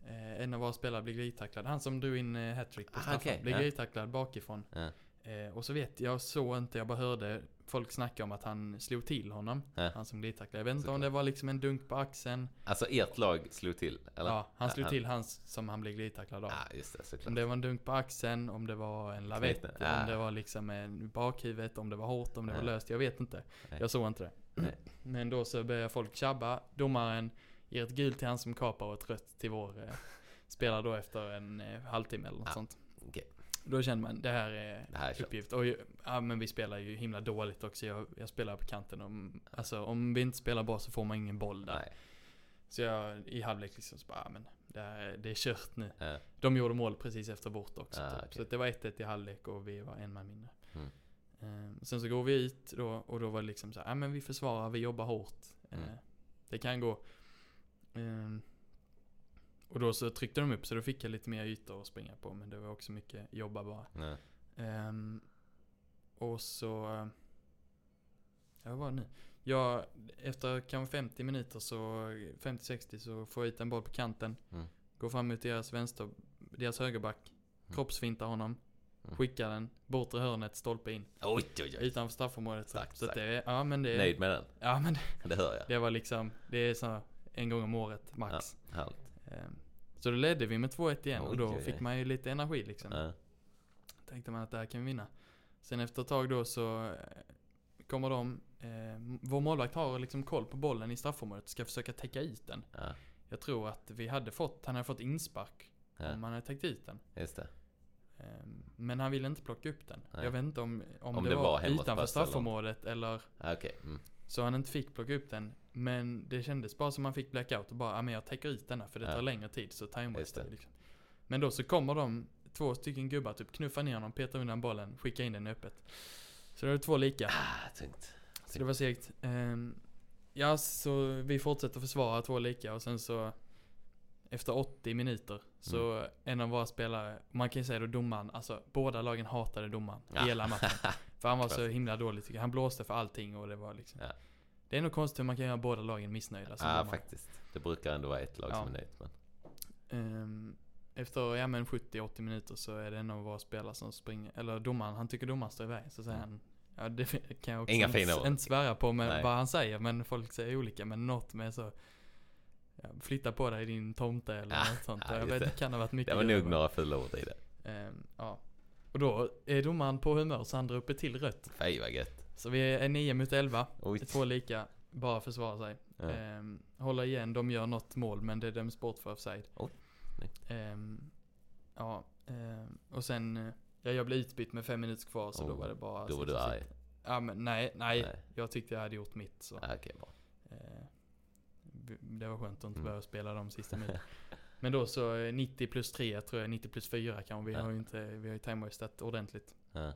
eh, en av våra spelare blir glidtacklad. Han som drog in eh, hattrick på Ah, straffen. okej, blir ja. glidtacklad bakifrån. Ja. Eh, och så vet jag, såg inte, jag bara hörde folk snacka om att han slog till honom. Ja. Han som glidtacklade. Jag vet inte om det var liksom en dunk på axeln. Alltså ert lag slog till, eller? Ja, han slog Ja, till hans som han blev glidtacklad av. Ja, just det, såklart. Om det var en dunk på axeln, om det var en lavett. Ja. om det var liksom en bakhuvudet, om det var hårt, om det var löst. Jag vet inte. Nej. Jag såg inte det. Nej. Men då så börjar folk tjabba. Domaren ger ett gult till han som kapar och ett rött till vår eh, spelare då efter en eh, halvtimme eller något sånt. okej. Då känner man, det här är Det här är uppgift. Och ja, men vi spelar ju himla dåligt också. Jag, jag spelar på kanten. Om, alltså om vi inte spelar bra så får man ingen boll där. Nej. Så jag i halvlek liksom så bara, ja, men det, här, det är kört nu. Ja. De gjorde mål precis efter vårt också. Ah, typ. okej. Så det var 1-1 i halvlek och vi var en man mindre. Mm. Eh, sen så går vi ut då, och då var det liksom så här, ja men vi försvarar, vi jobbar hårt. Mm. Det kan gå. Eh, och då så tryckte de upp så då fick jag lite mer ytor att springa på. Men det var också mycket jobba bara. Ja. Ehm, och så... Ja, vad var det nu? Jag, efter kanske 50 minuter så, 50-60 så får jag ut en boll på kanten. Mm. Går fram mot deras vänster, deras högerback. Mm. Kroppsfintar honom. Mm. Skickar den, bortre hörnet, stolpe in. Oj, oj, oj. Utanför straffområdet. Så, Starkt, så starkt. det ja men det Nöjd med den? Ja men det, Det hör jag. det var liksom, det är så en gång om året max. Härligt. Ehm, så då ledde vi med 2-1 igen och då oj, oj. fick man ju lite energi liksom. Ja. Tänkte man att det här kan vi vinna. Sen efter ett tag då så eh, kommer de, eh, vår målvakt har liksom koll på bollen i straffområdet, ska försöka täcka ut den. Ja. Jag tror att vi hade fått, han hade fått inspark Ja. om han hade täckt ut den. Just det. Ehm, Men han ville inte plocka upp den. Nej. Jag vet inte om, om, Om det, det var, var utanför pass eller- straffområdet eller Ja, Okej. Mm. så han inte fick plocka upp den. Men det kändes bara som han fick blackout och bara, ja men jag täcker ut denna för det Ja. tar längre tid så det. vi liksom. Men då så kommer de, två stycken gubbar, typ knuffar ner honom, petar undan bollen, skickar in den öppet. Så det är två lika. Ah, tungt. Så det var segt. Ehm, ja, så vi fortsätter försvara två lika och sen så efter 80 minuter så Mm. en av våra spelare, man kan ju säga då domaren, alltså båda lagen hatade domaren Ja. hela matchen. För han var så himla dålig tycker jag. Han blåste för allting och det var liksom. Ja. Det är nog konstigt hur man kan göra båda lagen missnöjda Ja, faktiskt. Det brukar ändå vara ett lag Ja. som är nöjt. Men... Ehm, efter ja, men 70-80 minuter så är det en av våra spelare som springer, eller domaren, han tycker domaren står i vägen. Så säger Mm. han, ja det kan jag också Inga inte, fina ord. inte svära på med Nej. vad han säger, men folk säger olika. Men något med så, ja, flytta på dig din tomte eller Ja, något sånt. ja, jag vet, det. kan ha varit mycket Det var nog några fula ord i det. Ehm, ja. Och då är domaren på humör så han drar upp ett till rött. Fej vad gött. Så vi är 9 mot 11. Oj. Två lika, bara försvara sig. Ja. Ehm, hålla igen, de gör något mål men det döms bort för offside. Oj. Ehm, ja, ehm, och sen, eh, ja, jag blev utbytt med fem minuter kvar så då Oh, var det bara... Då var du arg. Ja men nej, nej, Nej. Jag tyckte jag hade gjort mitt så. Ja, Okej, bra. Eh, det var skönt att inte Mm. behöva spela de sista minuterna. Men då så eh, 90 plus 3 tror jag, 90 plus 4 kanske. Vi Ja. har ju inte, vi har ju timewasteat ordentligt. Ja.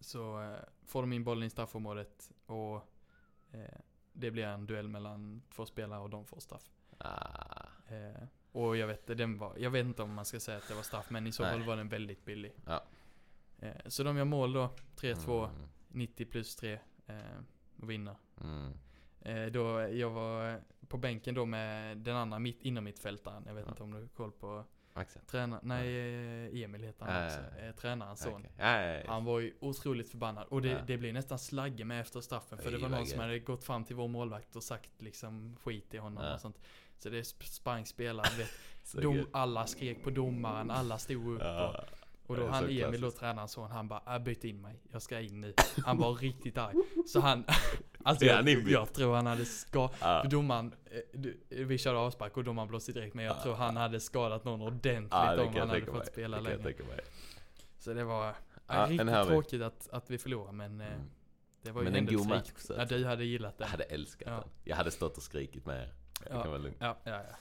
Så eh, får de in bollen i straffområdet och eh, det blir en duell mellan två spelare och de får straff. Ah, Eh, och jag vet, den var, jag vet inte om man ska säga att det var straff, men i så fall var den väldigt billig. Ja. Så de gör mål då, 3-2, Mm, 90 plus 3 eh, och vinner. mm. Då, jag var på bänken då med den andra mitt, inom mittfältaren. Jag vet Ja. inte om du har koll på Axel. tränaren. Nej, eh, Emil heter han också. ja. Eh, tränarens son. Ja, ja. Han var ju otroligt förbannad. Och det, Ja. det blev nästan slagge med efter straffen. För det var någon som hade gått fram till vår målvakt och sagt liksom skit i honom och sånt. Så det sp- sprang spelare, du vet. Så Dom, gött. alla skrek på domaren, alla stod upp. Och. Och det då han Emil då, tränarens son, han bara äh, byt in mig. Jag ska in nu. Han var riktigt arg. Så han, alltså jag, jag tror han hade ska, Ja. för domaren, eh, du- vi körde avspark och domaren blåste direkt men jag Ja. tror han hade skadat någon ordentligt det om jag han hade fått mig. spela Det jag längre. Så det var en riktigt tråkigt att, att vi förlorade men eh, Mm. det var ju Men en god match. Ja, du hade gillat Jag den. hade älskat Ja. den. Jag hade stått och skrikit med er. Det Ja, ja, ja. ja.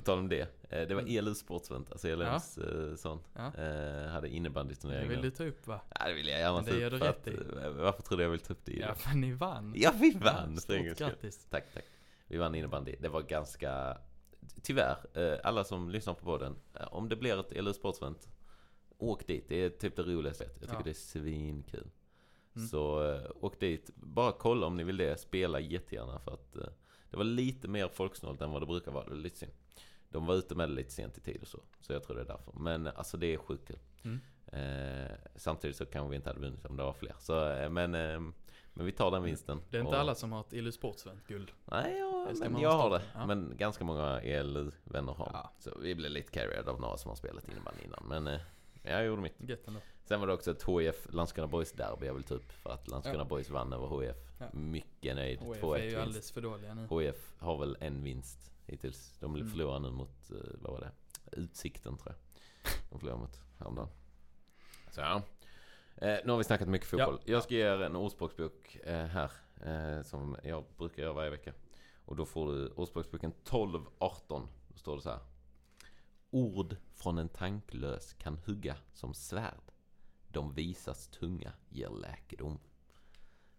På tal om det. eh, Det var Mm. ELUs sportsvent, alltså ELUs eh, sån. Ja. Eh, hade Det innebandyturnering. vill du ta upp va? Ja, det vill jag gärna det ta upp för att, Varför tror du jag vill ta upp det? Ja, Ja, för ni vann. ja vi vann! för Stort grattis. Tack, tack. Vi vann innebandy. Det var ganska... Tyvärr, alla som lyssnar på podden. Om det blir ett ELU sportsvent, åk dit. Det är typ det roligaste. Jag tycker Ja. det är svinkul. Mm. Så åk dit. Bara kolla om ni vill det. Spela jättegärna för att det var lite mer folksnålt än vad det brukar vara. Det var lite synd. De var ute med det lite sent i tid och så. Så jag tror det är därför. Men alltså det är sjukt kul. Mm. Eh, samtidigt så kanske vi inte hade vunnit om det var fler. Så, eh, men, eh, men vi tar den vinsten. Det är inte Och- alla som har ett Illu Sportsvent-guld. Nej, ja, men jag har det. Ja. Men ganska många ELU-vänner har Ja. Så vi blev lite carried av några som har spelat innebandy innan. Men eh, jag gjorde mitt. Gött ändå. Sen var det också ett HIF Landskrona Boys derby jag vill ta upp. För att Landskrona Ja. Boys vann över HIF. Ja. Mycket nöjd. 2-1 är ju alldeles för dåliga nu. HIF har väl en vinst hittills. De Mm. nu mot, eh, vad var det? Utsikten tror jag. De förlorar mot häromdagen. Så ja. Eh, nu har vi snackat mycket fotboll. Ja. Jag ska ge er en ordspråksbok eh, här. Eh, som jag brukar göra varje vecka. Och då får du ordspråksboken 12-18. Då står det så här. Ord från en tanklös kan hugga som svärd. De visas tunga ger läkedom.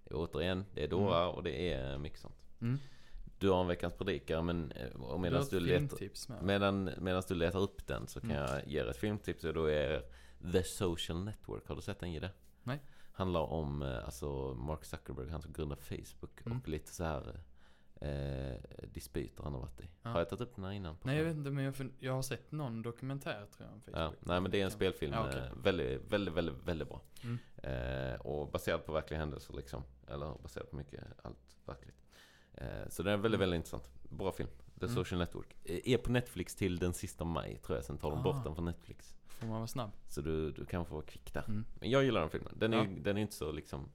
Det är återigen, det är dårar och det är mycket sånt. Mm. Du har en veckans predikare men eh, och Du medan du, letar, medan, medan du letar upp den så kan Mm. jag ge er ett filmtips och då är The Social Network. Har du sett den Gide? Nej. Handlar om eh, alltså Mark Zuckerberg, han som grundade Facebook Mm. och lite så här eh, dispyter han har varit i. Ja. Har jag tagit upp den här innan? på Nej jag vet inte men jag, jag har sett någon dokumentär tror jag om Ja, Facebook. nej men det är en spelfilm. Ja, eh, väldigt, väldigt, väldigt, väldigt bra. Mm. Eh, och baserad på verkliga händelser liksom. Eller baserad på mycket, allt verkligt. Eh, så den är väldigt, Mm. väldigt intressant. Bra film. The Mm. Social Network. Eh, är på Netflix till den sista maj tror jag. Sen tar de Ah. bort den från Netflix. Får man vara snabb. Så du, du kan få vara kvick där. Mm. Men jag gillar den filmen. Den är, Ja. den är inte så liksom...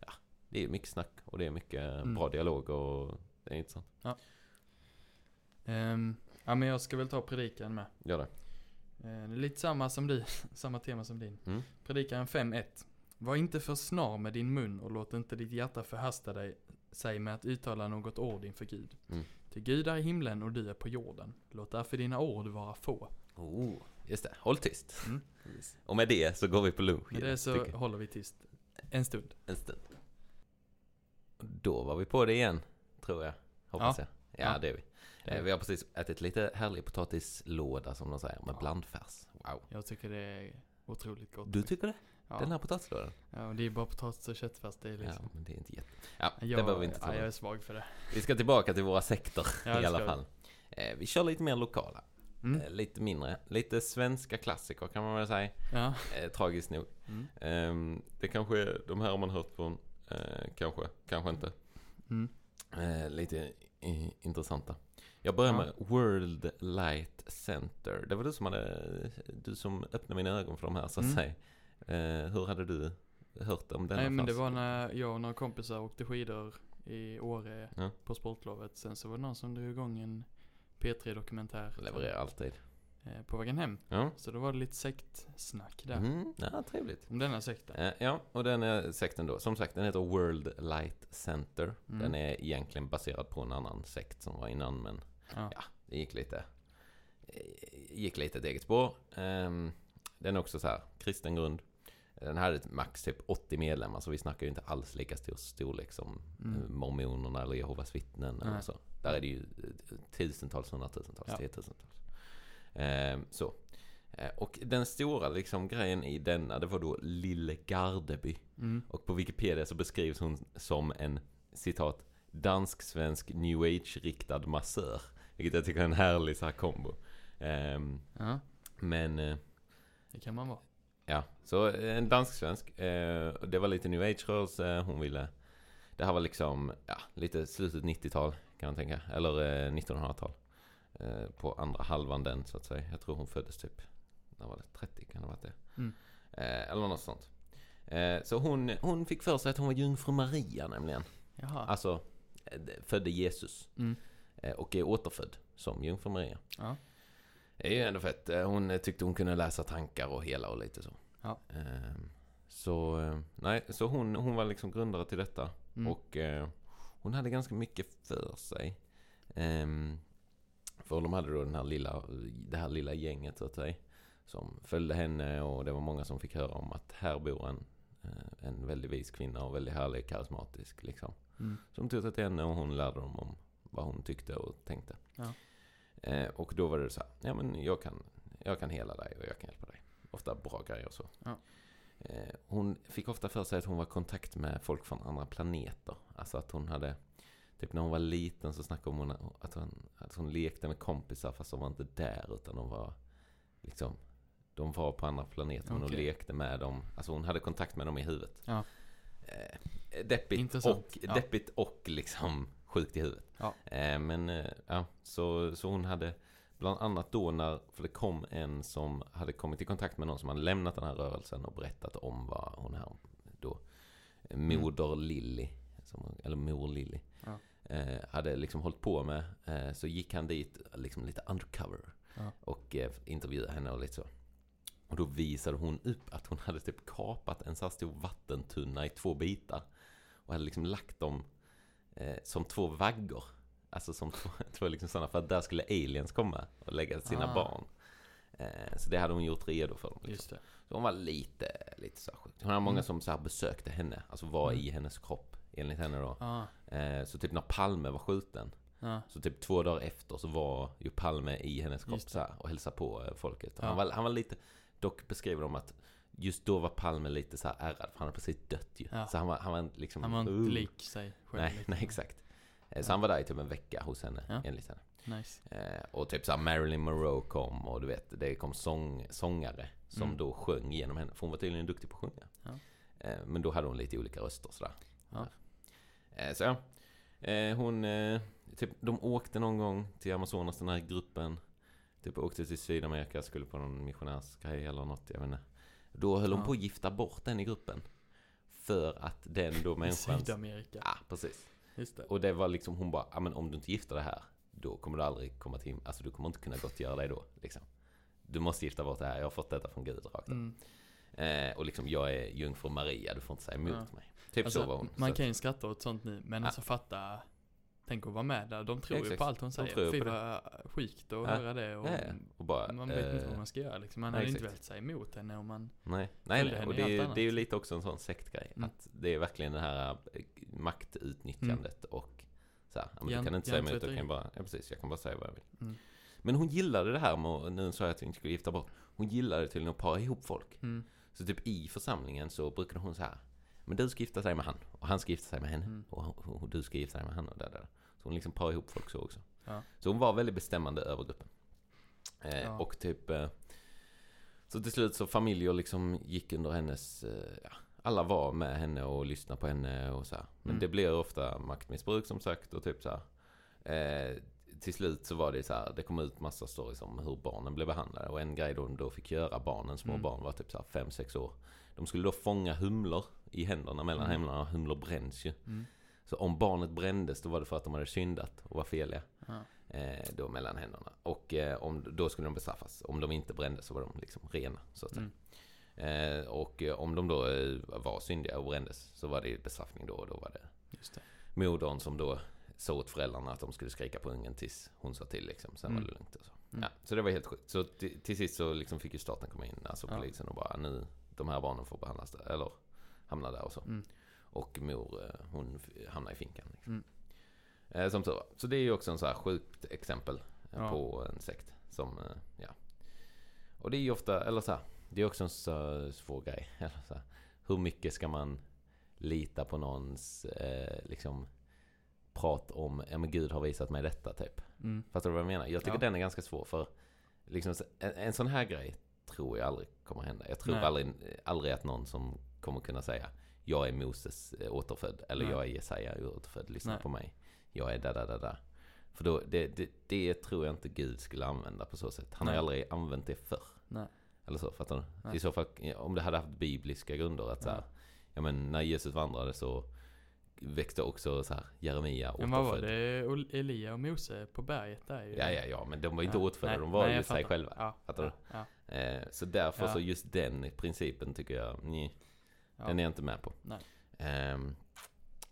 Ja, det är mycket snack och det är mycket Mm. bra dialog och det är intressant. Ehm, ja men jag ska väl ta predikan med. Gör det. Eh, det är lite samma som du, samma tema som din. Mm. Predikan 5.1. Var inte för snar med din mun och låt inte ditt hjärta förhasta dig sig med att uttala något ord inför Gud. Mm. Till Gud är i himlen och du är på jorden. Låt därför dina ord vara få. Oh, just det. Håll tyst. Mm. Och med det så går vi på lunch. Med det så tycker håller vi tyst en stund. En stund. Då var vi på det igen, tror jag. Hoppas Ja. jag. Ja, Ja. det är vi. Det Eh, vi. Vi har precis ätit lite härlig potatislåda som de säger, med Ja. blandfärs. Wow. Jag tycker det är otroligt gott. Du tycker det? Ja. Den här potatislådan? ja, och det är bara potatis och köttfärs. Det är Ja, liksom. men det är inte jätte... Ja, det jag, behöver vi inte ta ja, jag är svag för det. Vi ska tillbaka till våra sekter Ja, det i alla ska vi. fall. Eh, vi kör lite mer lokala. Mm. Eh, lite mindre. Lite svenska klassiker kan man väl säga. Ja. Eh, tragiskt nog. Mm. Ehm, det kanske är, de här har man hört från, kanske, kanske inte. Mm. Lite intressanta. Jag börjar Ja. med World Light Center. Det var du som hade, du som öppnade mina ögon för de här så att Mm. säga. Eh, hur hade du hört om denna Nej men det var när jag och några kompisar åkte skidor i Åre Ja. på sportlovet. Sen så var det någon som drog igång en P3-dokumentär Levererar alltid. eh, på vägen hem. Ja. Så då var det lite sektsnack där. Mm, ja, trevligt. Om denna sekten. Eh, ja, och den är sekten då. Som sagt, den heter World Light Center. Mm. Den är egentligen baserad på en annan sekt som var innan, men Ja. ja, det gick lite, gick lite ett eget spår. Ehm, den är också så här, kristen grund. Den hade ett max typ 80 medlemmar, så vi snackar ju inte alls lika stor storlek som Mm. eh, mormonerna eller Jehovas vittnen eller så. Där är det ju eh, tusentals, hundratusentals, Ja. tiotusentals. Ehm, så. Eh, Och den stora liksom grejen i denna, det var då Lille Gardeby. Mm. Och på Wikipedia så beskrivs hon som en, citat, dansk-svensk new age-riktad massör. Vilket jag tycker är en härlig så här kombo. Ehm, Ja, men, eh, det kan man vara. Ja, så en dansk-svensk. Eh, det var lite new age-rörelse, hon ville... Det här var liksom, ja, lite slutet 90-tal kan man tänka. Eller eh, 1900-tal. Eh, på andra halvan den så att säga. Jag tror hon föddes typ, när var det? 30 kan det ha varit det. Mm. Eh, eller något sånt. Eh, så hon, hon fick för sig att hon var jungfru Maria nämligen. Jaha. Alltså, eh, födde Jesus. Mm. Eh, Och är återfödd som jungfru Maria. Ja. Är ju ändå fett. Eh, Hon eh, tyckte hon kunde läsa tankar och hela och lite så. Ja. Ehm, Så, eh, nej, så hon, hon var liksom grundare till detta. Mm. Och hon hade ganska mycket för sig. Ehm, för de hade då den här lilla, det här lilla gänget så att säga. Som följde henne och det var många som fick höra om att här bor en, en väldigt vis kvinna och väldigt härlig, karismatisk liksom. Mm. De tog sig till henne och hon lärde dem om vad hon tyckte och tänkte. Ja. Eh, och då var det så här, ja men jag kan, jag kan hela dig och jag kan hjälpa dig. Ofta bra grejer och så. Ja. Eh, hon fick ofta för sig att hon var i kontakt med folk från andra planeter. Alltså att hon hade, typ när hon var liten så snackade hon om att hon, att hon lekte med kompisar fast de var inte där utan de var liksom de var på andra planeter men hon lekte med dem. Alltså hon hade kontakt med dem i huvudet. Ja. Eh, deppigt, Intressant. och, Ja. deppigt och liksom sjukt i huvudet. Ja. Eh, men eh, ja, så, så hon hade bland annat då när, för det kom en som hade kommit i kontakt med någon som hade lämnat den här rörelsen och berättat om vad hon här då, eh, Mm. Moder Lilly, som, hon- eller Mor Lilly, Ja. hade liksom hållit på med. Så gick han dit liksom lite undercover Ja. och intervjuade henne och lite så. Och då visade hon upp att hon hade typ kapat en så här stor vattentunna i två bitar. Och hade liksom lagt dem som två vaggor. Alltså som två, två liksom sådana, för att där skulle aliens komma och lägga sina Ah. barn. Eh, så det hade hon gjort redo för dem. Liksom. Just det. Så hon var lite, lite så sjuk. Hon hade många Mm. som så här besökte henne, alltså var Mm. i hennes kropp, enligt henne då. Ja. Eh, så typ när Palme var skjuten, Ja. så typ två dagar efter så var ju Palme i hennes kropp så här, och hälsade på eh, folket. Ja. Han, var, han var lite, dock beskriver de att just då var Palme lite så här ärrad, för han hade precis dött ju. Ja. Så han var, han var liksom... Han var inte uh. lik sig själv. Nej, nej exakt. Eh, Så Ja. han var där i typ en vecka hos henne, Ja. enligt henne. Nice. Eh, och typ såhär Marilyn Monroe kom och du vet, det kom sång, sångare som Mm. då sjöng genom henne. För hon var tydligen duktig på att sjunga. Ja. Eh, men då hade hon lite olika röster sådär. Ja. Eh, så ja. Hon, typ, de åkte någon gång till Amazonas, den här gruppen. Typ åkte till Sydamerika, skulle på någon missionärsgrej eller något, jag vet inte. Då höll hon Ja. på att gifta bort den i gruppen. För att den då människan... Sydamerika. Ja, precis. Just det. Och det var liksom, hon bara, ja men om du inte gifter det här, då kommer du aldrig komma till, alltså du kommer inte kunna gottgöra dig då, liksom. Du måste gifta bort det här, jag har fått detta från Gud rakt. Mm. eh, Och liksom, jag är jungfru Maria, du får inte säga emot Ja. mig. Typ Alltså, så var hon. Man så, kan ju skratta åt sånt nu, men Ja. alltså fatta Tänk att vara med där, de tror ju Exakt. på allt hon säger. Fy vad sjukt att Ja. höra det och ja, ja. och bara, man vet inte eh, vad man ska göra liksom. Man hade inte velat säga emot henne om man Nej, nej, nej. och det är, ju, det är ju lite också en sån sektgrej. Mm. Att det är verkligen det här eh, maktutnyttjandet och så här, men Hjärn- du kan inte säga emot, jag kan bara, ja precis, jag kan bara säga vad jag vill. Mm. Men hon gillade det här med, nu sa jag att vi inte skulle gifta bort, hon gillade tydligen att para ihop folk. mm. Så typ i församlingen så brukade hon så här. Men du ska gifta sig med han och han ska gifta sig med henne Mm. och, och, och du ska gifta dig med han och där, där. Hon liksom parade ihop folk så också. Ja. Så hon var väldigt bestämmande över gruppen. Eh, Ja. Och typ eh, Så till slut så familjer liksom gick under hennes eh, ja, Alla var med henne och lyssnade på henne och så här. Men Mm. det blir ofta maktmissbruk som sagt och typ så här. eh, till slut så var det så här, det kom ut massa stories om hur barnen blev behandlade. Och en grej de då fick göra, barnen, små Mm. barn var typ så här 5-6 år. De skulle då fånga humlor i händerna, mellan Mm. händerna. Humlor bränns ju. Mm. Så om barnet brändes, då var det för att de hade syndat och var feliga. Ja. Eh, då mellan händerna. Och eh, om, då skulle de bestraffas. Om de inte brändes så var de liksom rena, så att säga. Mm. Eh, och om de då var syndiga och brändes så var det bestraffning då och då var det Just det. modern som då sa åt föräldrarna att de skulle skrika på ungen tills hon sa till liksom. Sen Mm. var det lugnt och så. Mm. Ja, så det var helt sjukt. Så till, till sist så liksom fick ju staten komma in, alltså Ja. polisen och bara nu, de här barnen får behandlas där, eller hamna där och så. Mm. Och mor, eh, hon hamnade i finkan. Liksom. Mm. Eh, som tur var. Så det är ju också en så här sjukt exempel eh, Ja. på en sekt som, ja. Och det är ju ofta, eller så här, det är också en så svår grej. Eller så här, hur mycket ska man lita på någons, eh, liksom, prat om, ja men Gud har visat mig detta typ. Mm. Fattar du vad jag menar? Jag tycker Ja. den är ganska svår för, liksom, en, en sån här grej tror jag aldrig kommer hända. Jag tror aldrig, aldrig att någon som kommer kunna säga jag är Moses eh, återfödd eller Nej. jag är Jesaja återfödd, lyssna Nej. på mig. Jag är da da da da. För då, det, det, det tror jag inte Gud skulle använda på så sätt. Han har Nej. aldrig använt det förr. Nej. Eller så, fattar du? I så fall, om det hade haft bibliska grunder att så här, Ja. men när Jesus vandrade så växte också så här Jeremia Men vad var återfödd. det Elia och Mose på berget där ju? Ja, ja, ja, men de var inte Ja. återfödda, Nej, de var nej, ju sig själva. Ja, Fattar ja, du? Ja, Eh, så därför så just den principen tycker jag, nej, ja. den är jag inte med på. Ehm,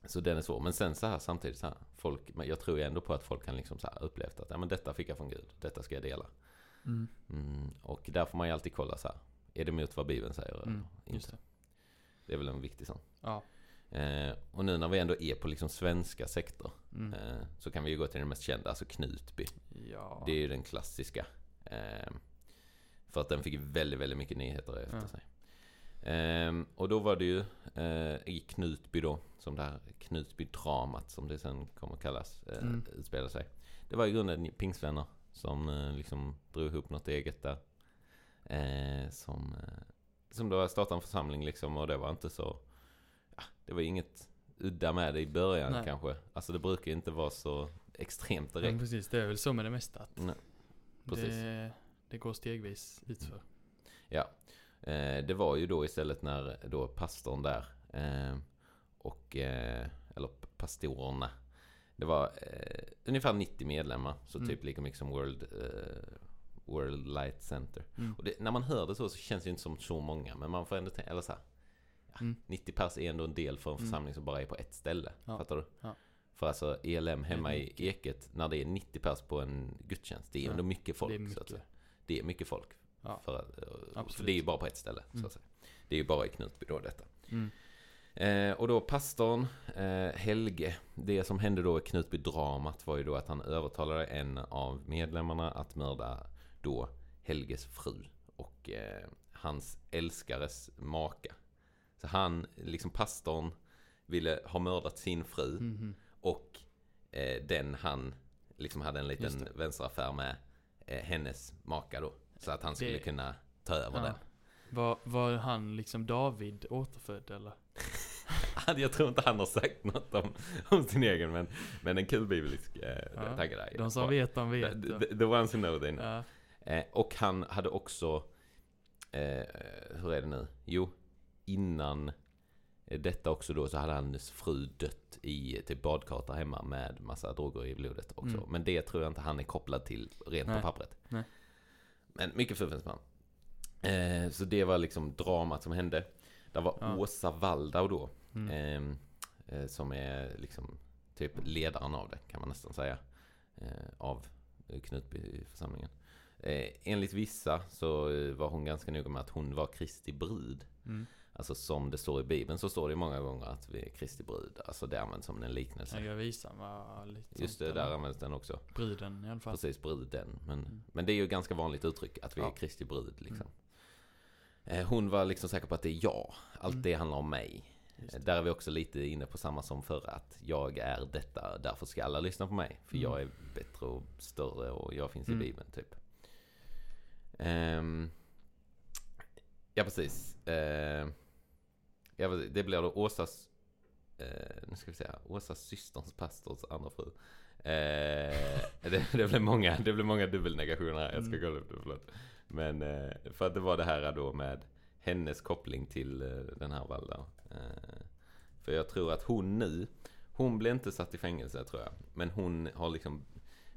så den är svår. Men sen så här samtidigt så här, folk, jag tror ändå på att folk kan liksom så här upplevt att ja, men detta fick jag från Gud, detta ska jag dela. Mm. Mm, och där får man ju alltid kolla så här, är det mot vad Bibeln säger eller Mm, inte? det. Det är väl en viktig sån. Ja. Eh, och nu när vi ändå är på liksom svenska sektor Mm. eh, så kan vi ju gå till den mest kända, alltså Knutby. Ja. Det är ju den klassiska. Eh, för att den fick väldigt, väldigt mycket nyheter efter sig. Ehm, och då var det ju eh, i Knutby då, som det här Knutby-dramat som det sen kommer kallas, eh, Mm. utspelade sig. Det var i grunden pingstvänner som eh, liksom drog ihop något eget där. Eh, som, eh, som då startade en församling liksom och det var inte så, ja, det var inget udda med det i början Nej. kanske. Alltså det brukar ju inte vara så extremt direkt. Men precis, det är väl så med det mesta. Att Nej, precis. det, det går stegvis utför. Ja, det var ju då istället när då pastorn där eh, och, eh, eller pastorerna, det var eh, ungefär 90 medlemmar, så Mm. typ lika mycket som World, eh, World Light Center. Mm. Och det, när man hör det så, så känns det inte som så många, men man får ändå tänka, eller så här, ja, Mm. 90 pers är ändå en del för en Mm. församling som bara är på ett ställe. Ja. Fattar du? Ja. För alltså ELM hemma i Eket, när det är 90 pers på en gudstjänst, det är ändå mycket folk. det är Så att mycket. Det är mycket folk. Ja. För, att- för det är ju bara på ett ställe. Så Mm. att säga. Det är ju bara i Knutby då detta. Mm. Eh, och då pastorn eh, Helge, det som hände då i Knutby-dramat var ju då att han övertalade en av medlemmarna att mörda då Helges fru och eh, hans älskares maka. Så han, liksom pastorn, ville ha mördat sin fru Mhm. och eh, den han liksom hade en liten vänsteraffär med eh, hennes maka då. Så att han skulle Det- kunna ta över Ja. den. Var, var han liksom David återfödd eller? Jag tror inte han har sagt något om, om sin egen, men, men en kul biblisk eh, Ja. tanke där. De som vet, de vet. The, the, the ones who know they know. Ja. Eh, och han hade också, eh, hur är det nu? Jo, innan detta också då så hade hans fru dött i typ badkar där hemma med massa droger i blodet också. Mm. Men det tror jag inte han är kopplad till rent Nej. på pappret. Nej. Men mycket fuffens man. Eh, så det var liksom dramat som hände. Där var Ja. Åsa Waldau då. Mm. Ehm, eh, som är liksom typ ledaren av det kan man nästan säga. Eh, av Knutbyförsamlingen. Eh, enligt vissa så eh, var hon ganska noga med att hon var Kristi brud. Mm. Alltså som det står i Bibeln så står det många gånger att vi är Kristi brud. Alltså det används som en liknelse. Jag visar var lite Just det, där används den också. Bruden i alla fall. Precis, bruden. Men, Mm. men det är ju ganska vanligt uttryck att vi är Ja. Mm. Kristi brud liksom. Eh, Hon var liksom säker på att det är jag. Allt Mm. det handlar om mig. Eh. Där är vi också lite inne på samma som förra, att jag är detta, därför ska alla lyssna på mig. För Mm. jag är bättre och större och jag finns Mm. i Bibeln, typ. Ehm, ja, precis. Ehm, precis. det blir då Åsas eh, nu ska vi se här, Åsa systerns pastors andra fru. Eh, det, det, blev många, det blev många dubbelnegationer här, jag ska Mm. kolla upp det, förlåt. Men eh, för att det var det här då med hennes koppling till eh, den här Waldau. Eh, för jag tror att hon nu, hon blev inte satt i fängelse tror jag. Men hon har liksom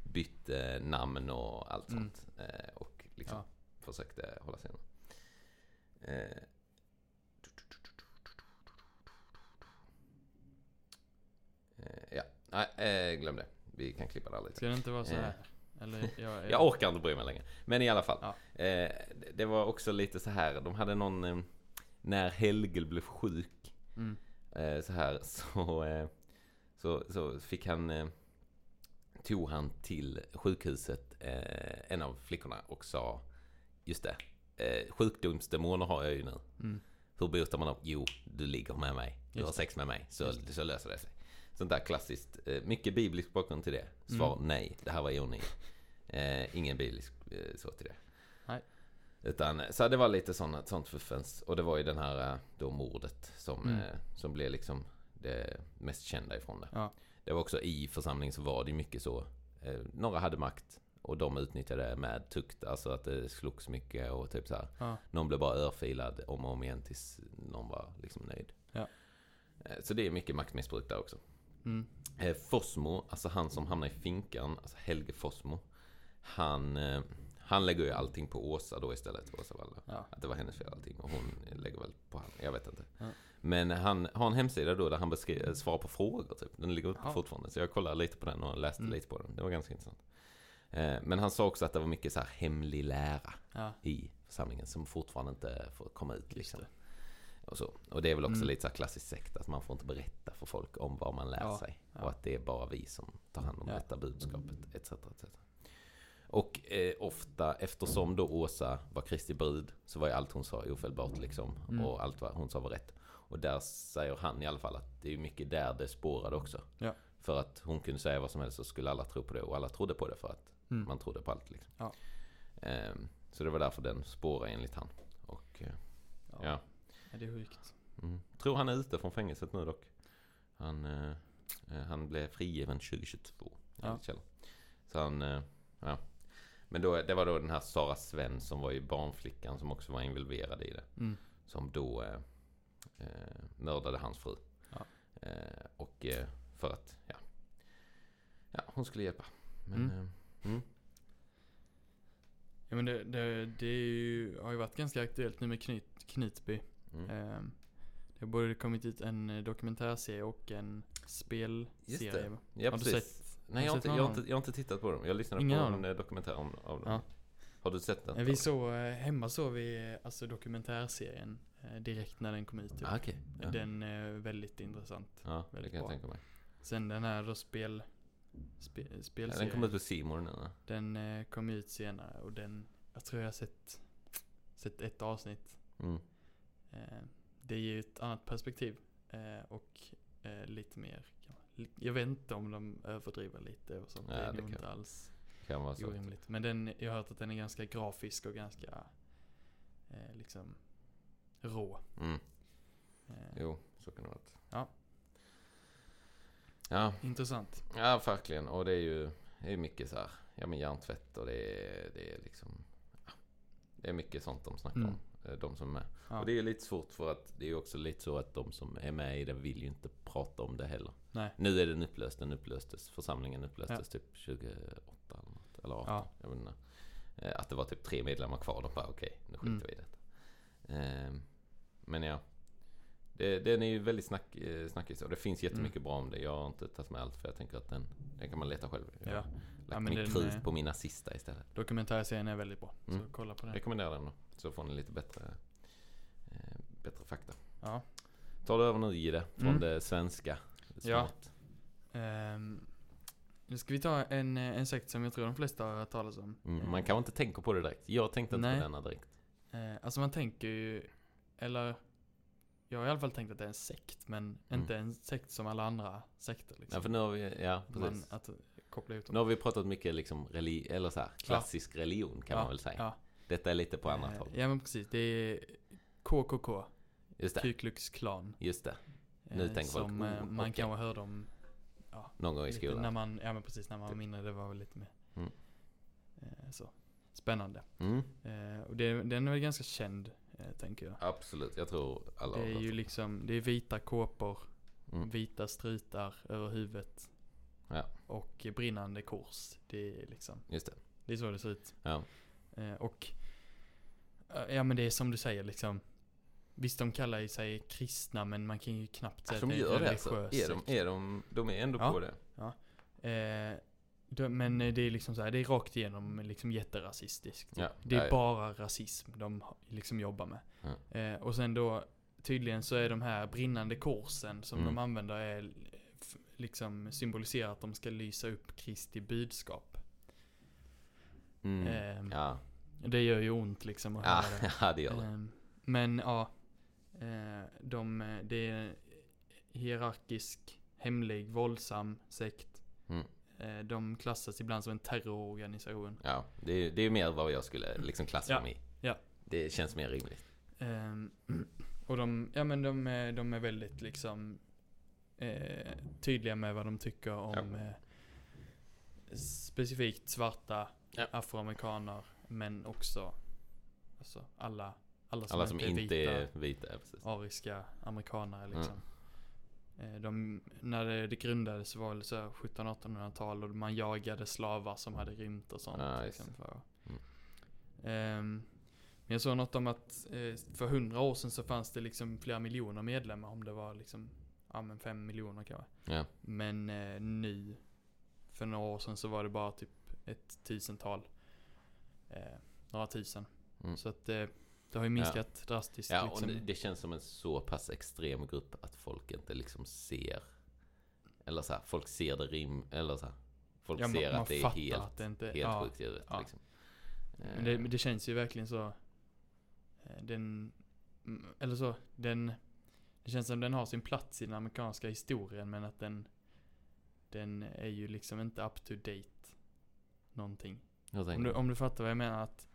bytt eh, namn och allt Mm. sånt. Och liksom Ja. försökte hålla sig. Eh, ja, nej, eh, glöm det. Vi kan klippa det lite. Ska det inte vara så Eh. här? Eller, jag, Jag orkar inte bry mig längre. Men i alla fall. Ja. Eh, det- var också lite så här. De hade någon... Eh, när Helge blev sjuk. Mm. Eh, så här. Så, eh, så, så fick han... Eh, tog han till sjukhuset. Eh, en av flickorna. Och sa. Just det. Eh, sjukdomsdemoner har jag ju nu. Mm. Hur botar man upp? Jo, du ligger med mig. Du Just har sex med mig. Så, så löser det sig. Sånt där klassiskt. Eh, mycket biblisk bakgrund till det. Svar Mm. nej. Det här var ironi. Eh, ingen biblisk eh, så till det. Nej. Utan, så det var lite sånt, sånt fuffens. Och det var ju den här eh, då mordet som, Mm. eh, som blev liksom det mest kända ifrån det. Ja. Det var också i församlingen så var det mycket så. Eh, några hade makt och de utnyttjade med tukt. Alltså att det slogs mycket och typ så här. Ja. Någon blev bara örfilad om och om igen tills någon var liksom nöjd. Ja. Eh, Så det är mycket maktmissbruk där också. Mm. Eh, Fossmo, alltså han som hamnar i finkan, alltså Helge Fossmo. Han, eh, han lägger ju allting på Åsa då istället, Åsa Wallner. Ja. Att det var hennes fel allting och hon lägger väl på han, jag vet inte. Ja. Men han har en hemsida då där han beskri- svarar på frågor typ. Den ligger uppe Ja. fortfarande. Så jag kollade lite på den och läste Mm. lite på den. Det var ganska intressant. Eh, Men han sa också att det var mycket så här hemlig lära i församlingen som fortfarande inte får komma ut liksom. Och, så. och det är väl också Mm. lite så här klassisk sekt att man får inte berätta för folk om vad man lär Ja, sig. ja. Och att det är bara vi som tar hand om Ja. detta budskapet etc. etc. Och eh, ofta eftersom då Åsa var Kristi brud så var ju allt hon sa ofelbart liksom. Mm. Och allt vad hon sa var rätt. Och där säger han i alla fall att det är mycket där det spårade också. Ja. För att hon kunde säga vad som helst så skulle alla tro på det. Och alla trodde på det för att Mm. man trodde på allt liksom. Ja. Ehm, så det var därför den spårade enligt han. Och eh, Ja. ja. Ja. Det är sjukt. Mm. Tror han är ute från fängelset nu dock. Han, eh, eh, han blev frigiven 2022. Ja. Så han, eh, ja. Men då, det var då den här Sara Sven som var ju barnflickan som också var involverad i det. Mm. Som då eh, eh, mördade hans fru. Ja. Eh, och för att, ja. Ja, hon skulle hjälpa. Men, Mm. mm. Ja men det, det, det är ju, har ju varit ganska aktuellt nu med Knut, Knutby. Mm. Ehm, det har både kommit ut en eh, dokumentärserie och en Just spelserie. det. Ja, Har du sett? Nej, jag har inte, jag, har inte, jag har inte tittat på dem. Jag lyssnade Ingen på en dem? dokumentär om, av dem. Ja. Har du sett den? Vi såg, eh, hemma såg vi eh, alltså dokumentärserien direkt när den kom ut. Typ. Ah, okej. Ja. Den är väldigt intressant. Ja, det Väldigt kan jag bra. tänka mig. Sen den här då spel, spe, Ja, spelserien. den kom ut på More nu. Den kom ut senare och den, jag tror jag har sett, sett ett avsnitt. Mm. Eh, det ger ett annat perspektiv. Eh, och eh, lite mer, jag vet inte om de överdriver lite och sånt. Nej, det är det nog inte alls Kan vara orimligt. Men den, jag har hört att den är ganska grafisk och ganska liksom rå. Mm. Jo, så kan det vara. Ja. Ja, Intressant. ja verkligen. Och det är ju det är mycket så här. Ja men hjärntvätt och det är, det är liksom. Ja, det är mycket sånt de snackar Mm. om. Eh, De som är med. Ja. Och det är lite svårt för att det är också lite så att de som är med i det vill ju inte prata om det heller. Nej. Nu är den upplöst. Den upplöstes. Församlingen upplöstes typ 2008 eller något. Eller 18. Ja. Jag vet inte. Eh, Att det var typ tre medlemmar kvar. De bara okej, nu skiter Mm. vi i detta. Ehm, Men ja. Det, den är ju väldigt snack, eh, snackis och det finns jättemycket Mm. bra om det. Jag har inte tagit med allt för jag tänker att den, den kan man leta själv. Ja. Lagt Ja, den, krut eh, på mina sista istället. Dokumentärserien är väldigt bra. Mm. Så kolla på den. Rekommenderar den då. Så får ni lite bättre, eh, bättre fakta. Ja. Tar du över nu Gide från Mm. det svenska. Ja. Smart. Ehm, nu ska vi ta en, eh, en sekt som jag tror de flesta har hört talas om. Mm, Eh, man kanske inte tänker på det direkt. Jag tänkte inte Nej. på denna direkt. Eh, alltså man tänker ju, eller jag har i alla fall tänkt att det är en sekt, men Mm. inte en sekt som alla andra sekter liksom. Ja, för nu har vi, ja precis. man, att koppla ihop dem. Nu har vi pratat mycket liksom reli- eller så här, klassisk religion kan Ja, man väl säga. Ja, Detta är lite på annat Eh, håll. Ja men precis, det är KKK, Just det. Ku Klux Klan. Just det. Nu Eh, tänker folk, Som eh, oh, man okej. kanske hörde om Någon gång i skolan. när man, ja men precis när man var Typ. mindre. Det var väl lite mer Mm. eh, så. Spännande. Mm, Eh, och det, den är väl ganska känd, eh, tänker jag. absolut, jag tror alla Det är ju om. liksom, det är vita kåpor, Mm. vita strutar över huvudet. Ja. Och brinnande kors. Det är liksom, Just det. det är så det ser ut. Ja. Eh, och, eh, ja men det är som du säger liksom. Visst de kallar sig kristna men man kan ju knappt säga Alltså, de att gör det alltså. Är de, är de, de är ändå Ja. på det. Eh, de, men eh, det är liksom så här, det är rakt igenom liksom jätterasistiskt. Ja. Det är ja, ja. bara rasism de liksom jobbar med. Eh, och sen då, tydligen så är de här brinnande korsen som Mm. de använder är liksom symboliserar att de ska lysa upp Kristi budskap. Mm. Ehm, Ja. Det gör ju ont liksom att Ja, höra det. ja, det gör det. Ehm, Men ja, eh, de, eh, det är hierarkisk, hemlig, våldsam sekt. Mm. Eh, De klassas ibland som en terrororganisation. Ja, det är, det är mer vad jag skulle liksom klassa Ja. dem i. Ja. Det känns mer rimligt. Ehm, Och de, ja men de de är väldigt liksom eh, tydliga med vad de tycker om eh, specifikt svarta Ja. afroamerikaner. Men också alltså, alla, alla som, Alla som inte är inte vita. är vita, ja, ariska amerikanare Mm. liksom. Eh, De, när det, det grundades var det så här 1700-1800-tal och man jagade slavar som hade rymt och sånt. Ja, just liksom, för. Mm. Ehm, men jag såg något om att eh, för hundra år sedan så fanns det liksom flera miljoner medlemmar. Om det var liksom, ja men fem miljoner kanske. Ja. Men eh, nu, för några år sedan så var det bara typ ett tusental. Eh, några tusen. Mm. Så att eh, det har ju minskat drastiskt. Ja, och liksom. det, det känns som en så pass extrem grupp att folk inte liksom ser Eller så här, folk ser det rim, eller så här, Folk Ja, ser man att det är helt, att det inte, helt ja, sjukt ja. liksom. Men det, men det känns ju verkligen så. eh, Den, mm, eller så, den, det känns som den har sin plats i den amerikanska historien men att den, den är ju liksom inte up to date. Någonting. Om du, om du fattar vad jag menar att,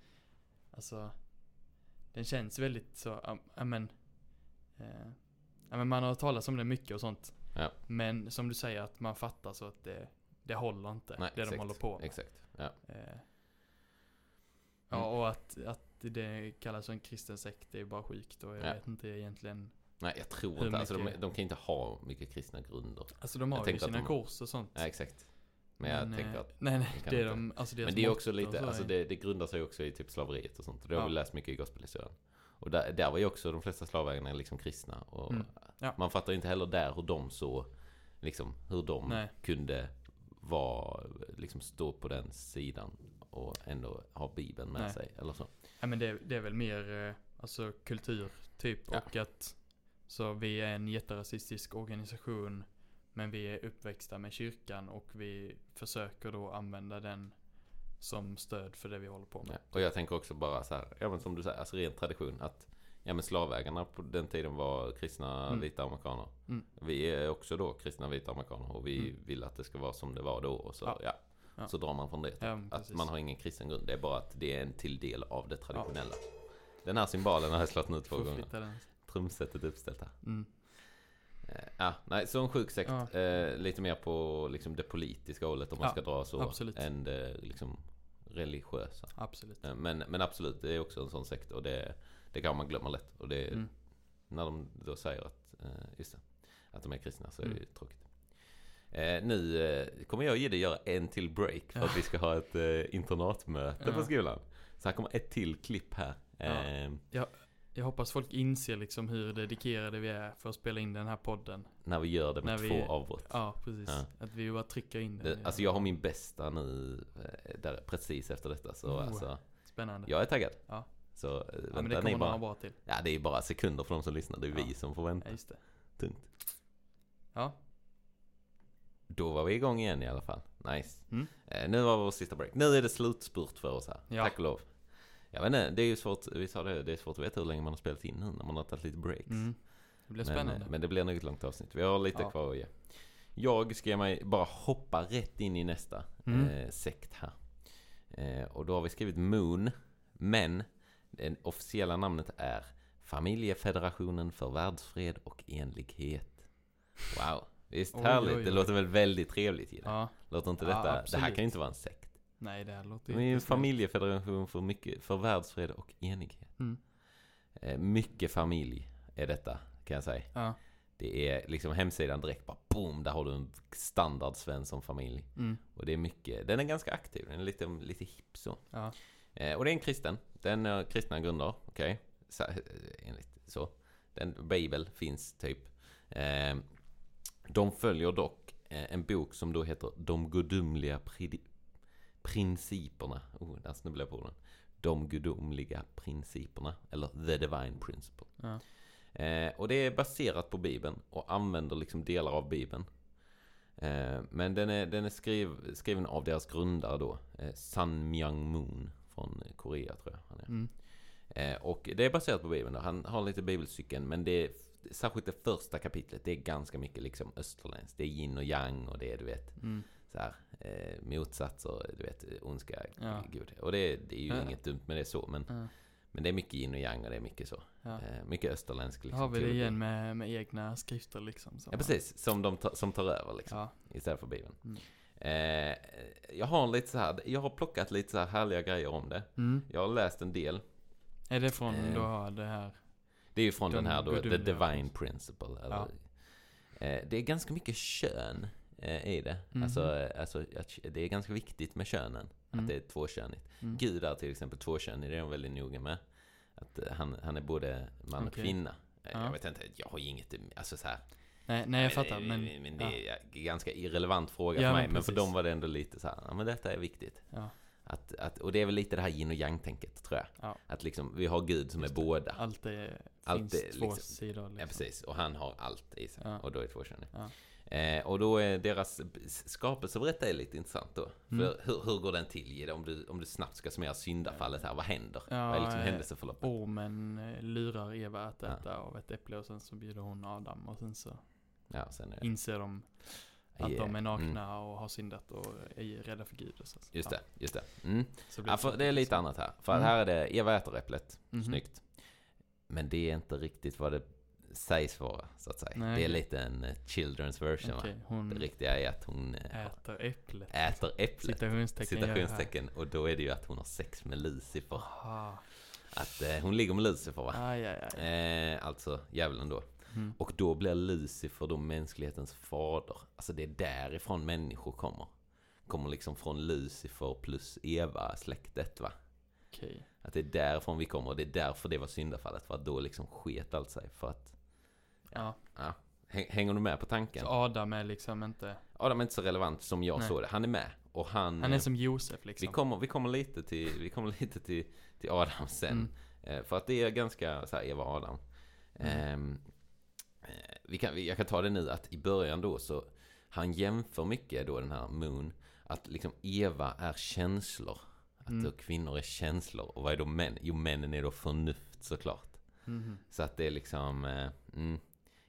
alltså, den känns väldigt så, ja men, eh, men man har talat om det mycket och sånt. Ja. Men som du säger att man fattar så att det, det håller inte. Nej, det exakt, de håller på med. Exakt, ja. Eh, Ja, Mm. och att, att det kallas för en kristen sekt, det är bara sjukt och jag Ja. vet inte egentligen. Nej jag tror Hur inte, alltså de, de kan inte ha mycket kristna grunder Alltså de Jag har ju tänker att sina de- kurs och sånt. Nej exakt Men jag Men, tänker eh, att Nej, nej, det är de, alltså Men det är också lite, så alltså det, det grundar sig också i typ slaveriet och sånt. Det har Ja. vi läst mycket i gospelhistorien. Och där, där var ju också de flesta slavägarna liksom kristna. Och Mm. Ja. man fattar inte heller där hur de så, liksom hur de Nej. kunde vara, liksom stå på den sidan och ändå ha bibeln med Nej. sig. Eller så. Ja men det, det är väl mer, eh, alltså kultur typ. Ja. Och att, så vi är en jätterasistisk organisation. Men vi är uppväxta med kyrkan och vi försöker då använda den som stöd för det vi håller på med. Ja. Och jag tänker också bara så här, ja men som du säger, alltså ren tradition. Att ja men slavägarna på den tiden var kristna Mm. vita amerikaner. Mm. Vi är också då kristna vita amerikaner och vi Mm. vill att det ska vara som det var då. Och så, Ja. ja. Ja. så drar man från det. Ja, men Att man har ingen kristen grund. Det är bara att det är en till del av det traditionella. Den här symbolen har jag slått nu två gånger. Trumsetet uppställt här. Mm. Eh, ja, nej, så en sjuk sekt. Ja. Eh, lite mer på liksom det politiska hållet om man Ja, ska dra så. absolut. Än det liksom religiösa. Absolut. Eh, Men, men absolut, det är också en sån sekt och det, det kan man glömma lätt. Och det, Mm. när de då säger att, eh, just det, att de är kristna så är det Mm. ju tråkigt. Eh, nu eh, kommer jag och Jidde göra en till break för Ja. att vi ska ha ett eh, internatmöte på skolan. Så här kommer ett till klipp här. Ja. Eh, Jag hoppas folk inser liksom hur dedikerade vi är för att spela in den här podden. När vi gör det med När vi- två avbrott. Ja, precis. Ja. Att vi bara trycker in den. Det, alltså jag har min bästa nu eh, där, precis efter detta. Så Oh. alltså, Spännande. jag är taggad. Ja. Så eh, Ja, men vänta, det ni kommer några bara, bra till. ja, det är bara sekunder för de som lyssnar. Det är Ja. vi som får vänta. Ja, just det. Tungt. Ja. Då var vi igång igen i alla fall. Nice. Mm. Eh, nu var vår sista break. Nu är det slutspurt för oss här. Ja. Tack och lov. Jag vet inte, det är ju svårt, vi sa det, det är svårt att veta hur länge man har spelat in nu när man har tagit lite breaks. Mm. Det blir men, spännande. men det blir nog ett långt avsnitt. Vi har lite Ja. kvar att ge. Jag ska mig bara hoppa rätt in i nästa Mm. eh, sekt här. Eh, och då har vi skrivit Moon. Men det officiella namnet är Familjefederationen för världsfred och enlighet. Wow. Visst, Oj, härligt. oj, oj. Det låter väl väldigt trevligt Gilla. Ja, Låter inte Ja, detta... det här kan ju inte vara en sekt. Nej det låter Det är en familjefederation för, mycket, för världsfred och enighet. Mm. Eh, mycket familj är detta, kan jag säga. Ja, Det är liksom hemsidan direkt bara boom, där har du en standard Svensson-familj. mm, Och det är mycket, den är ganska aktiv, den är lite, lite hipp så. ja, Eh, och det är en kristen, den är kristna grunder, okej. Så, eh, enligt så. Den, Bibel finns typ. Eh, de följer dock eh, en bok som då heter De gudomliga principerna. Oh, där snubblade jag på orden. De gudomliga principerna, eller The Divine Principle. ja. Eh, och det är baserat på Bibeln och använder liksom delar av Bibeln. Eh, men den är, den är skriv, skriven av deras grundare då, eh, Sun Myung Moon från Korea tror jag han är. Mm. Eh, och det är baserat på Bibeln då. Han har lite bibelstycken men det är särskilt det första kapitlet, det är ganska mycket liksom österländskt. Det är yin och yang och det är du vet Mm. Så här, eh, motsatser, du vet ondska, Ja. gud. Och det, det är ju Ja. inget dumt med det så men, Ja. men det är mycket yin och yang och det är mycket så. Ja. Eh, mycket österländsk liksom. har vi det igen med, med egna skrifter liksom. som- Ja precis, som de ta, som tar över liksom. Istället för Bibeln. Mm. Eh, jag har lite så här, jag har plockat lite så här härliga grejer om det. mm. Jag har läst en del. Är det från Eh, då det här? Det är ju från De den här då, The Divine Principle. Eller, eh, det är ganska mycket kön i det. Mhm. Alltså, eh, alltså, att det är ganska viktigt med könen. Mm. Att det är tvåkönigt. Mm. Gud är till exempel tvåkönig, det är de väldigt noga med. Att eh, han, han är både man och Okej. kvinna. Eh, Ja. Jag vet inte, jag har ju inget, alltså så här. Nej, nej jag fattar. Eh, Men, men det ja. är en ganska irrelevant fråga Ja, för men mig. Men för precis. dem var det ändå lite så här, ja men detta är viktigt. Ja. Att, att, och det är väl lite det här yin och yang-tänket, tror jag. Ja. Att liksom, vi har Gud som Just är det. båda. allt är, Allt finns är två liksom- sidor liksom. Ja, precis. Och han har allt i sig. Ja. Och då är tvåkönig. Ja. Eh, och då är deras skapelseberättelse lite intressant då. Mm. För hur, hur går den till? Om du, om du snabbt ska summera syndafallet här, vad händer? Ja, vad är liksom eh, händelseförloppet? Ormen eh, lurar Eva att Ja. äta av ett äpple och sen så bjuder hon Adam och sen så Ja, sen är det. inser de att Yeah. de är nakna Mm. och har syndat och är rädda för Gud och så. Just ja, det, just det. Mm. Så blir Ja, för det är lite annat här. För Mm. här är det, Eva äter äpplet. Mhm. Snyggt. Men det är inte riktigt vad det sägs vara, så att säga. Nej, det är lite en eh, children's version, va? hon Det riktiga är att hon eh, äter äpplet. äter äpplet. Citationstecken. Citationstecken. Och då är det ju att hon har sex med Lucifer. Aha. Att eh, hon ligger med Lucifer, va? Aj, aj, aj. Eh, alltså djävulen då. Mm. Och då blir Lucifer då mänsklighetens fader. Alltså det är därifrån människor kommer. Kommer liksom från Lucifer plus Eva-släktet va. Okej. Att det är därifrån vi kommer och det är därför det var syndafallet. För att då liksom sket allt sig. För att, Ja. ja. Häng- Hänger du med på tanken? Så Adam är liksom inte... Adam är inte så relevant som jag Nej. såg det. Han är med. Och han... Han är eh, som Josef liksom. vi, kommer, vi kommer lite till, vi kommer lite till, till Adam sen. Mm. Eh, för att det är ganska så här Eva Adam. Mm. Ehm, eh, vi kan, jag kan ta det nu att i början då så han jämför mycket då den här Moon att liksom Eva är känslor. Att Mm. då kvinnor är känslor. Och vad är då män? Jo, männen är då förnuft såklart. Mhm. Så att det är liksom eh, mm,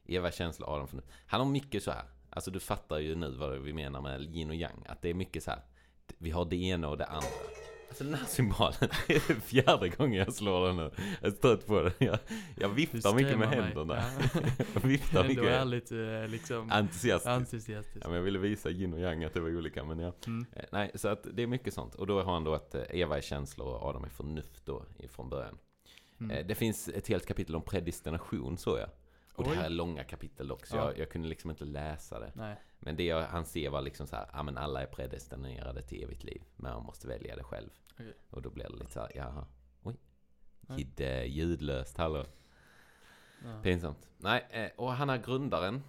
Eva är känslor, Adam förnuft. Han har mycket så här. Alltså du fattar ju nu vad vi menar med yin och yang. Att det är mycket så här. Vi har det ena och det andra. Alltså den här symbolen, det är fjärde gången jag slår den nu. Jag är trött på den. Jag, jag viftar mycket med mig. händerna. Ja. Jag viftar Ändå mycket ärligt eh, liksom entusiastiskt. entusiastisk. Ja, men jag ville visa yin och yang att det var olika, men ja. Mm. Eh, Nej, så att det är mycket sånt. Och då har han då att eh, Eva är känslor och Adam är förnuft då från början. Mm. Det finns ett helt kapitel om predestination, så jag. Och det Oj. här är långa kapitel dock, så Ja. jag, jag kunde liksom inte läsa det. Nej. Men det jag, han ser var liksom så här, ja men alla är predestinerade till evigt liv. Men man måste välja det själv. Okej. Och då blir det lite så här, jaha. Oj. Nej. Kidde, ljudlöst, hallå. Ja. Pinsamt. Nej, eh, och han är grundaren.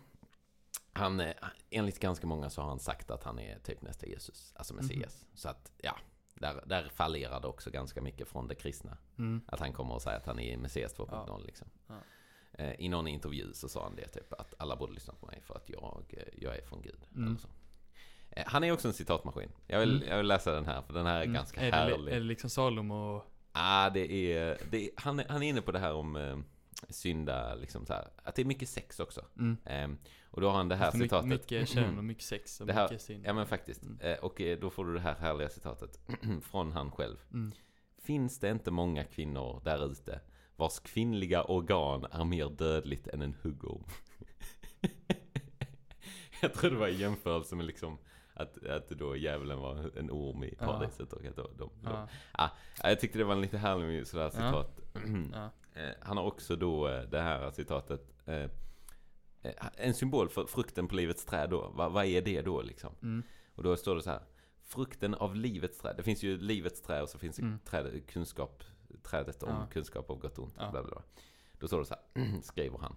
Han, eh, enligt ganska många så har han sagt att han är typ nästa Jesus, alltså Messias. Så att, ja, där, där det också ganska mycket från det kristna. Mm. Att han kommer och säger att han är Messias 2.0 Ja. liksom. Eh, I någon intervju så sa han det typ, att alla borde lyssna på mig för att jag, eh, jag är från Gud. Mm. Eh, Han är också en citatmaskin. Jag vill, Mm. jag vill läsa den här, för den här är Mm. ganska är det, li- härlig. är det liksom Salomo? Ah, det är, det är, han, han är inne på det här om eh, synda, liksom så här, att det är mycket sex också. Mm. Ehm, och då har han det här mycket, citatet. mycket kön och mycket sex och här- mycket synd. Ja men faktiskt. Mm. Eh, och eh, då får du det här härliga citatet från han själv. Mm. Finns det inte många kvinnor där ute vars kvinnliga organ är mer dödligt än en huggorm? jag tror det var i jämförelse med liksom att, att då djävulen var en orm i paradiset och att då, de, de, Ja. Ja, jag tyckte det var en lite härlig sådär citat. Eh, Han har också då eh, det här citatet. eh, eh, En symbol för frukten på livets träd då. Va, vad är det då liksom? Mm. Och då står det så här. Frukten av livets träd. Det finns ju livets träd och så finns det Mm. träd, kunskap, trädet om Ja. kunskap av gott och ont. Ja. Bla bla bla. Då står det så här, skriver han.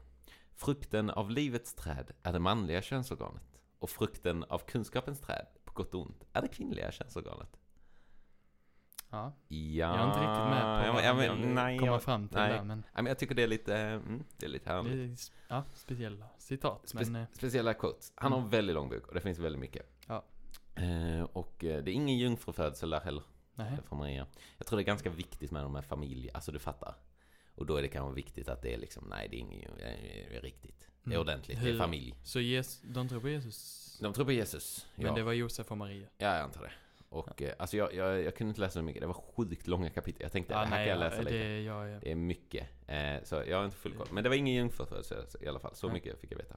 Frukten av livets träd är det manliga könsorganet. Och frukten av kunskapens träd, på gott och ont, är det kvinnliga könsorganet. ja. Ja, Jag är inte riktigt med på vad ja, men- nej, komma jag- fram till nej. där, men Ja, men jag tycker det är lite, mm, det är lite härligt. är ja, speciella citat. Spe- Men, eh, speciella quotes. Han har en Mm. väldigt lång bok och det finns väldigt mycket. Ja. Eh, och eh, det är ingen jungfrufödsel där heller. Nej. för Maria. Jag tror det är ganska viktigt med de här familj, alltså du fattar. Och då är det kanske viktigt att det är liksom, nej det är inget det är riktigt. Det är Mm. ordentligt, det är familj. Så Jesus, de tror på Jesus? De tror på Jesus. Men Ja, det var Josef och Maria? ja jag antar det. Och eh, alltså jag, jag, jag kunde inte läsa så mycket, det var sjukt långa kapitel. Jag tänkte, det här kan jag läsa lite. det, jag, är- Det är mycket. Eh, så jag har inte full koll. Men det var ingen jungfrufödsel i alla fall. Så Nej. mycket fick jag veta.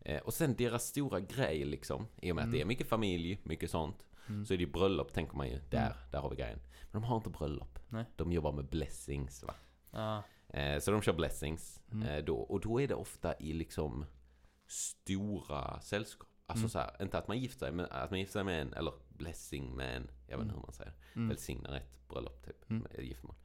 Eh, och sen deras stora grej liksom. I och med att Mm. det är mycket familj, mycket sånt. Mm. Så är det ju bröllop tänker man ju. Där, Mm. där har vi grejen. Men de har inte bröllop. Nej. De jobbar med blessings va. Ja, Eh, så de kör blessings Mm. eh, då. Och då är det ofta i liksom stora sällskap. Alltså Mm. så här, inte att man gifter sig, men att man gifter sig med en, eller blessing med en, jag vet inte Mm. hur man säger. mm. Välsignar ett bröllop typ, Mm. med giftermål.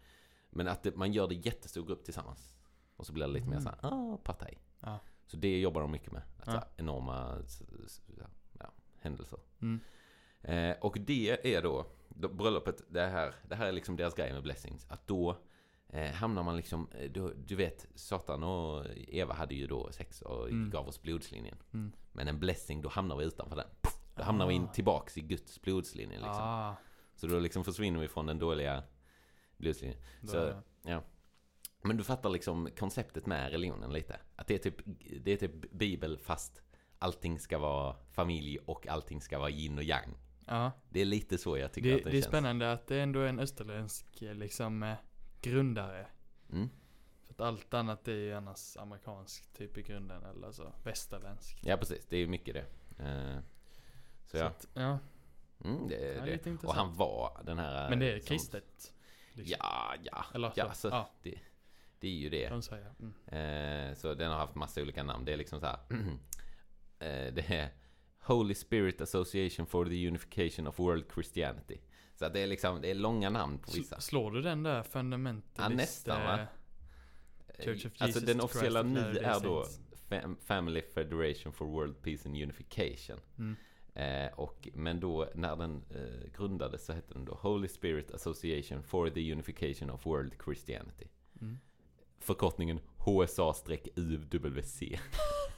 Men att det, man gör det i jättestor grupp tillsammans. Och så blir det lite mer Mm. såhär, ah, partaj. Ja. Så det jobbar de mycket med. Att Ja. så här, enorma s- s- ja, ja, händelser. Mm. Eh, och det är då, då, bröllopet, det här, det här är liksom deras grej med blessings. Att då eh, hamnar man liksom, eh, då, du vet, Satan och Eva hade ju då sex och Mm. gav oss blodslinjen. Mm. Men en blessing, då hamnar vi utanför den. Då hamnar vi in Ah. tillbaks i Guds blodslinje liksom. Ah, Så då liksom försvinner vi från den dåliga blodslinjen. då Så- är det- Men du fattar liksom konceptet med religionen lite. Att det är typ, det är typ bibel fast allting ska vara familj och allting ska vara yin och yang. Ja. Det är lite så jag tycker Det, att det, det är känns. spännande att det ändå är en österländsk eh, liksom eh, grundare. Mm. För att allt annat är ju annars amerikansk typ i grunden, eller alltså västerländsk. Ja precis, det är ju mycket det. Eh, så Så ja, att, ja. mm, det Ja, är lite det. intressant. Och han var den här... Men det är som- kristet. liksom. Ja, ja. Eller ja, så. så ja, Det, det är ju det. Mm. Så den har haft massa olika namn. Det är liksom så här. det är Holy Spirit Association for the Unification of World Christianity. Så att det är liksom, det är långa namn på vissa. Sl- Slår du den där fundamentalist? Ja, nästan, va? eh, Church of alltså Jesus den Christ officiella Latter-day är då Family Federation for World Peace and Unification. Mm. Eh, och, men då när den eh, grundades så hette den då Holy Spirit Association for the Unification of World Christianity. Mm. Förkortningen HSA-UWC.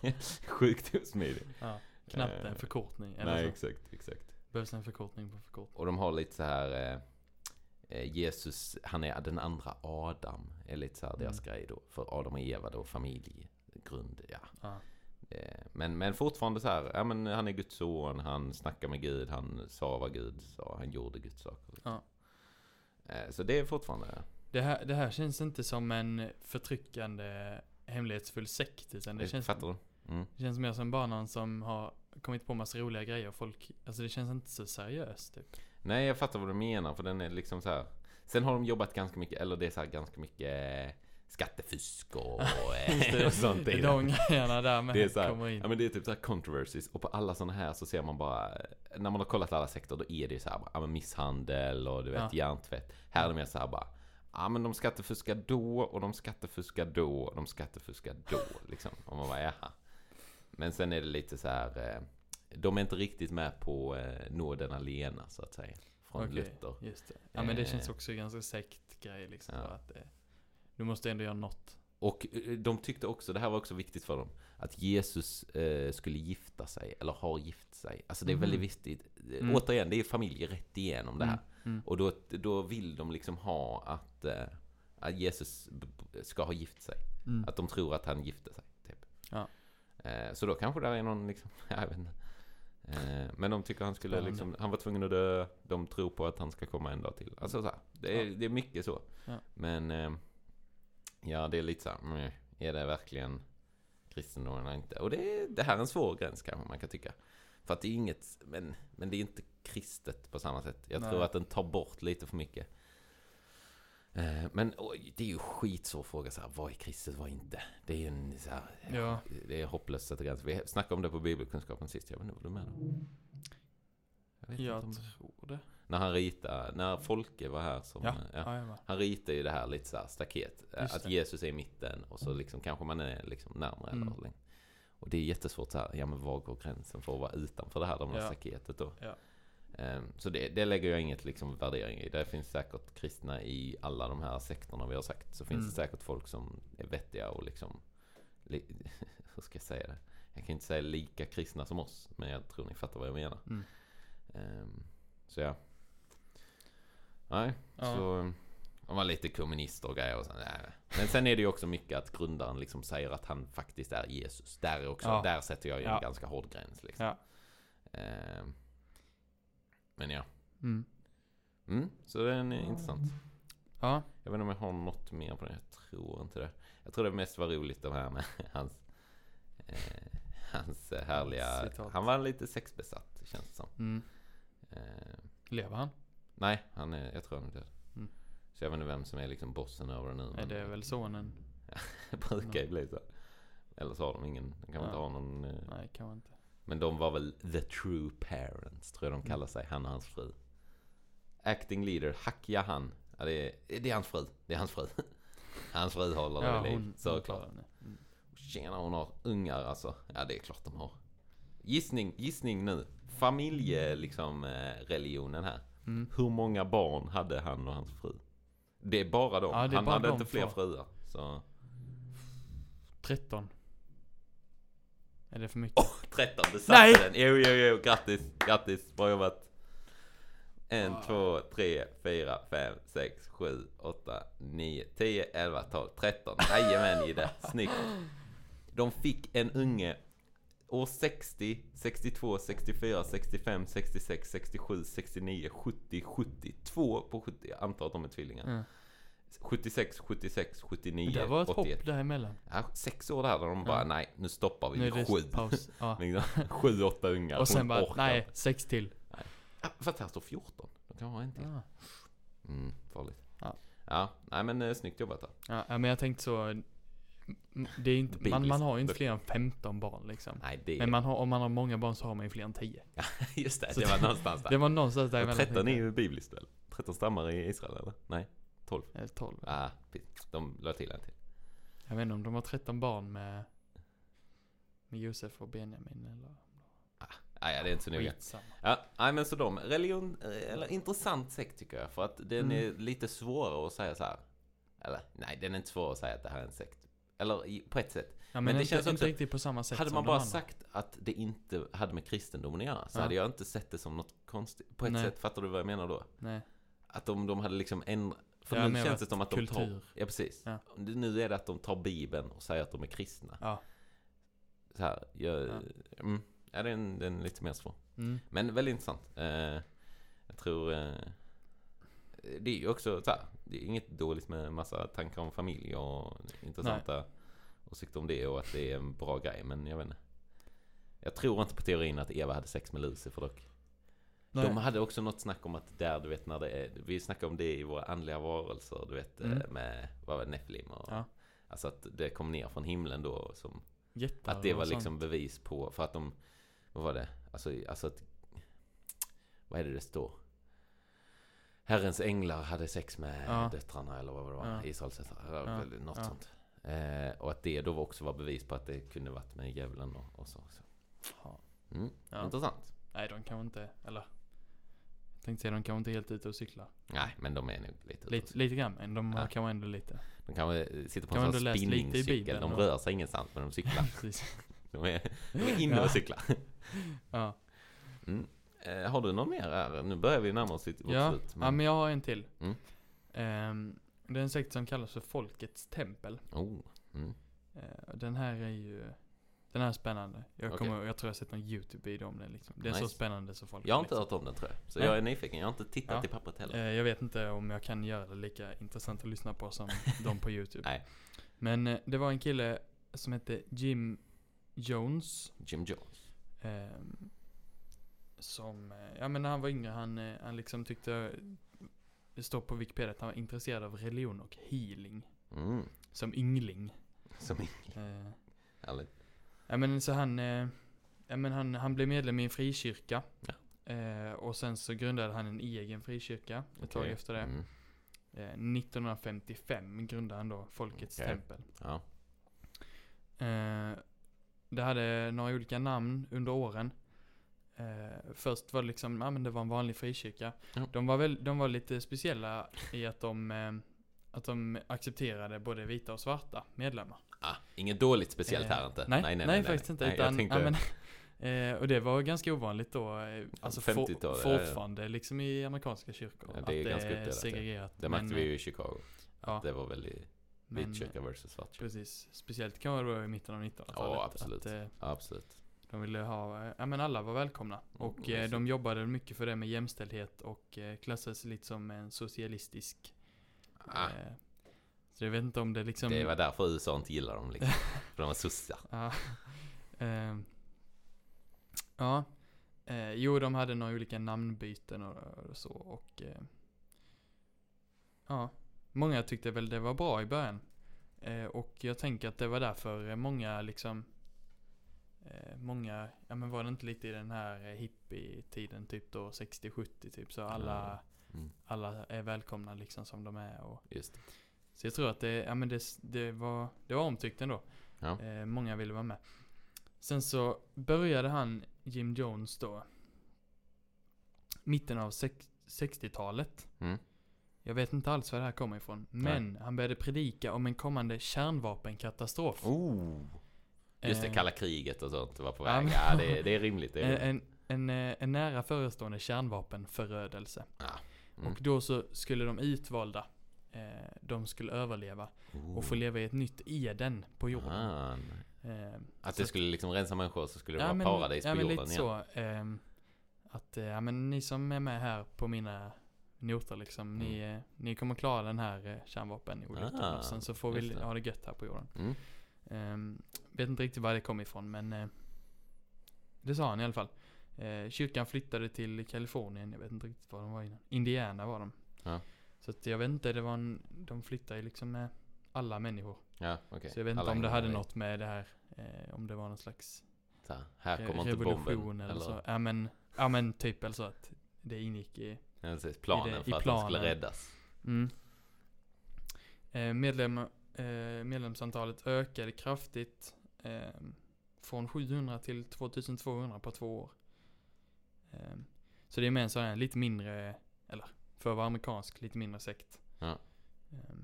Sjukt osmidig. Ja, knappt en Eh, förkortning. Eller Nej, så. exakt, exakt. Behövs en förkortning på förkortning. Och de har lite så här eh, eh, Jesus, han är den andra Adam. Är lite så här deras Mm. grej då. För Adam och Eva då, familjegrund, ja. Eh, Men, men fortfarande så här, ja men han är Guds son, han snackar med Gud, han sa vad Gud sa, han gjorde Guds saker. Ja. Så det är fortfarande, Det, här, det här känns inte som en förtryckande hemlighetsfull sekt. Utan det det känns, fattar du? Mm. det känns mer som bara någon som har kommit på massa roliga grejer. Folk, alltså det känns inte så seriöst typ. Nej, jag fattar vad du menar, för den är liksom så här. Sen har de jobbat ganska mycket, eller det är så här ganska mycket eh, skattefusk och, eh, och sånt. Det i de grejerna där med Det är så här, kommer in. Ja men det är typ så här controversies och på alla sådana här så ser man bara När man har kollat alla sektor då är det ju så här bara, misshandel och du vet Ja. hjärntvätt Här är det mer så här bara Ja men de skattefuskar då och de skattefuskar då och de skattefuskar då liksom Och man bara jaha Men sen är det lite så här eh, De är inte riktigt med på eh, nåden alena så att säga Från Okej, Luther Just det. Ja men det Eh. känns också ganska sektgrej liksom. Ja. Att det, du måste ändå göra något. Och eh, de tyckte också, det här var också viktigt för dem, att Jesus eh, skulle gifta sig, eller har gift sig. Alltså det är Mhm. väldigt viktigt. Mm. Återigen, det är familjerätt igenom det här. Mm. Mm. Och då, då vill de liksom ha att, eh, att Jesus ska ha gift sig. Mm. Att de tror att han gifte sig, typ. Ja. Eh, så då kanske det är någon liksom, jag vet inte. Eh, men de tycker han skulle liksom, han var tvungen att dö, de tror på att han ska komma en dag till. Alltså så här, det är, Ja. det är mycket så. Ja. Men, eh, ja det är lite så här, mm, är det verkligen kristendomen eller inte. Och det, det här är en svår gräns kanske man kan tycka. För att det är inget, men, men det är inte kristet på samma sätt. Jag Nej. tror att den tar bort lite för mycket. Eh, Men det är ju skitsvår fråga så här, vad är kristet, vad är inte? Det är ju en så här, Ja. det är hopplöst att gränser. Vi snackade om det på bibelkunskapen sist, jag vet inte, var du med då? Jag vet Jag inte om tror det. När han ritade, när Folke var här som, Ja, ja, han ritar ju det här lite så här staket. eh, Just att det. Jesus är i mitten och så liksom kanske man är liksom närmare Mm. eller längre. Och det är jättesvårt så här, ja men var går gränsen för att vara utanför det här, de här staketet då? Ehm, Så det, det lägger jag inget liksom värdering i. Det finns säkert kristna i alla de här sektorerna vi har sagt. Så finns Mm. det säkert folk som är vettiga och liksom, li, hur ska jag säga det? Jag kan inte säga lika kristna som oss, men jag tror ni fattar vad jag menar. Mm. Ehm, Så ja. Nej, Ja. så de var lite kommunister och grejer och så, nej. Men sen är det ju också mycket att grundaren liksom säger att han faktiskt är Jesus. Där, är också, Ja. där sätter jag ju en Ja. ganska hård gräns liksom. Ja. Men ja. Mm. Mm, så den är intressant. Ja. Jag vet inte om jag har något mer på det. Jag tror inte det. Jag tror det mest var roligt det här med hans, eh, hans härliga... Citat. Han var lite sexbesatt känns det som. Mm. Eh, Lever han? nej, han är, jag tror han är död. Mm. Så jag vet inte vem som är liksom bossen över det nu. Men det är väl sonen? brukar ju bli så. Eller så har de ingen, de kan Ja. inte ha någon... Eh, Nej, kan man inte. Men de var väl the true parents, tror jag de kallar sig, han och hans fru. Acting leader, Hakja han. Ja, det, är, det är hans fru. Det är hans fru. Hans fru håller det vid liv, såklart. Mm. Tjena, hon har ungar alltså. Ja, det är klart de har. Gissning, gissning nu. Familje, liksom, eh, religionen här. Mm. Hur många barn hade han och hans fru? Det är bara dem. Ja, är han bara hade de inte fler fruar. Så... 13. Är det för mycket? Åh, 13, du satte Nej! den. Jo, jo, jo, grattis, grattis, bra jobbat. En, Ah. två, tre, fyra, fem, sex, sju, åtta, nio, tio, elva, tolv, tretton. Jajamän Gide, snyggt. De fick en unge år 60, 62, 64, 65, 66, 67, 69, 70, 70. Två på 70. Jag antar att de är tvillingar. Mm. 76, 76, 79, Det var ett 81. hopp däremellan. Ja, sex år där, där de bara, Ja. nej, nu stoppar vi Nu är vid det sju. paus. Ja. Liksom, sju, åtta ungar. Och sen bara, nej, sex till. Ja, Fast här står 14. Då kan man ha en till. Ja. Mm, farligt. Ja. Ja, nej men eh, snyggt jobbat där. Ja, men jag tänkte så. Det är inte, man, man har ju inte fler än 15 barn liksom. Nej, det Men man har, om man har många barn så har man ju fler än 10. Just det, Så det var någonstans där. Det var någonstans Och däremellan. 13 är ju bibliskt väl? 13 stammar i Israel eller? Nej, 12. Eh, 12. Ah, de la till en till. Jag vet inte om de har 13 barn med, med Josef och Benjamin eller Ah, ja, det är inte så noga. Ja, nej men så de, religion, eller intressant sekt tycker jag. För att den Mm. är lite svårare att säga så här. Eller nej, den är inte svår att säga att det här är en sekt. Eller på ett sätt. Ja, men, Men det inte, känns inte riktigt på samma sätt Hade man bara sagt att det inte hade med kristendomen att göra så Ja. hade jag inte sett det som något konstigt. På ett Nej. sätt, fattar du vad jag menar då? Nej. Att de, de hade liksom ändrat... För Ja, nu känns det som att de tar... Ja, precis. Ja. Nu är det att de tar Bibeln och säger att de är kristna. Ja. Så här, jag, Ja. Mm, ja, den, den är lite mer svår. Mm. Men väldigt intressant. Eh, jag tror... Eh, det är ju också så här, det är inget dåligt med massa tankar om familj och intressanta åsikter om det och att det är en bra grej. Men jag vet inte. Jag tror inte på teorin att Eva hade sex med Lucifer dock. Nej. De hade också något snack om att där, du vet när det är, vi snackade om det i våra andliga varelser, du vet Mm. eh, med, vad var det, Nephilim och, Ja. alltså att det kom ner från himlen då som, Jättar att det var liksom bevis på, för att de, vad var det, alltså, alltså att, vad är det det står? Herrens änglar hade sex med Ja. döttrarna eller vad det var, Ja. Israels döttrar, Ja. något Ja. sånt. Eh, och att det då också var bevis på att det kunde varit med djävulen och, och så. så. Mm. Ja. Intressant. Nej, de kan inte, eller. Tänkte säga, de kan inte helt ute och cykla. Nej, men de är nog lite Lite, lite grann, men de Ja. kanske ändå lite. De kanske sitter på Kan en sån spinningcykel. De rör sig ingenstans men de cyklar. De är, de är inne Ja. och cyklar. Ja, Mm. Eh, har du någon mer här? Nu börjar vi närma oss vårt ja. slut. ja, men jag har en till. Mm. Ehm, det är en sekt som kallas för Folkets Tempel. Oh. Mm. Eh, den här är ju, den här är spännande. Jag, kommer, jag tror jag har sett någon YouTube-video om den liksom. Det är så Nice. spännande så folk Jag har inte liksom. hört om den tror jag. Så Nej. jag är nyfiken. Jag har inte tittat Ja. i pappret heller. Eh, jag vet inte om jag kan göra det lika intressant att lyssna på som de på YouTube. Nej. Men eh, det var en kille som hette Jim Jones. Jim Jones. ehm, som, eh, ja men när han var yngre, han, han liksom tyckte, det står på Wikipedia att han var intresserad av religion och healing. Mm. Som yngling. Som Eh, härligt. Ja men så han, eh, ja men han, han blev medlem i en frikyrka. Ja. Eh, och sen så grundade han en egen frikyrka ett tag Okej. efter det. Mm. Eh, 1955 grundade han då Folkets Okej. tempel. Ja. Eh, det hade några olika namn under åren. Eh, först var det liksom, ja men det var en vanlig frikyrka. Ja. De, var väl, de var lite speciella i att de, att de accepterade både vita och svarta medlemmar. Ah, inget dåligt speciellt här Eh, inte. Nej, nej, faktiskt inte. Nej, utan, jag tänkte, men, eh, och det var ganska ovanligt då. eh, Alltså for, 50-talet, ja, ja. fortfarande liksom i amerikanska kyrkor. Ja, att det är ganska är uppdelat, ja. segregerat. det märkte vi ju i Chicago. Ja, Det var väldigt men, vit kyrka versus svart kyrka. Precis. Speciellt kan vara då i mitten av 1900-talet. Ja, absolut. Att, eh, Absolut. de ville ha, ja men alla var välkomna. Och Mm, de jobbade mycket för det med jämställdhet och klassades lite som en socialistisk. Ah, så jag vet inte om det liksom... det var därför USA inte gillar dem liksom. För de var sossar. Ja. Ehm. ja. Eh, jo, de hade några olika namnbyten och, och så och... Eh, ja. Många tyckte väl det var bra i början. Eh, och jag tänker att det var därför eh, många liksom... Eh, många, ja men var det inte lite i den här eh, hippie-tiden typ då 60-70 typ så alla, Mm, alla är välkomna liksom som de är och just. Så jag tror att det, ja men det, det var, det var omtyckt ändå. Ja. Eh, många ville vara med. Sen så började han, Jim Jones då, mitten av sex- 60-talet. Mm. Jag vet inte alls var det här kommer ifrån. Men han började predika om en kommande kärnvapenkatastrof. Oh. Just det, Eh, kalla kriget och sånt var på ja, väg. men- Ja, det, det är rimligt. Det är en, rimligt. en, en, eh, en nära förestående kärnvapenförödelse. Mm. Och då så skulle de utvalda, eh, de skulle överleva och få Oh. leva i ett nytt Eden på jorden. Ah, Eh, att det skulle liksom rensa människor så skulle det Ja, vara men- paradis ja, på jorden lite igen. så. ehm, att, eh, ja men ni som är med här på mina noter liksom, ni, Mm. eh, ni kommer klara den här eh, kärnvapenolyckan Ah, och sen så får vi det. ha det gött här på jorden. Mm. Ehm, vet inte riktigt var det kom ifrån men eh, det sa han i alla fall. Eh, kyrkan flyttade till Kalifornien, jag vet inte riktigt var de var innan. Indiana var de. Ja. Så att jag vet inte, det var en, de flyttade ju liksom med alla människor. Ja, okej. Så jag vet inte Alla om det hade något med det här, eh, om det var någon slags Så här, kommer inte bomben. eller, Eller, så. Ja men, ja men typ eller så att det ingick i, Ja, precis. Planen i det- för att de skulle planen. räddas. mm. eh, medlem, eh, medlemsantalet ökade kraftigt eh, från 700 till 2200 på två år. Eh, så det är med en sån här lite mindre, eller för att vara amerikansk, lite mindre sekt. Ja. Eh,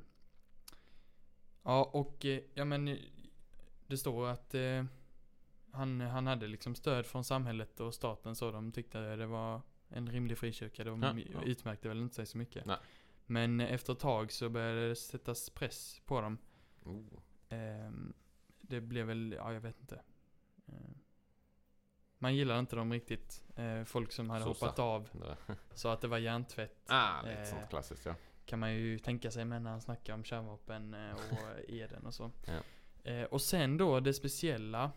ja och, eh, ja men eh, det står att eh, han, han hade liksom stöd från samhället och staten så de tyckte det var en rimlig frikyrka. De Ja, ja. utmärkte väl inte sig så mycket. Nej. Men efter ett tag så började det sättas press på dem. Oh. Ehm, det blev väl, ja jag vet inte. Ehm, man gillade inte dem riktigt. Eh, folk som hade Sossar. hoppat av sa att det var hjärntvätt. Ah, lite Eh, sånt klassiskt ja. Kan man ju tänka sig med när han snackar om kärnvapen eh, och Eden och så. Ja. Eh, och sen då det speciella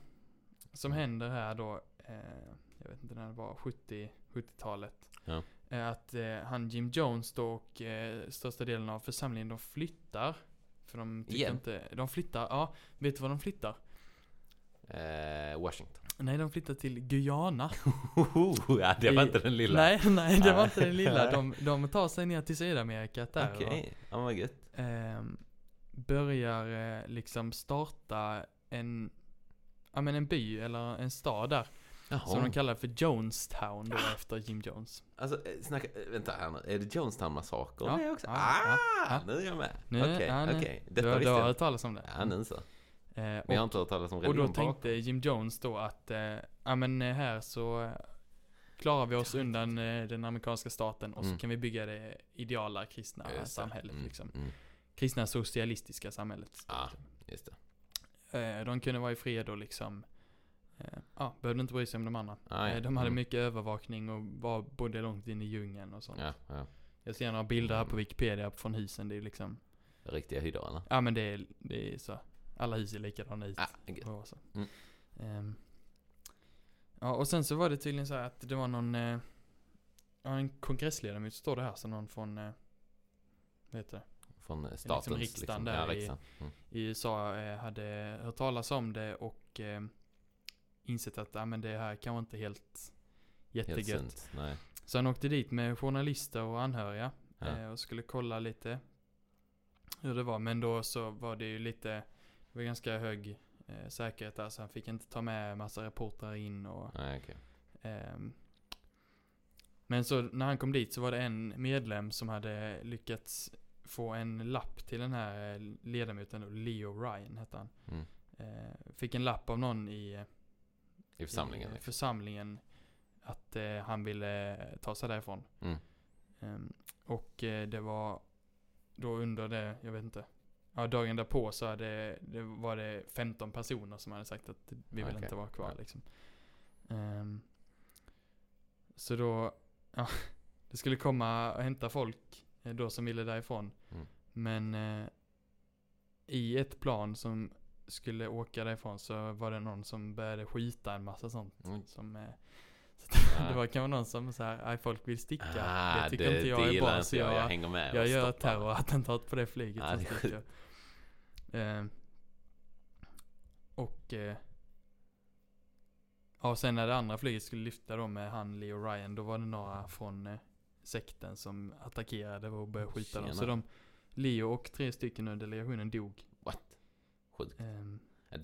som Mm. händer här då, eh, jag vet inte när det var, 70, 70-talet. Ja. Är att eh, han Jim Jones då och eh, största delen av församlingen de flyttar. För de tycker Igen? inte, de flyttar, ja, vet du vad de flyttar? Eh, Washington. Nej, de flyttar till Guyana. ja, det var I- inte den lilla. Nej, nej, det var inte den lilla. De, de tar sig ner till Sydamerika där. Okej, ja vad gött. ehm, börjar eh, liksom starta en, ja men en by eller en stad där. Som de kallar för Jonestown då efter Jim Jones. Alltså, eh, snacka, eh, vänta här nu. Är det Jonestown-massakern Ja, också? ja, ah, ja, nu är jag med. Nu- Okej, ja, nu- okej. Du, Detta har- du visste har jag hört talas om det? Ja, nu så. Eh, Men jag har och, inte hört talas om och då tänkte Jim Jones då att, eh, ja men eh, här så klarar vi oss undan eh, den amerikanska staten och så Mm. kan vi bygga det ideala kristna det. samhället Mm, liksom. Mm, Kristna socialistiska samhället. Ah. just det. Eh, de kunde vara i fred och liksom, eh, ja, behövde inte bry sig om de andra. Ah, ja. Eh, de hade Mm. mycket övervakning och var, bodde långt in i djungeln och sånt. Ja, ja. Jag ser några bilder här på Mm. Wikipedia från husen, det är liksom, Riktiga hyddor eller? ja men det är, det är så. Alla hus ser likadana ut. Ah, och så. Mm. Ehm, ja, och sen så var det tydligen så här att det var någon, ja, en kongressledamot står det här, så någon från, eh, vad heter det? Från eh, statens Liksom riksdagen där ja, i- riksdagen. Mm. i USA eh, hade hört talas om det och eh, insett att ah, men det här kan vara inte helt Helt jättegött. sunt. Nej. Så han åkte dit med journalister och anhöriga Ja. och skulle kolla lite hur det var. Men då så var det ju lite, det var ganska hög eh, säkerhet där så han fick inte ta med massa reportrar in och Nej, okej. Ehm, men så när han kom dit så var det en medlem som hade lyckats få en lapp till den här eh, ledamoten, Leo Ryan hette han. Mm. Eh, fick en lapp av någon i, eh, I församlingen. i eh, liksom. församlingen att eh, han ville eh, ta sig därifrån. Mm. Ehm, och eh, det var då under det, jag vet inte. Ja, dagen därpå så hade, det var det 15 personer som hade sagt att vi vill Okej, inte vara kvar liksom. Ehm, så då, ja, det skulle komma och hämta folk eh, då som ville därifrån. Mm. Men eh, i ett plan som skulle åka därifrån så var det någon som började skita en massa sånt. Mm. Som, eh. det var kanske någon som så här, "Aj, folk vill sticka. Ah, det tycker inte jag är bra så jag. jag, hänger med jag gör ett terrorattentat på det flyget Ah, som det sticker. Eh, och eh, ja, sen när det andra flyget skulle lyfta då med han Leo Ryan, då var det några från eh, sekten som attackerade och började skjuta dem. Så Tjena. de, Leo och tre stycken ur delegationen dog. What? Sjukt. Ja,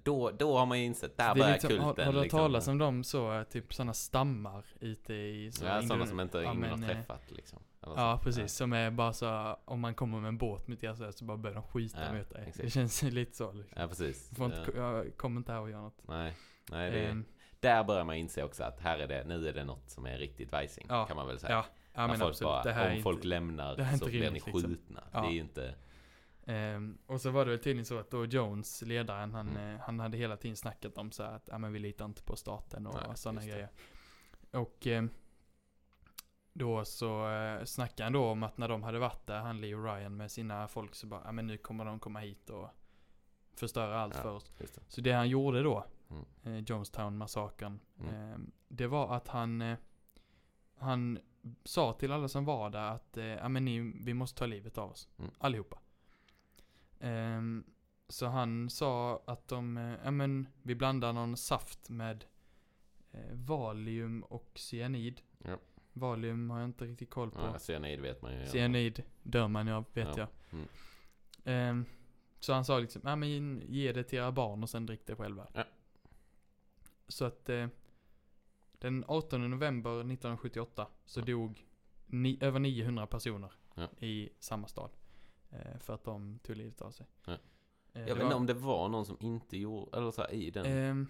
Då, då har man ju insett, där börjar liksom, kulten. har, har du hört liksom. talas om dem så, eh, typ sådana stammar ute i så Ja, sådana som inte ja, ingen har men, eh, träffat liksom. Ja, precis. Som är bara så, om man kommer med en båt mitt i alltså, så bara börjar de skita Ja, mot dig. exakt. Det känns lite så liksom. Ja, precis. Du får inte, Ja. ko- jag kommer inte här och göra något. Nej, nej det Ehm, där börjar man inse också att här är det, nu är det något som är riktigt vajsing. Ja, kan man väl säga. ja, ja men folk absolut. bara, om folk inte, lämnar så blir ni liksom. skjutna. Ja. Det är ju inte... Ehm, och så var det väl tydligen så att då Jones, ledaren, han, Mm. eh, han hade hela tiden snackat om så här att, ja men vi litar inte på staten och sådana grejer. Och ehm, då så eh, snackade han då om att när de hade varit där, han Leo Ryan med sina folk så bara, ja men nu kommer de komma hit och förstöra allt Ja. för oss. Det. Så det han gjorde då, Mm. eh, Jonestown-massakern, Mm. eh, det var att han, eh, han sa till alla som var där att, eh, ja men ni, vi måste ta livet av oss. Mm. Allihopa. Ehm, så han sa att de, eh, ja men vi blandar någon saft med eh, Valium och cyanid. Ja. Valium har jag inte riktigt koll på. Ja, cyanid vet man ju. Cyanid dör man av, vet Ja. jag. Mm. Ehm, så han sa liksom, ja men ge det till era barn och sen drick det själva. Ja. Så att eh, den 18 november 1978 så dog ni, över 900 personer i samma stad. Eh, för att de tog livet av sig. Ja. Eh, Jag vet inte om det var någon som inte gjorde, eller så här, i den. ehm,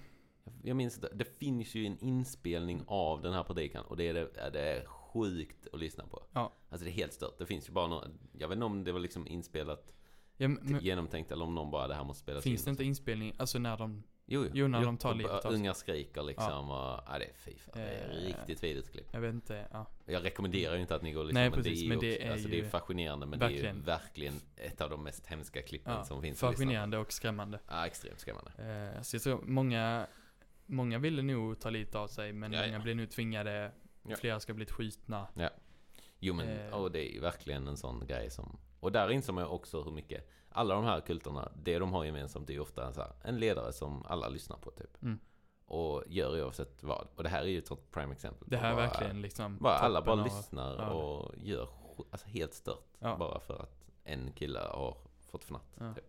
Jag minns inte, det finns ju en inspelning av den här predikan och det är, det, det är sjukt att lyssna på. Ja. Alltså det är helt stört. Det finns ju bara någon, jag vet inte om det var liksom inspelat, ja, men, genomtänkt eller om någon bara det här måste spelas finns in. det inte inspelning, alltså när de, Jo, jo. Jo, när de tar livet av sig. Unga skriker liksom och, ja det är fy fan, Det är Eh, riktigt vidrigt klipp. jag vet inte, ja. Jag rekommenderar ju inte att ni går lyssnar Nej, men precis, det är ju men det också, är alltså, det är ju fascinerande men det är verkligen- ju verkligen ett av de mest hemska klippen ja som finns fascinerande och skrämmande. Ja, extremt skrämmande. Eh, så jag tror många, många ville nog ta livet av sig men Ja, många ja. blir nu tvingade, Ja. flera ska blivit skjutna. Jo men, Eh. och det är ju verkligen en sån grej som... Och där inser man ju också hur mycket... Alla de här kulterna, det de har gemensamt är ofta så här, en ledare som alla lyssnar på typ. Mm. Och gör oavsett vad. Och det här är ju ett sånt prime exempel. Det här är bara- verkligen liksom Bara alla bara av- lyssnar ja. och gör alltså helt stört. Ja. Bara för att en kille har fått fnatt. Ja. Typ.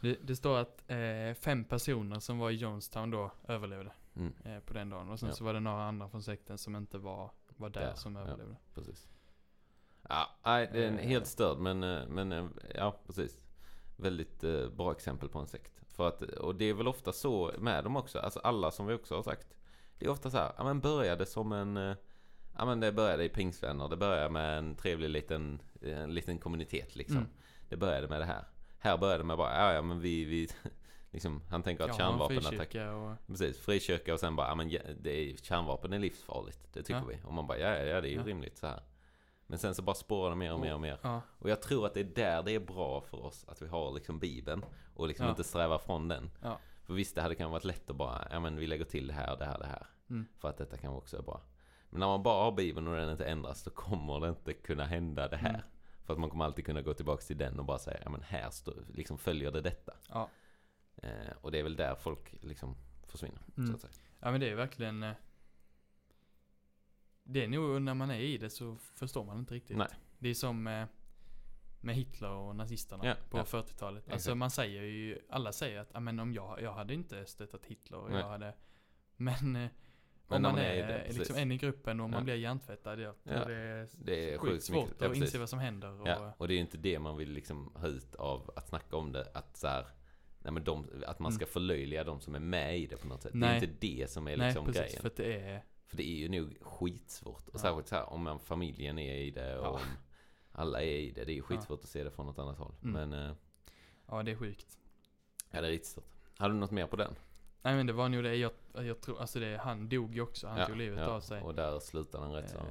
Det, det står att eh, fem personer som var i Jonestown då överlevde Mm, eh, på den dagen. Och sen så var det några andra från sekten som inte var, var där Där, som överlevde. precis. Ja, nej, det är en Eh. helt störd men, eh, men eh, ja, precis. Väldigt eh, bra exempel på en sekt. För att, och det är väl ofta så med dem också, alltså alla som vi också har sagt. Det är ofta så här, ja men började som en, eh, ja men det började i pingstvänner, det började med en trevlig liten, en liten kommunitet liksom. Mm. Det började med det här. Här började med bara, ja ja men vi, vi liksom, han tänker att Ja, kärnvapenattack och... Precis, frikyrka och sen bara, ja men det är, kärnvapen är livsfarligt. Det tycker Ja. vi. Och man bara, ja ja, ja det är ju Ja. rimligt så här. Men sen så bara spårar det mer och mer och mer. Ja, Och jag tror att det är där det är bra för oss att vi har liksom Bibeln. Och liksom Ja. inte sträva från den. Ja. För visst, det hade kanske varit lätt att bara, ja men vi lägger till det här, det här, det här. Mm. För att detta kan också är bra. Men när man bara har Bibeln och den inte ändras, då kommer det inte kunna hända det här. Mm. För att man kommer alltid kunna gå tillbaka till den och bara säga, ja men här står, liksom följer det detta. ja. Eh, och det är väl där folk liksom försvinner, Mm. så att säga. ja men det är verkligen eh, Det är nog när man är i det så förstår man inte riktigt. Nej. Det är som eh, med Hitler och nazisterna Ja, på ja. 40-talet. Alltså Exakt. man säger ju, alla säger att "Ja, men om jag, jag hade inte stöttat Hitler och Nej. jag hade Men eh, Men om man, man är är, det, precis. liksom en i gruppen och man Ja. blir hjärntvättad, Ja. det är, Det är sjukt svårt mycket. Ja, att inse vad som händer. Och, Ja, och det är inte det man vill liksom ha ut av att snacka om det. Att så här, nej men de, att man ska förlöjliga de som är med i det på något sätt. Det Mm. Nej. är inte det som är Nej liksom precis, grejen. för det är För det är ju nog skitsvårt. Och Ja. särskilt så här, om man, familjen är i det och Ja. om alla är i det. Det är ju skitsvårt att se det från något annat håll. Mm. Men, eh, Ja det är sjukt. ja det är riktigt stort. Hade du något mer på den? Nej men det var nog det jag, jag tror, alltså det, han dog ju också, han ja, tog livet ja. av sig. Och där slutar den rätt så. Eh,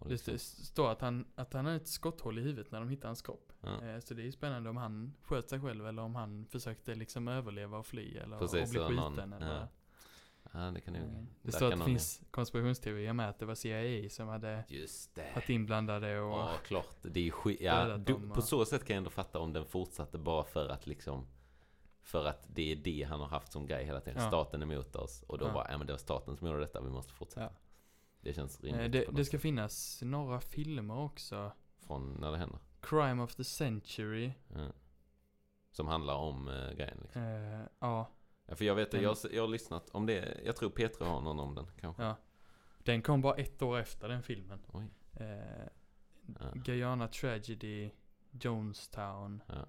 Det liksom, st- står att han, att han hade ett skotthål i huvudet när de hittade hans kropp. Ja. Eh, Så det är ju spännande om han sköt sig själv eller om han försökte liksom överleva och fly eller Precis, och bli så någon- skjuten eller ja. det kan nog. Eh, Det står att det finns konspirationsteorier med att det var CIA som hade Just det. varit inblandade och Ja, klart. Det är skit. Ja, du, på så sätt kan jag ändå fatta om den fortsatte bara för att liksom för att det är det han har haft som grej hela tiden. Ja. Staten är emot oss. Och då Ja. bara, ja men det var staten som gjorde detta, vi måste fortsätta. Ja. Det känns Eh, rimligt det, det ska finnas några filmer också. Från när det händer. Crime of the Century. Som handlar om uh, grejen liksom. Eh, ja, Ja, för jag vet, Den- jag, har- jag har lyssnat om det. Jag tror Petra har någon om den kanske. ja. Den kom bara ett år efter den filmen. Oj. Eh, Ja. Guyana Tragedy, Jonestown. Ja.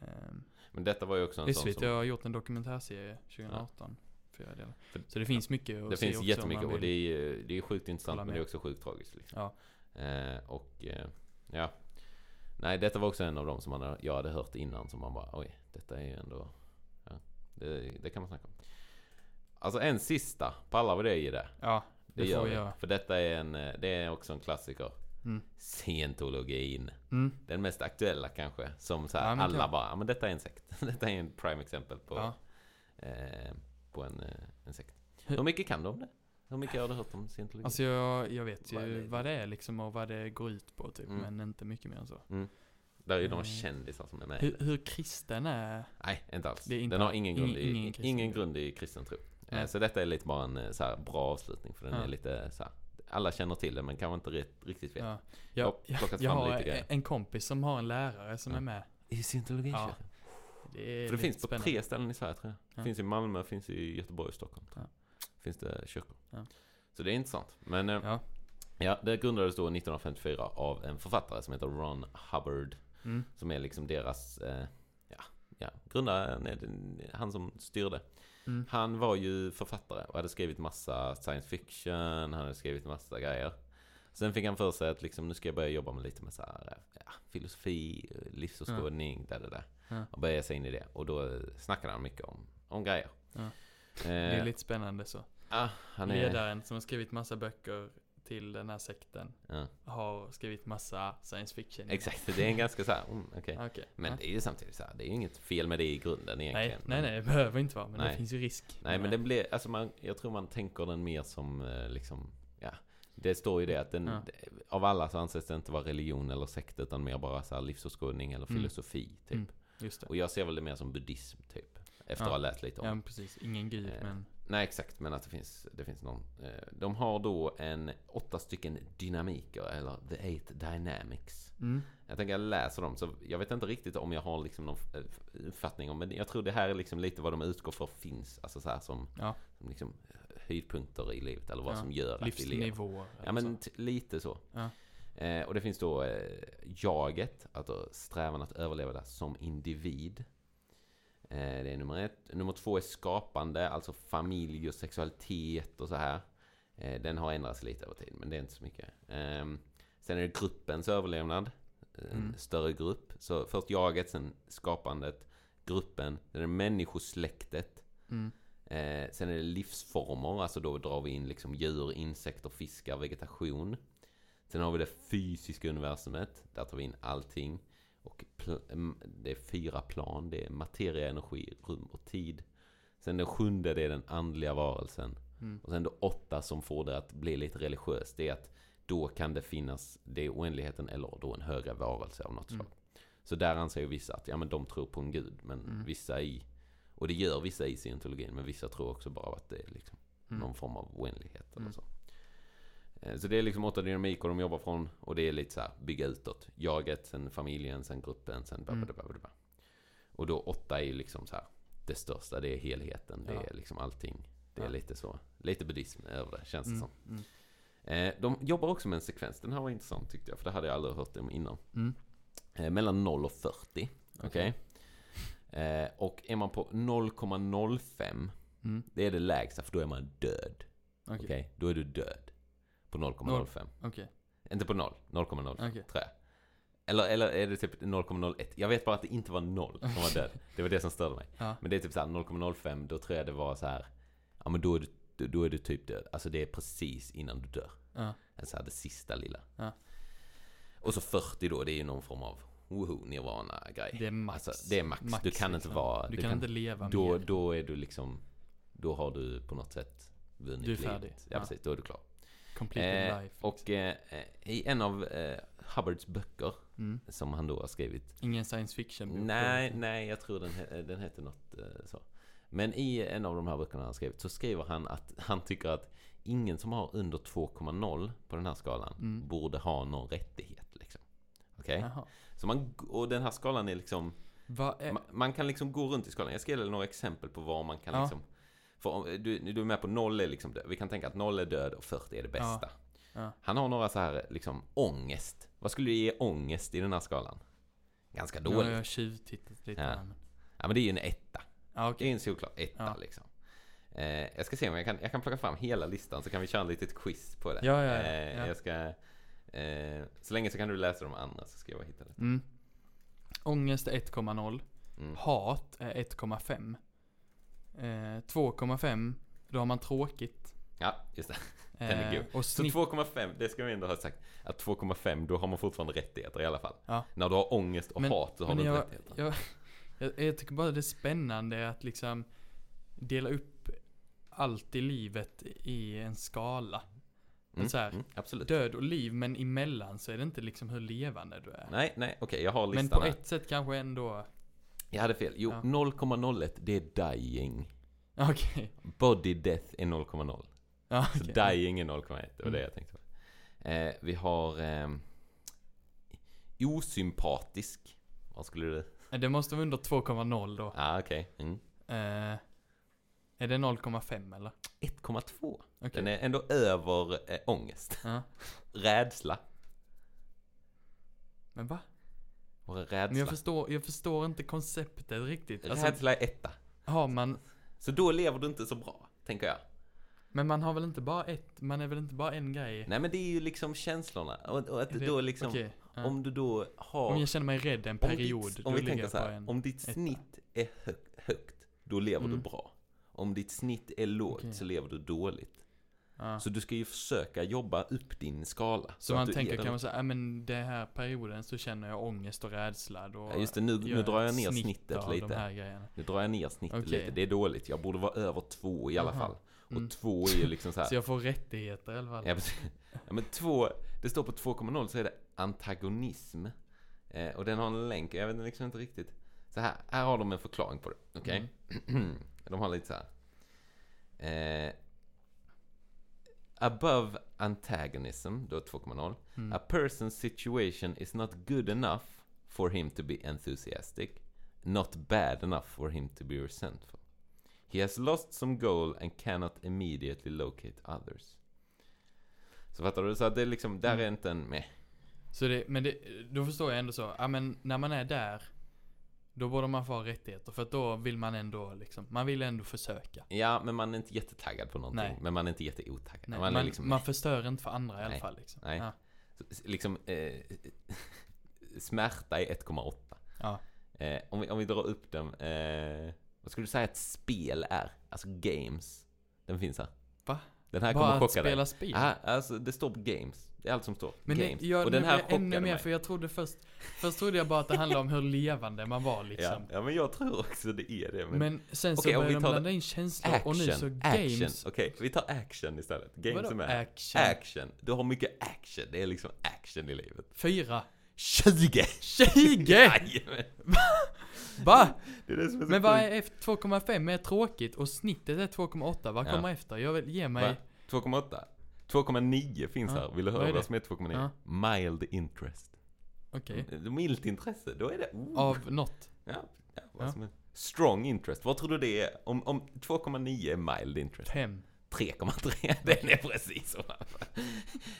ehm, Men detta var ju också en sån som... har gjort en dokumentärserie 2018. Fyra delar. För- Så det finns mycket att Det se finns också jättemycket och det är, det är sjukt intressant men det är också sjukt tragiskt. Liksom. Ja. Eh, och eh, ja. Nej, detta var också en av dem som man, jag hade hört innan som man bara oj, detta är ju ändå... Det, det kan man snacka om. Alltså en sista, pallar vi det i det? Ja, Det, Det får vi. vi göra. För detta är en, eh, det är också en klassiker. Mm. Scientologin. Mm. Den mest aktuella kanske. Som så här, Ja, alla kan- bara, ja men detta är en sekt. detta är en prime exempel på, Ja. eh, på en, eh, en sekt. Hur- mycket kan du om det? Hur mycket har du hört om scientologi? Alltså jag, jag vet ju Vad vad det är liksom och vad det går ut på typ. Mm. Men inte mycket mer än så. Där är ju Mm. kändisar som är med. Hur, hur kristen är... Nej, inte alls. Det inte den har ingen grund, ingen- i, ingen grund i kristen tro. Nej. Så detta är lite bara en eh, så här, bra avslutning. För den Ja. är lite så här, alla känner till den men kanske inte rätt, riktigt vet. Ja. Jag Jag, jag, jag har en, en kompis som har en lärare som är med. I scientologikyrkan? Ja, Det För det finns på spännande. tre ställen i Sverige tror jag. Det finns i Malmö, finns i Göteborg och Stockholm. Finns det kyrkor. Så det är intressant. Men eh, Ja. ja, det grundades då 1954 av en författare som heter Ron Hubbard. Mm. Som är liksom deras, eh, ja, ja, grundaren, han som styrde. Mm. Han var ju författare och hade skrivit massa science fiction, han hade skrivit massa grejer. Sen fick han för sig att liksom, nu ska jag börja jobba med lite med så här, ja, filosofi, livsåskådning, där, där, där. Ja. Och började sig in i det. Och då snackade han mycket om, om grejer. Ja. Eh, Det är lite spännande så. ah, han är, Ledaren som har skrivit massa böcker till den här sekten ja, har skrivit massa science fiction. exakt, det är en ganska så här, mm, okej. Okej. Men ja. det är ju samtidigt så här, det är ju inget fel med det i grunden Nej, egentligen. nej, Men- nej, det behöver inte vara. Men Nej. det finns ju risk. Nej men det blir, alltså man, jag tror man tänker den mer som eh, liksom, ja. Det står ju det att den, Ja. av alla så anses det inte vara religion eller sekt utan mer bara så här livsåskådning eller Mm. filosofi typ. Mm. Just det. Och jag ser väl det mer som buddhism typ. Efter att ha läst lite om Ja, precis. Ingen gud, Eh, men... Nej exakt, men att det finns, det finns någon. Eh, De har då en åtta stycken dynamiker, eller the eight dynamics. Mm. Jag tänker jag läser dem, så jag vet inte riktigt om jag har liksom någon eh, uppfattning om, men jag tror det här är liksom lite vad de utgår för finns, alltså så här som, Ja. som liksom höjdpunkter i livet, eller vad Ja. som gör att vi lever. Livsnivåer. Ja men så. t- lite så. Ja. Eh, och det finns då eh, jaget, alltså strävan att överleva som individ. Eh, det är nummer ett. Nummer två är skapande, alltså familj och sexualitet och så här. Eh, den har ändrats lite över tid, men det är inte så mycket. Eh, sen är det gruppens överlevnad. En Mm. större grupp. Så först jaget, sen skapandet, gruppen, sen är det människosläktet. Mm. Eh, sen är det livsformer, alltså då drar vi in liksom djur, insekter, fiskar, vegetation. Sen har vi det fysiska universumet. Där tar vi in allting. Och det är fyra plan. Det är materia, energi, rum och tid. Sen den sjunde, det är den andliga varelsen. Mm. Och sen det åtta som får det att bli lite religiöst. Det är att då kan det finnas, det är oändligheten eller då en högre varelse av något Mm. slag. Så där anser ju vissa att ja, men de tror på en gud. Men Mm. vissa i, och det gör vissa i scientologin. Men vissa tror också bara att det är liksom Mm. någon form av oändlighet eller Mm. så. Eh, Så det är liksom åtta dynamiker de jobbar från och det är lite så här bygga utåt. Jaget, sen familjen, sen gruppen, sen Mm. Och då åtta är ju liksom så här det största, det är helheten, det Ja. är liksom allting. Det är Ja. lite så, lite buddhism över det känns det Mm. som. Mm. Eh, De jobbar också med en sekvens, den här var intressant tyckte jag, för det hade jag aldrig hört om innan. Mm. Eh, Mellan 0 och 40, okej? Eh, Och är man på 0,05, Mm. det är det lägsta, för då är man död. Okej. Okej, då är du död. På 0,05. Okej. Inte på 0, 0,05 Okej. tror jag. Eller, eller är det typ 0,01? Jag vet bara att det inte var 0 som var död. Det var det som störde mig. Ja. Men det är typ såhär 0,05, då tror jag det var så här. Ja men då är du, då är du typ död. Alltså det är precis innan du dör. Ja. Alltså det sista lilla. Ja. Och så 40 då, det är ju någon form av woho, nirvana grej. Det är max. Alltså, det är max. Du kan inte vara- Du du kan, kan- inte leva Då, mer. då är du liksom, då har du på något sätt vunnit Du är färdig. livet. Ja, Ja. precis, då är du klar. Completed Eh, life. och eh, eh, i en av eh, Hubbards böcker, Mm. som han då har skrivit. Ingen science fiction Nej, nej, jag tror den, he- den heter något eh, så. Men i en av de här böckerna han har skrivit så skriver han att han tycker att ingen som har under 2,0 på den här skalan Mm. borde ha någon rättighet liksom. Okej? Så man, och den här skalan är liksom, är... man, man kan liksom gå runt i skalan. Jag ska ge några exempel på var man kan Ja. liksom, för om, du, du är med på 0 är liksom död. Vi kan tänka att 0 är död och 40 är det bästa. Ja. Han har några så här liksom ångest. Vad skulle du ge ångest i den här skalan? Ganska har dåligt. jag tjuvtittat lite Ja. här, men... Ja men det är ju en etta. Ja, Det okej. är en solklar etta Ja. liksom. Eh, jag ska se om jag kan, jag kan plocka fram hela listan så kan vi köra ett litet quiz på det. Ja, ja, ja. Eh, Ja. Jag ska, eh, så länge så kan du läsa de andra så ska jag hitta det. Mm. Ångest är 1,0. Mm. Hat är 1,5. Eh, 2,5. Då har man tråkigt. Ja, just det. Den är Eh, god. Så snitt... 2,5, det ska vi ändå ha sagt. Att 2,5 då har man fortfarande rättigheter i alla fall. Ja. När du har ångest och Men- hat så har du inte jag, rättigheter. jag, jag, jag tycker bara det är spännande att liksom dela upp allt i livet i en skala. Mm, så här, mm, absolut. Död och liv, men emellan så är det inte liksom hur levande du är. Nej, nej, okej, jag har listan men på här. ett sätt kanske ändå... Jag hade fel. Jo, Ja. 0,01 det är dying. Okej. Body death är 0,0. Ja, Så dying är 0,1. Det var Mm. det jag tänkte på. Eh, vi har eh, osympatisk. Vad skulle du? Det måste vara under 2,0 då. Ah, okej. Mm. Eh, är det 0,5 eller? 1,2. Okej. Den är ändå över eh, ångest. Ja. Rädsla. Men va? Vad är Men rädsla? jag förstår, jag förstår inte konceptet riktigt. Alltså, Rädsla är etta. har man... Så då lever du inte så bra, tänker jag. Men man har väl inte bara ett, man är väl inte bara en grej? Nej men det är ju liksom känslorna. Och, och att det- då liksom, Okej. ja. om du då har... Om jag känner mig rädd en om period, ditt, då om vi tänker så här, om ditt etta. snitt är hög, högt, då lever du Mm. bra. Om ditt snitt är lågt Okej. så lever du dåligt. Ja. Så du ska ju försöka jobba upp din skala. Så att man tänker kan man säga, ja men den här perioden så känner jag ångest och rädsla. Då Ja, just det, nu, nu drar jag ner snitt snittet lite. Nu drar jag ner snittet Okej. lite. Det är dåligt. Jag borde vara över två i alla Aha. fall. Och Mm. två är ju liksom så här. Så jag får rättigheter i alla fall. Ja, precis. ja, men två, det står på 2,0 så är det antagonism. Eh, och den har en länk, jag vet liksom inte riktigt. Så här, här har de en förklaring på det. Okej? Mm. de har lite så här. Eh, above antagonism, då 2,0. Mm. A person's situation is not good enough for him to be enthusiastic, not bad enough for him to be resentful. He has lost some goal and cannot immediately locate others. Så fattar du? Så att det är liksom, där Mm. är inte en med. Så det, men det, då förstår jag ändå så, ja men när man är där, då borde man få ha rättigheter. För att då vill man ändå liksom, man vill ändå försöka. Ja, men man är inte jättetaggad på någonting. Nej. Men man är inte jätteotaggad. Nej, man man, liksom, man förstör inte för andra i alla Nej. fall liksom. Nej. Ja. så- liksom eh, smärta är 1,8. ja. Eh, om, vi, om vi drar upp den. Eh, vad skulle du säga ett spel är? Alltså games. Den finns här. Va? Den här Bara kommer att chocka dig. spela spel. Ah, alltså det står games. Det är allt som står. Men games. det, jag, och den här jag ännu chockade mer, mig. för jag trodde först, först trodde jag bara att det handlade om hur levande man var Ja, liksom. ja, men jag tror också det är det. Men, Men sen så vi började de blanda in känslor action, och nu så action. games. Okej, vi tar action istället. Games är Vadå med. action? Action. Du har mycket action. Det är liksom action i livet. Fyra. 20! 20! Jajamän. Va? Det är det som är så Men vad sjukt. är efter 2,5 är tråkigt och snittet är 2,8. Vad Ja. kommer efter? Jag vill ge mig... Va? 2,8? 2,9 finns Ja. här. Vill du Vad höra är vad som är 2,9? Ja. Mild interest. Okej. Milt intresse, då är det... Oh. Av något. Ja, ja, vad Ja. som är. Strong interest. Vad tror du det är? Om, om 2,9 är mild interest. 5. 3,3. Den är precis så.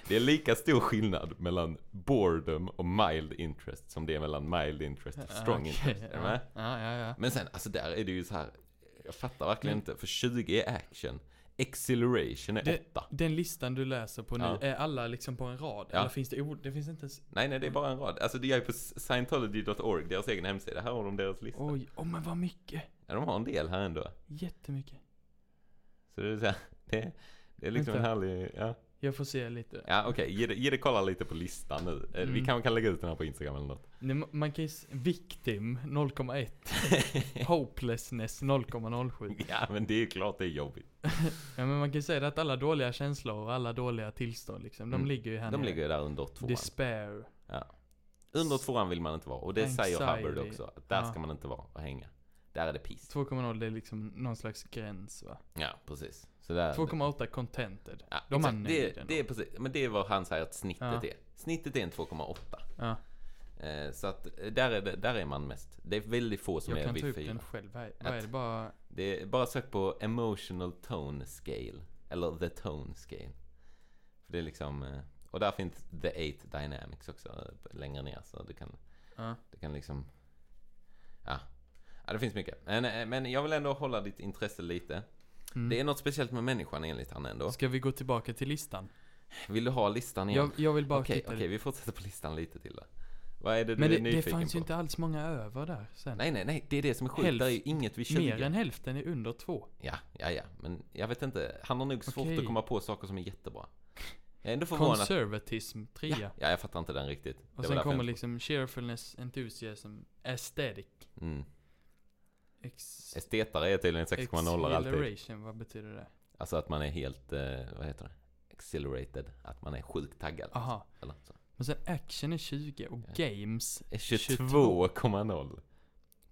Det är lika stor skillnad mellan boredom och mild interest som det är mellan mild interest och strong interest. Är du med? Ja, ja, ja. Men sen, alltså där är det ju så här. Jag fattar verkligen Men- inte. För 20 är action. Acceleration är Det- 8. Den listan du läser på nu, Ja. är alla liksom på en rad? Ja. Eller finns det ord? Det finns inte ens... Nej, nej, det är bara en rad. Alltså det är på scientology.org, deras egen hemsida. Här har de deras lista. Oj, oh, men vad mycket. Ja, de har en del här ändå. Jättemycket. Så det är, så här, det, det är liksom en Vänta. härlig, ja. Jag får se lite. Ja okej, ge, det- ge det kolla lite på listan nu. Eh, Vi Mm. kanske kan lägga ut den här på Instagram eller något. Nej, ma- Man kan ju... s- Victim 0,1. Hopelessness 0,07. ja men det är klart det är jobbigt. Ja men man kan ju säga att alla dåliga känslor och alla dåliga tillstånd liksom, de Mm. ligger ju här De nere. ligger ju där under tvåan. Despair. Under tvåan vill man inte vara. Och det säger Anxiety. Hubbard också. Att där Ja. ska man inte vara och hänga. Där är det peace. 2,0 det är liksom någon slags gräns va? Ja, precis. Så där, 2,8 contented. ja, de exakt. det, det är precis, men det är vad han säger att snittet Ja. är. Snittet är en 2,8. Ja, Eh, så att eh, där är, det, där är man mest. Det är väldigt få som jag är kan ta vid upp 4. den själv. Vad är, vad är det bara? Det är bara sök på emotional tone scale. Eller the tone scale. För det är liksom, eh, och där finns the eight dynamics också eh, längre ner. Så du kan, Ja. du kan liksom, ja. Ja det finns mycket. Men, men jag vill ändå hålla ditt intresse lite. Mm. Det är något speciellt med människan enligt han ändå. Ska vi gå tillbaka till listan? Vill du ha listan igen? Jag, jag vill bara Okej, titta okej vi fortsätter på listan lite till då. Vad är det du Men är det, det nyfiken fanns på? ju inte alls många över där sen. Nej, nej, nej. Det är det som är sjukt. Det är ju inget vid 20. Mer än hälften är under två. Ja, ja, ja. Men jag vet inte. Han har nog svårt Okej. att komma på saker som är jättebra. Jag är ändå förvånad. Conservatism, trea. Ja, ja, jag fattar inte den riktigt. Det Och var sen kommer liksom cheerfulness, enthusiasm, aesthetic, Mm. Ex, Estetare är tydligen 6,0 alltid. vad betyder det? Alltså att man är helt, eh, vad heter det? Accelerated. Att man är sjukt taggad. Aha. Eller så. Men sen action är 20 och Ja. games Är 22. 22,0.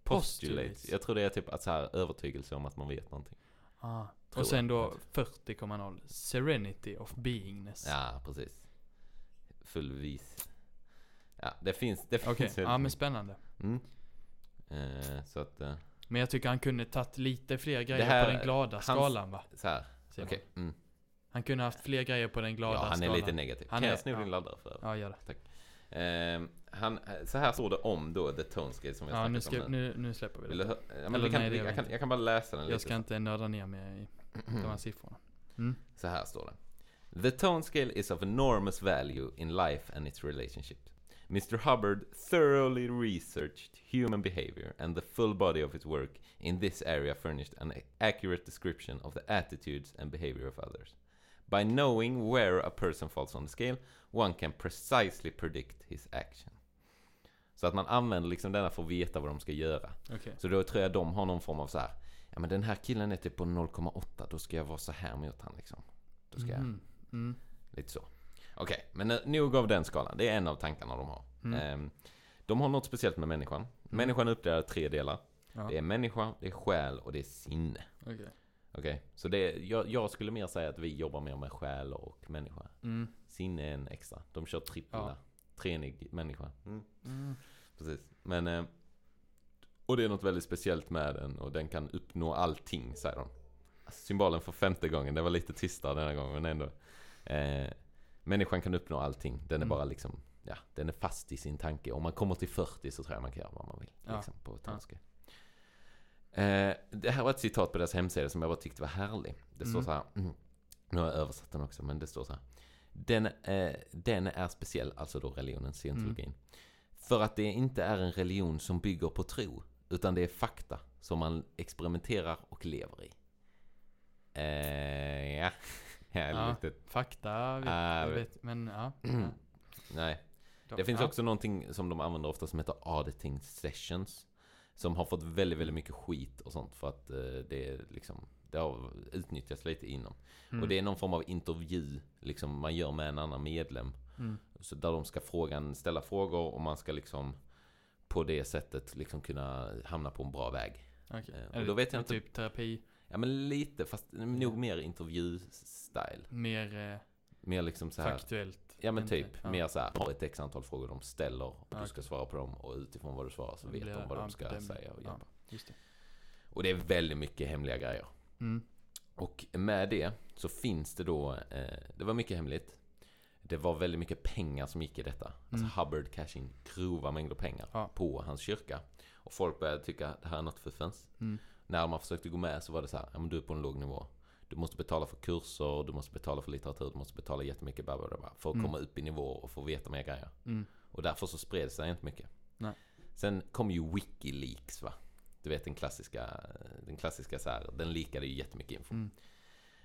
Postulates. Postulates. Jag tror det är typ att så här övertygelse om att man vet någonting. Ah. Tror Och sen då 40,0 Serenity of beingness. Ja, precis. Full vis. Ja, det finns, det Okej, finns ja men spännande. Mm. Eh, så att, eh, Men jag tycker han kunde tagit lite fler grejer här- på den glada hans- skalan va? så här. Simon? Okej. Mm. Han kunde haft fler grejer på den glada Ja, han är skalan. lite negativ. Han kan är- jag sno din ja. laddare för? Ja, gör det. Ehm, han, så här står det om då The Tone Scale som vi har Ja, nu, snackat ska, om nu. nu, nu släpper vi Vill du det. ja, men Eller vi kan, nej, det vi, jag, kan, jag kan bara läsa den Jag lite. ska inte nörda ner mig i de här siffrorna. Mm. Så här står det. The tone scale is of enormous value in life and its relationships. Mr. Hubbard thoroughly researched human behavior and the full body of his work in this area furnished an accurate description of the attitudes and behavior of others. By knowing where a person falls on the scale, one can precisely predict his action. Så att man använder liksom denna för att veta vad de ska göra. Okej. Så då tror jag de har någon form av så här. Ja men den här killen är typ på 0,8, då ska jag vara så här mot han liksom. Då ska jag, Mhm. Mm. lite så. Okej, men eh, nog av den skalan. Det är en av tankarna de har. Mm. Ehm, de har något speciellt med människan. Människan är uppdelad i tre delar. Ja. Det är människa, det är själ och det är sinne. Okej. Okej, så det är, jag, jag skulle mer säga att vi jobbar mer med själ och människa. Mm. Sinne är en extra. De kör trippel Ja. där. Trenig människa. Mm. Mm. Precis. Men, eh, och det är något väldigt speciellt med den och den kan uppnå allting, säger de. Symbolen för femte gången, det var lite tystare denna gången, men ändå. Eh, människan kan uppnå allting. Den är Mm. bara liksom, ja, den är fast i sin tanke. Om man kommer till 40 så tror jag man kan göra vad man vill. Ja. Liksom, på önske. Eh, det här var ett citat på deras hemsida som jag bara tyckte var härlig. Det står Mm. så här, mm, nu har jag översatt den också, men det står så här. Den, eh, den är speciell, alltså då religionen, scientologin. Mm. För att det inte är en religion som bygger på tro, utan det är fakta som man experimenterar och lever i. Eh, ja. Ja, Ja. Fakta vet, Ah, jag vet. vet, men ja. nej. ja. Det finns ja. också någonting som de använder ofta som heter auditing sessions. Som har fått väldigt, väldigt mycket skit och sånt för att eh, det är liksom det har utnyttjats lite inom. Mm. Och det är någon form av intervju liksom man gör med en annan medlem. Mm. Så där de ska frågan, ställa frågor och man ska liksom på det sättet liksom kunna hamna på en bra väg. Okej. Eh, och då vet jag inte- Typ terapi, Ja men lite, fast nog mer intervju-style. mer eh, Mer liksom så här. faktuellt. Ja men typ, ja. mer så här, har ett x antal frågor de ställer och Ja, du ska okej. svara på dem och utifrån vad du svarar så vet de vad ja, de ska bedömning. säga och Ja. hjälpa. Just det. Och det är väldigt mycket hemliga grejer. Mm. Och med det så finns det då, eh, det var mycket hemligt. Det var väldigt mycket pengar som gick i detta. Alltså Mm. Hubbard cash in grova mängder pengar Ja. på hans kyrka. Och folk började tycka det här är något fuffens. Mm. När man försökte gå med så var det så här, ja men du är på en låg nivå. Du måste betala för kurser, du måste betala för litteratur, du måste betala jättemycket bla, bla, bla, för att Mm. komma upp i nivå och få veta mer grejer. Mm. Och därför så spred sig inte mycket. Nej. Sen kom ju Wikileaks va. Du vet den klassiska, den klassiska så här, den likade ju jättemycket info. Mm.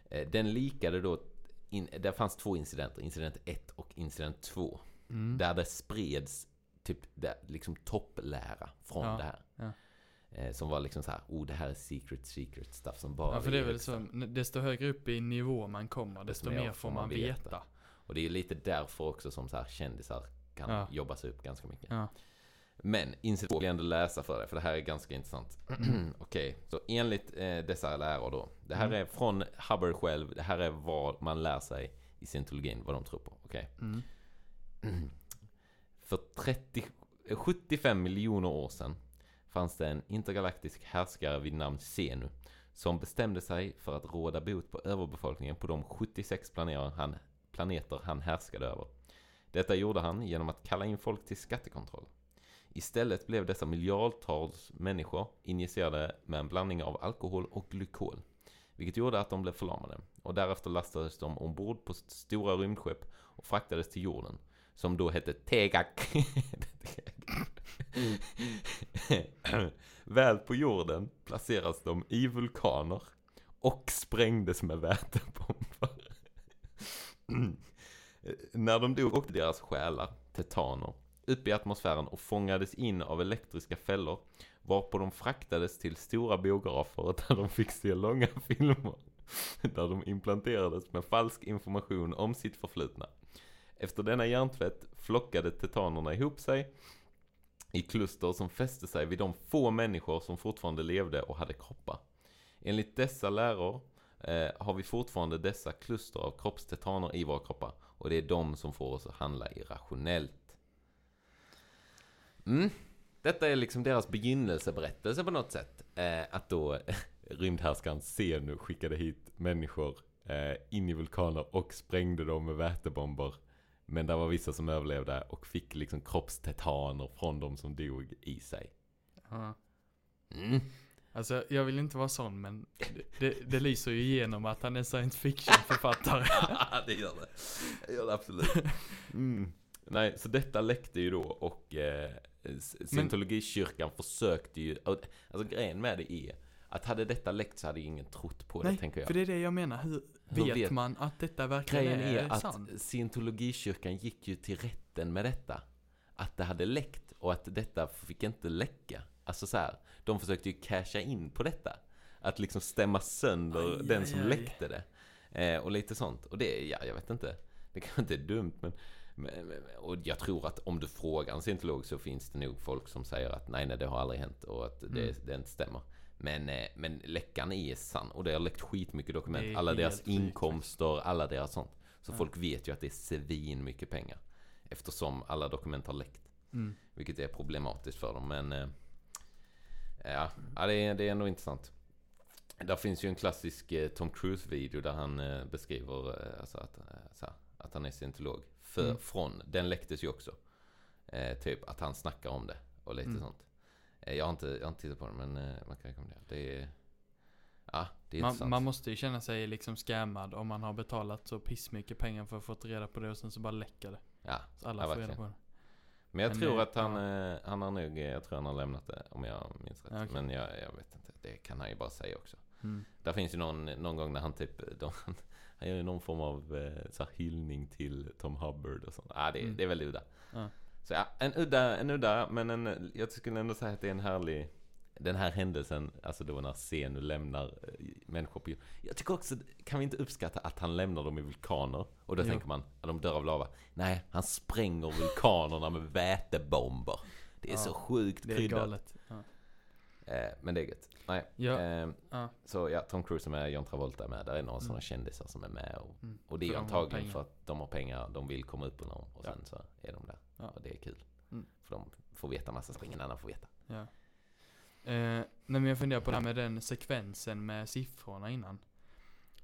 Eh, Den likade då, in, det fanns två incidenter, incident 1 och incident 2. Mm. Där det spreds typ det, liksom topplära från Ja, det här. ja. Eh, Som var liksom så här, oh det här är secret, secret stuff som bara Ja, för det är väl högsta." så, n- desto högre upp i nivå man kommer, desto mer får man veta. Och det är lite därför också som så här kändisar kan Ja. jobba sig upp ganska mycket. Ja. Men 2 vill jag ändå läsa för dig, för det här är ganska intressant. Okej, så enligt eh, dessa lärare då. Det här Mm. är från Hubbard själv, det här är vad man lär sig i scientologin, vad de tror på. Okej. Mm. För 30, 75 miljoner år sedan fanns det en intergalaktisk härskare vid namn Zenu som bestämde sig för att råda bot på överbefolkningen på de 76 planeter han, planeter han härskade över. Detta gjorde han genom att kalla in folk till skattekontroll. Istället blev dessa miljardtals människor injicerade med en blandning av alkohol och glykol. Vilket gjorde att de blev förlamade. Och därefter lastades de ombord på stora rymdskepp och fraktades till jorden. Som då hette Tegak. Mm. Väl på jorden placeras de i vulkaner och sprängdes med vätebomber. När de dog åkte deras själar, tetaner, upp i atmosfären och fångades in av elektriska fällor varpå de fraktades till stora biografer där de fick se långa filmer där de implanterades med falsk information om sitt förflutna. Efter denna hjärntvätt flockade tetanerna ihop sig i kluster som fäste sig vid de få människor som fortfarande levde och hade kroppar. Enligt dessa läror eh, har vi fortfarande dessa kluster av kroppstetaner i våra kroppar och det är de som får oss att handla irrationellt. Mm. Detta är liksom deras begynnelseberättelse på något sätt. Eh, att då rymdhärskaren Zenu skickade hit människor eh, in i vulkaner och sprängde dem med vätebomber. Men det var vissa som överlevde och fick liksom kroppstetaner från de som dog i sig. Ja. Mm. Alltså, jag vill inte vara sån, men det, det, lyser ju igenom att han är science fiction-författare. det gör det. Det gör det absolut. Mm. Nej, så detta läckte ju då och eh, scientologikyrkan försökte ju, alltså grejen med det är att hade detta läckt så hade ingen trott på det Nej, tänker jag. för det är det jag menar. Hur, Hur vet, vet- man att detta verkligen är, är att sant? scientologikyrkan gick ju till rätten med detta. Att det hade läckt och att detta fick inte läcka. Alltså så här, de försökte ju casha in på detta. Att liksom stämma sönder Aj, den aj, som aj. läckte det. Eh, och lite sånt. Och det, ja, jag vet inte. Det kanske inte är dumt men, men, men och jag tror att om du frågar en scientolog så finns det nog folk som säger att nej, nej, det har aldrig hänt och att det, Mm. det inte stämmer. Men, eh, men läckan är sann och det har läckt skitmycket dokument. Alla deras inkomster, alla deras sånt. Så Ja. folk vet ju att det är svin mycket pengar. Eftersom alla dokument har läckt. Mm. Vilket är problematiskt för dem. Men eh, ja, ja det, är, det är ändå intressant. Där finns ju en klassisk eh, Tom Cruise-video där han eh, beskriver eh, alltså att, här, att han är scientolog. För, Mm. Från, den läcktes ju också. Typ att han snackar om det och lite Mm. sånt. Eh, jag, har inte, jag har inte tittat på den men eh, man kan rekommendera. Det är, ja, det är Man, intressant. man måste ju känna sig liksom scammad om man har betalat så pissmycket pengar för att få reda på det och sen så bara läcker det. ja, Så alla Ja, får reda på det. Men jag Men tror det- att han, ja. eh, han har nog, eh, jag tror han har lämnat det om jag minns rätt. Ja, okej. Men jag, jag vet inte, det kan han ju bara säga också. Mm. Där finns ju någon, någon gång när han typ, de, han gör ju någon form av eh, så här, hyllning till Tom Hubbard och sånt. Ah, det, Mm. det är väldigt udda. Ja. Så ja, en udda, en udda, men en, jag skulle ändå säga att det är en härlig den här händelsen, alltså då när Zenu lämnar eh, människor på. Jag tycker också, kan vi inte uppskatta att han lämnar dem i vulkaner? Och då Jo. tänker man, att de dör av lava. Nej, han spränger vulkanerna med vätebomber. Det är Ja, så sjukt Det är kryddat. galet. Ja. Eh, men det är gött. Nej. Ja. Eh, Ja. så ja, Tom Cruise är med, John Travolta är med. Där är några sådana kändisar som är med. Och, Mm. och det är ju antagligen för att de har pengar, de vill komma upp på någon. Och sen så är de där. Ja. Och det är kul. Mm. För de får veta massa som ingen annan får veta. Ja. Eh, nej men jag funderar på det här med den sekvensen med siffrorna innan.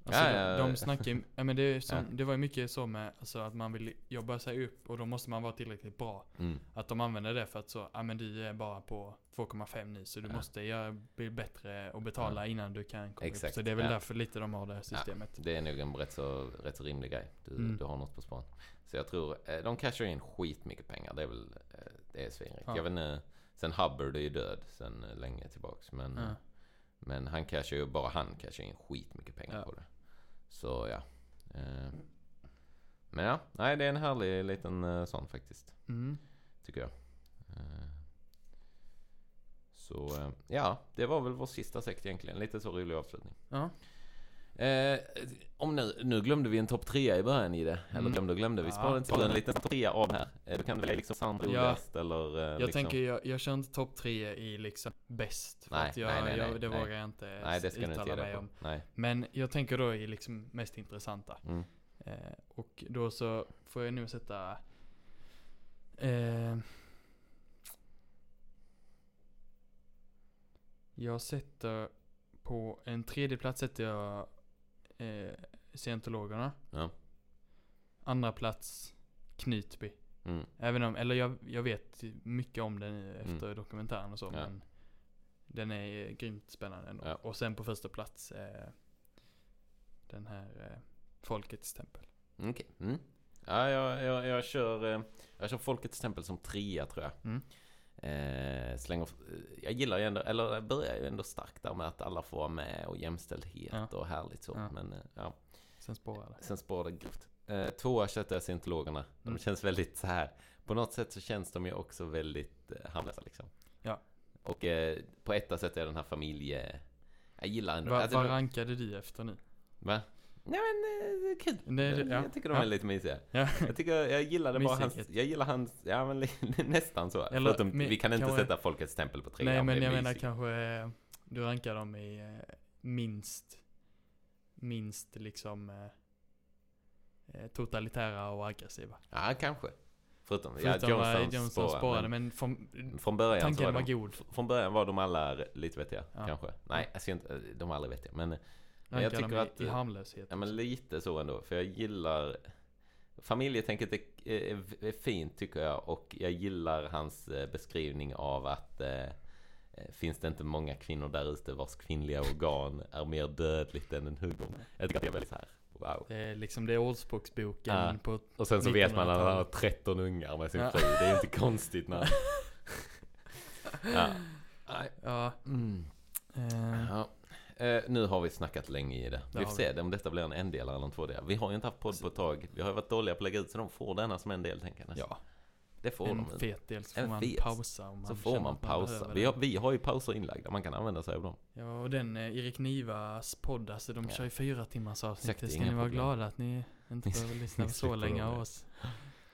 Alltså Ja, de, ja, ja. de snackar ju, ja men det, som, det var ju mycket så med, alltså att man vill jobba sig upp och då måste man vara tillräckligt bra. Mm. Att de använder det för att så, ja men du är bara på 2,5 nu så du måste göra, bli bättre och betala innan du kan komma Exakt, upp. Så det är väl därför lite de har det här systemet. Det är nog en rätt så, rätt så rimlig grej. Du, Mm. du har något på spåren. Så jag tror, eh, de cashar in skitmycket pengar. Det är väl, eh, det är svinrikt. Ja. Jag vet inte, sen Hubbard är ju död sen länge tillbaks. Men, men han cashar ju, bara han cashar in skitmycket pengar på det. Så ja. Eh, men ja, nej det är en härlig liten eh, sån faktiskt. Mm. Tycker jag. Eh, så eh, ja, det var väl vår sista sekt egentligen. Lite så rolig avslutning. Ja. Eh, om nu, nu glömde vi en topp trea i början i det. Eller Mm. glömde och glömde. Vi sparade inte en liten topp trea av här. Eh, du kan väl liksom sound Ja. roligast eller... Eh, Jag liksom. tänker, jag, jag kör inte topp tre i liksom bäst. För Nej, att jag, nej, nej, jag, det nej. vågar jag inte Nej, det ska uttala mig på. om. Nej. Men jag tänker då i liksom mest intressanta. Mm. Eh, och då så får jag nu sätta... Eh, jag sätter på en tredje plats sätter jag eh, scientologerna. Ja. Andra plats Knutby. Mm. Även om, eller jag, jag vet mycket om den efter dokumentären och så Mm. Ja. men Den är grymt spännande ändå. Ja. Och sen på första plats eh, Den här eh, Folkets tempel. Okej. Mm. Ja, jag, jag, jag kör... eh, Jag kör Folkets tempel som trea tror jag. Eh, slänger, jag gillar ju ändå, eller jag börjar ju ändå starkt där med att alla får vara med och jämställdhet Ja. och härligt så. Ja. Men eh, ja, Sen spårar det. sen spårar det grovt. Eh, tvåa sätter jag scientologerna. De Mm. känns väldigt så här. På något sätt så känns de ju också väldigt eh, harmlösa liksom. Ja. Och eh, på etta sätter jag den här familje... Jag gillar ändå... Va, alltså, vad de- rankade du efter nu? Va? Nej men eh, det är kul. Det är- jag, ja. jag tycker de Ja. är lite mysiga. Ja. Jag tycker, jag gillade bara hans, jag gillar hans, ja men nästan så. Eller, Förutom, men vi kan inte kanske- sätta Folkets tempel på tre. Nej men det jag menar mysigt. kanske eh, Du rankar dem i eh, minst Minst liksom Totalitära och aggressiva. Ja, kanske. Förutom, Förutom ja, Johnson, Johnson spårade men men från, Från början tanken var var de, god. Från början var de alla lite vettiga, Ja. kanske. Nej, inte, de var aldrig vettiga. Men, men jag tycker att... i, harmlöshet. Ja men lite så ändå, för jag gillar Familjetänket är, är, är fint tycker jag och jag gillar hans eh, beskrivning av att eh, eh, Finns det inte många kvinnor där ute vars kvinnliga organ är mer dödligt än en huggorm? Jag tycker att det är väldigt så här. wow Det är liksom det är Ordspråksboken Ja. på Och sen så vet man att han har 1900-talet. 13 ungar med sin Ja. fru, det är inte konstigt när Ja. Ja. Mm. Eh, ja. Eh, nu har vi snackat länge i det. Vi får se om detta blir en en-delare eller en tvådelare. Vi har ju inte haft podd på ett tag. Vi har ju varit dåliga på att lägga ut så de får denna som en del tänker jag nästan. ja, Det får en de. fet del så En får man fet. pausa om man Så får man pausa. Vi har, vi har ju pauser inlagda, man kan använda sig av dem. Ja, och den eh, Erik Nivas podd, alltså de Ja. kör ju fyra timmars avsnitt. Exakt, Det ska ni vara problem. glada att ni inte behöver lyssna ni så länge av oss.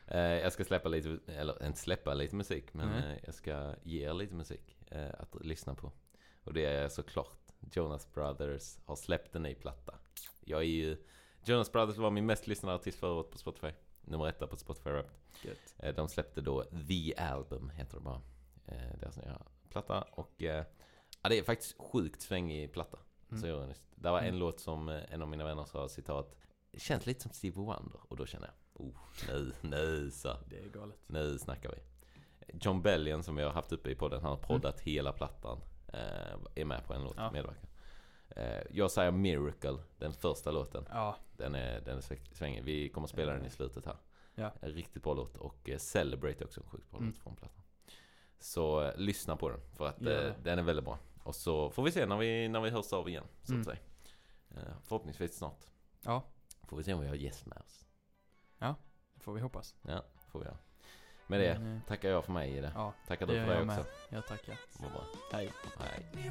Eh, jag ska släppa lite, eller inte släppa lite musik, men eh, jag ska ge er lite musik att lyssna på. Och det är såklart Jonas Brothers har släppt en ny platta. Jag är ju, Jonas Brothers var min mest lyssnade artist förra året på Spotify. Nummer etta på Spotify Rap. Gött. Eh, De släppte då The Album, heter det bara. Eh, Deras nya platta. Och eh, ja, det är faktiskt sjukt svängig platta. Mm. Så ironiskt. Det var en Mm. låt som en av mina vänner sa citat. Känns lite som Stevie Wonder. Och då känner jag, oh, nu, nu så. Det är galet. Nu snackar vi. John Bellion som vi har haft uppe i podden, han har proddat hela plattan. Eh, är med på en låt, Mm. Ja. medverkan. Eh, jag säger Miracle, den första låten. Ja, Den är, den är sväng- svängig. Vi kommer spela den i slutet här. Ja. Riktigt bra låt. Och eh, Celebrate är också en sjukt bra Mm. låt från plattan. Så eh, lyssna på den, för att eh, det. den är väldigt bra. och så får vi se när vi, när vi hörs av igen, så Mm. att säga. Eh, förhoppningsvis snart. Ja, Får vi se om vi har gäst med oss. det får vi hoppas. Ja, får vi göra. Med det eh, tackar jag för mig i det. Ja, Tackar du för det också. med. Jag tackar. Vad bra. Hej. Hej.